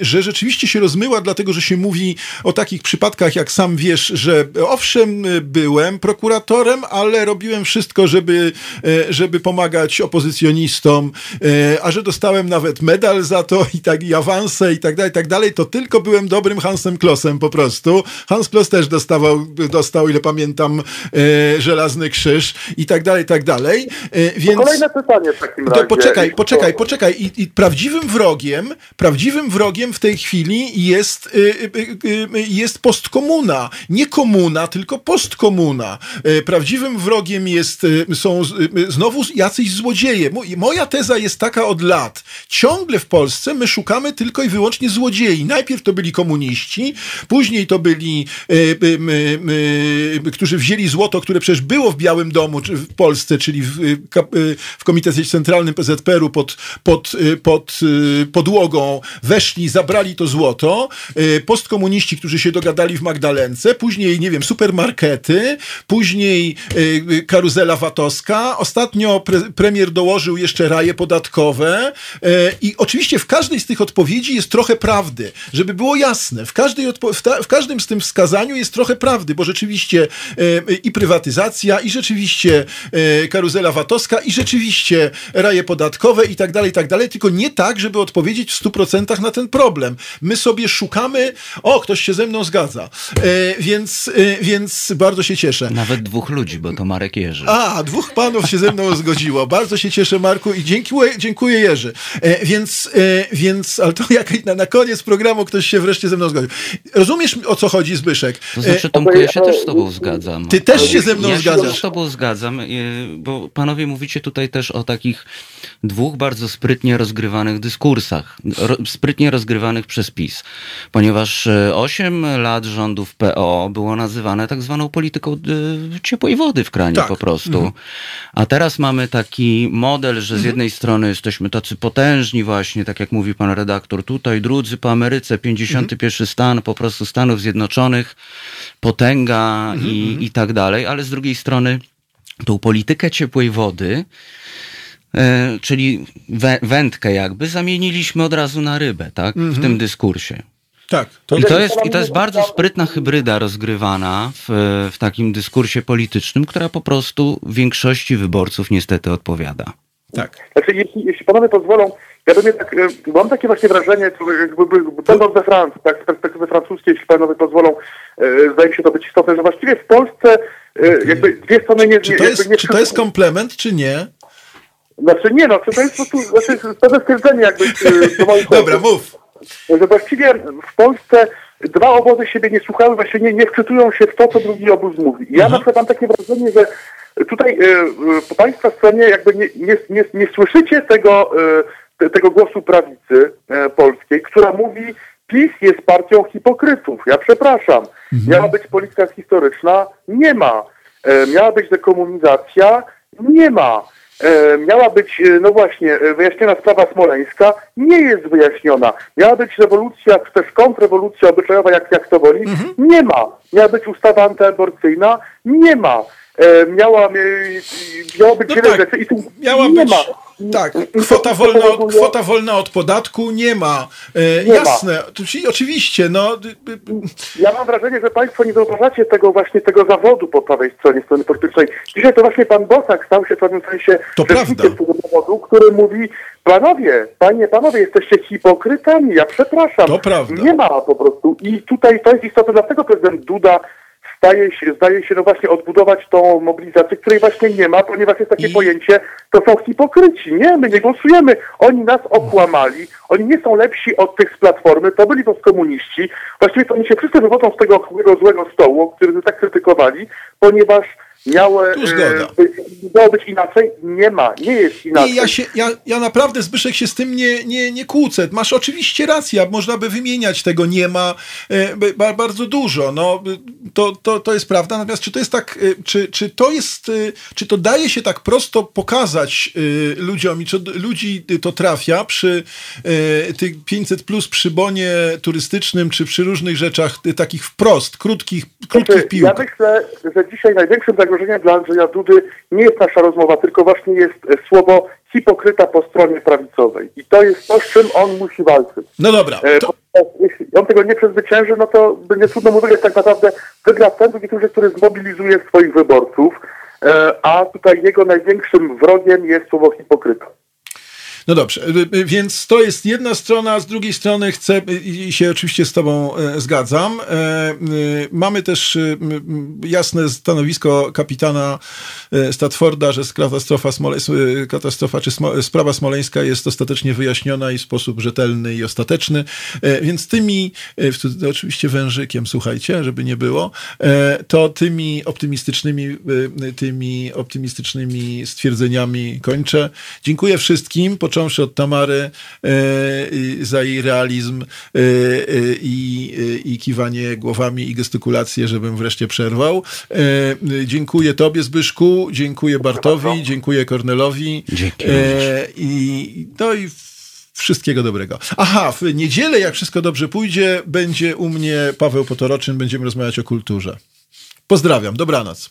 że rzeczywiście się rozmyła, dlatego że się mówi o takich przypadkach, jak sam wiesz, że owszem, y, byłem prokuratorem, ale robiłem wszystko, żeby, y, żeby pomagać opozycjonistom, y, a że dostałem nawet medal za to i tak i awanse i tak dalej, i tak dalej, to tylko byłem dobrym Hansem Klossem po prostu. Hans Kloss też dostawał, dostał, ile pamiętam, y, żelazny krzyż i tak dalej, i tak dalej. Y, Więc... Kolejne pytanie w takim razie. To poczekaj, poczekaj, poczekaj. I, I prawdziwym wrogiem, prawdziwym wrogiem w tej chwili jest, y, y, y, jest postkomuna. Nie komuna, tylko postkomuna. Prawdziwym wrogiem jest, są znowu jacyś złodzieje. Mo- Moja teza jest taka od lat. Ciągle w Polsce my szukamy tylko i wyłącznie złodziei. Najpierw to byli komuniści, później to byli, którzy wzięli złoto, które przecież było w Białym Domu, w Polsce, czyli w, w Komitecie Centralnym PZPR-u pod, pod, pod podłogą, weszli, zabrali to złoto. Y, Postkomuniści, którzy się dogadali w Magdalence, później, nie wiem, supermarkety, później y, karuzela VAT-owska, ostatnio pre, premier dołożył jeszcze raje podatkowe y, i oczywiście w każdej z tych odpowiedzi jest trochę prawdy, żeby było jasne. W, każdej w, w każdym z tym wskazaniu jest trochę prawdy, bo rzeczywiście i prywatyzacja, i rzeczywiście karuzela VAT-owska, i rzeczywiście raje podatkowe i tak dalej, i tak dalej, tylko nie tak, żeby odpowiedzieć w 100% na ten problem. My sobie szukamy, o, ktoś się ze mną zgadza, y, więc, y, więc bardzo się cieszę. Nawet dwóch ludzi, bo to Marek Jerzy. A, dwóch panów się ze mną zgodziło. Bardzo się cieszę, Marku, i dziękuję, dziękuję Jerzy. E, więc, e, więc, ale to jak na, na koniec programu ktoś się wreszcie ze mną zgodził. Rozumiesz, o co chodzi, Zbyszek? To znaczy, Tomku, ja się też z tobą zgadzam. Ty też się ze mną ja zgadzasz. Ja się z tobą zgadzam, y, bo panowie mówicie tutaj też o takich dwóch bardzo sprytnie rozgrywanych dyskursach, ro, sprytnie rozgrywanych przez PiS, ponieważ 8 lat rządów PO było nazywane tak zwaną polityką y, ciepłej wody w kranie Tak. po prostu. A teraz mamy taki model, że z jednej strony jesteśmy tacy potężni właśnie, tak jak mówi pan redaktor, tutaj drudzy po Ameryce, 51 stan po prostu Stanów Zjednoczonych, potęga i, i tak dalej, ale z drugiej strony tą politykę ciepłej wody, e, czyli wę- wędkę jakby, zamieniliśmy od razu na rybę, tak? W tym dyskursie. Tak. To, I to, jest, I to jest bardzo sprytna hybryda rozgrywana w, w takim dyskursie politycznym, która po prostu większości wyborców niestety odpowiada. Tak. Znaczy, jeśli, jeśli panowie pozwolą, ja bym jednak, e, mam takie właśnie wrażenie, będąc we Francji, tak, z perspektywy francuskiej, jeśli panowie pozwolą, e, zdaje mi się to być istotne, że właściwie w Polsce e, jakby dwie strony nie... Czy to, jest, nie czy to jest komplement, czy nie? Znaczy nie no, to jest po prostu znaczy, pewne stwierdzenie jakby... e, do moich Dobra, mów. że właściwie w Polsce dwa obozy siebie nie słuchały, właśnie nie, nie wczytują się w to, co drugi obóz mówi. I ja na przykład mam takie wrażenie, że tutaj e, e, po Państwa stronie jakby nie, nie, nie, nie słyszycie tego, te, tego głosu prawicy e, polskiej, która mówi PiS jest partią hipokrytów. Ja przepraszam. Miała być polityka historyczna? Nie ma. E, miała być dekomunizacja? Nie ma. E, miała być, e, no właśnie, e, wyjaśniona sprawa smoleńska, nie jest wyjaśniona. Miała być rewolucja, czy też kontrrewolucja obyczajowa, jak, jak to woli, nie ma. Miała być ustawa antyaborcyjna, nie ma. E, miała, miało być No wiele tak, rzeczy i tu Miała nie być, ma. Tak, kwota wolna, kwota wolna od podatku nie ma. E, Nie ma. jasne, ci- oczywiście, no. Ja mam wrażenie, że Państwo nie zauważacie tego właśnie tego zawodu po prawej stronie strony politycznej. Dzisiaj to właśnie pan Bosak stał się w pewnym sensie To tego zawodu, który mówi, panowie, panie, panowie, jesteście hipokrytami, ja przepraszam. To prawda. Nie ma po prostu. I tutaj to jest istotne, dlatego prezydent Duda staje się, zdaje się no właśnie odbudować tą mobilizację, której właśnie nie ma, ponieważ jest takie I- pojęcie, to są hipokryci. Nie, my nie głosujemy. Oni nas okłamali. Oni nie są lepsi od tych z Platformy. To byli postkomuniści. Właściwie to oni się wszyscy wywodzą z tego złego stołu, który tak krytykowali, ponieważ Tu zgoda. być, miało być inaczej. Nie ma. Nie jest inaczej. Nie, ja, się, ja, ja naprawdę, Zbyszek, się z tym nie, nie, nie kłócę. Masz oczywiście rację, można by wymieniać tego, nie ma e, ba, bardzo dużo. No, to, to, to jest prawda. Natomiast czy to jest tak, e, czy, czy to jest, e, czy to daje się tak prosto pokazać e, ludziom i czy ludzi to trafia przy e, tych 500 plus przy bonie turystycznym, czy przy różnych rzeczach e, takich wprost, krótkich, krótkich Znaczy, ja piłkach? myślę, że dzisiaj największym zagrożeniem dla Andrzeja Dudy nie jest nasza rozmowa, tylko właśnie jest słowo hipokryta po stronie prawicowej. I to jest to, z czym on musi walczyć. No dobra, E, to, Jeśli on tego nie przezwycięży, no to będzie trudno mu wygrać tak naprawdę. Wygra ten drugi turze, który zmobilizuje swoich wyborców, e, a tutaj jego największym wrogiem jest słowo hipokryta. No dobrze, y, y, więc to jest jedna strona, z drugiej strony chcę y, i się oczywiście z Tobą e, zgadzam. E, y, Mamy też y, jasne stanowisko kapitana e, Statforda, że katastrofa, Smole, y, katastrofa czy sprawa smoleńska jest ostatecznie wyjaśniona i w sposób rzetelny i ostateczny. Więc tymi, oczywiście wężykiem, słuchajcie, żeby nie było, to tymi optymistycznymi, y, tymi optymistycznymi stwierdzeniami kończę. Dziękuję wszystkim, począwszy od Tamary e, za jej realizm e, e, i, i kiwanie głowami i gestykulację, żebym wreszcie przerwał. Dziękuję Tobie, Zbyszku, dziękuję Bartowi, dziękuję Kornelowi. Dzięki I, no i Wszystkiego dobrego. Aha, w niedzielę, jak wszystko dobrze pójdzie, będzie u mnie Paweł Potoroczyn, będziemy rozmawiać o kulturze. Pozdrawiam, dobranoc.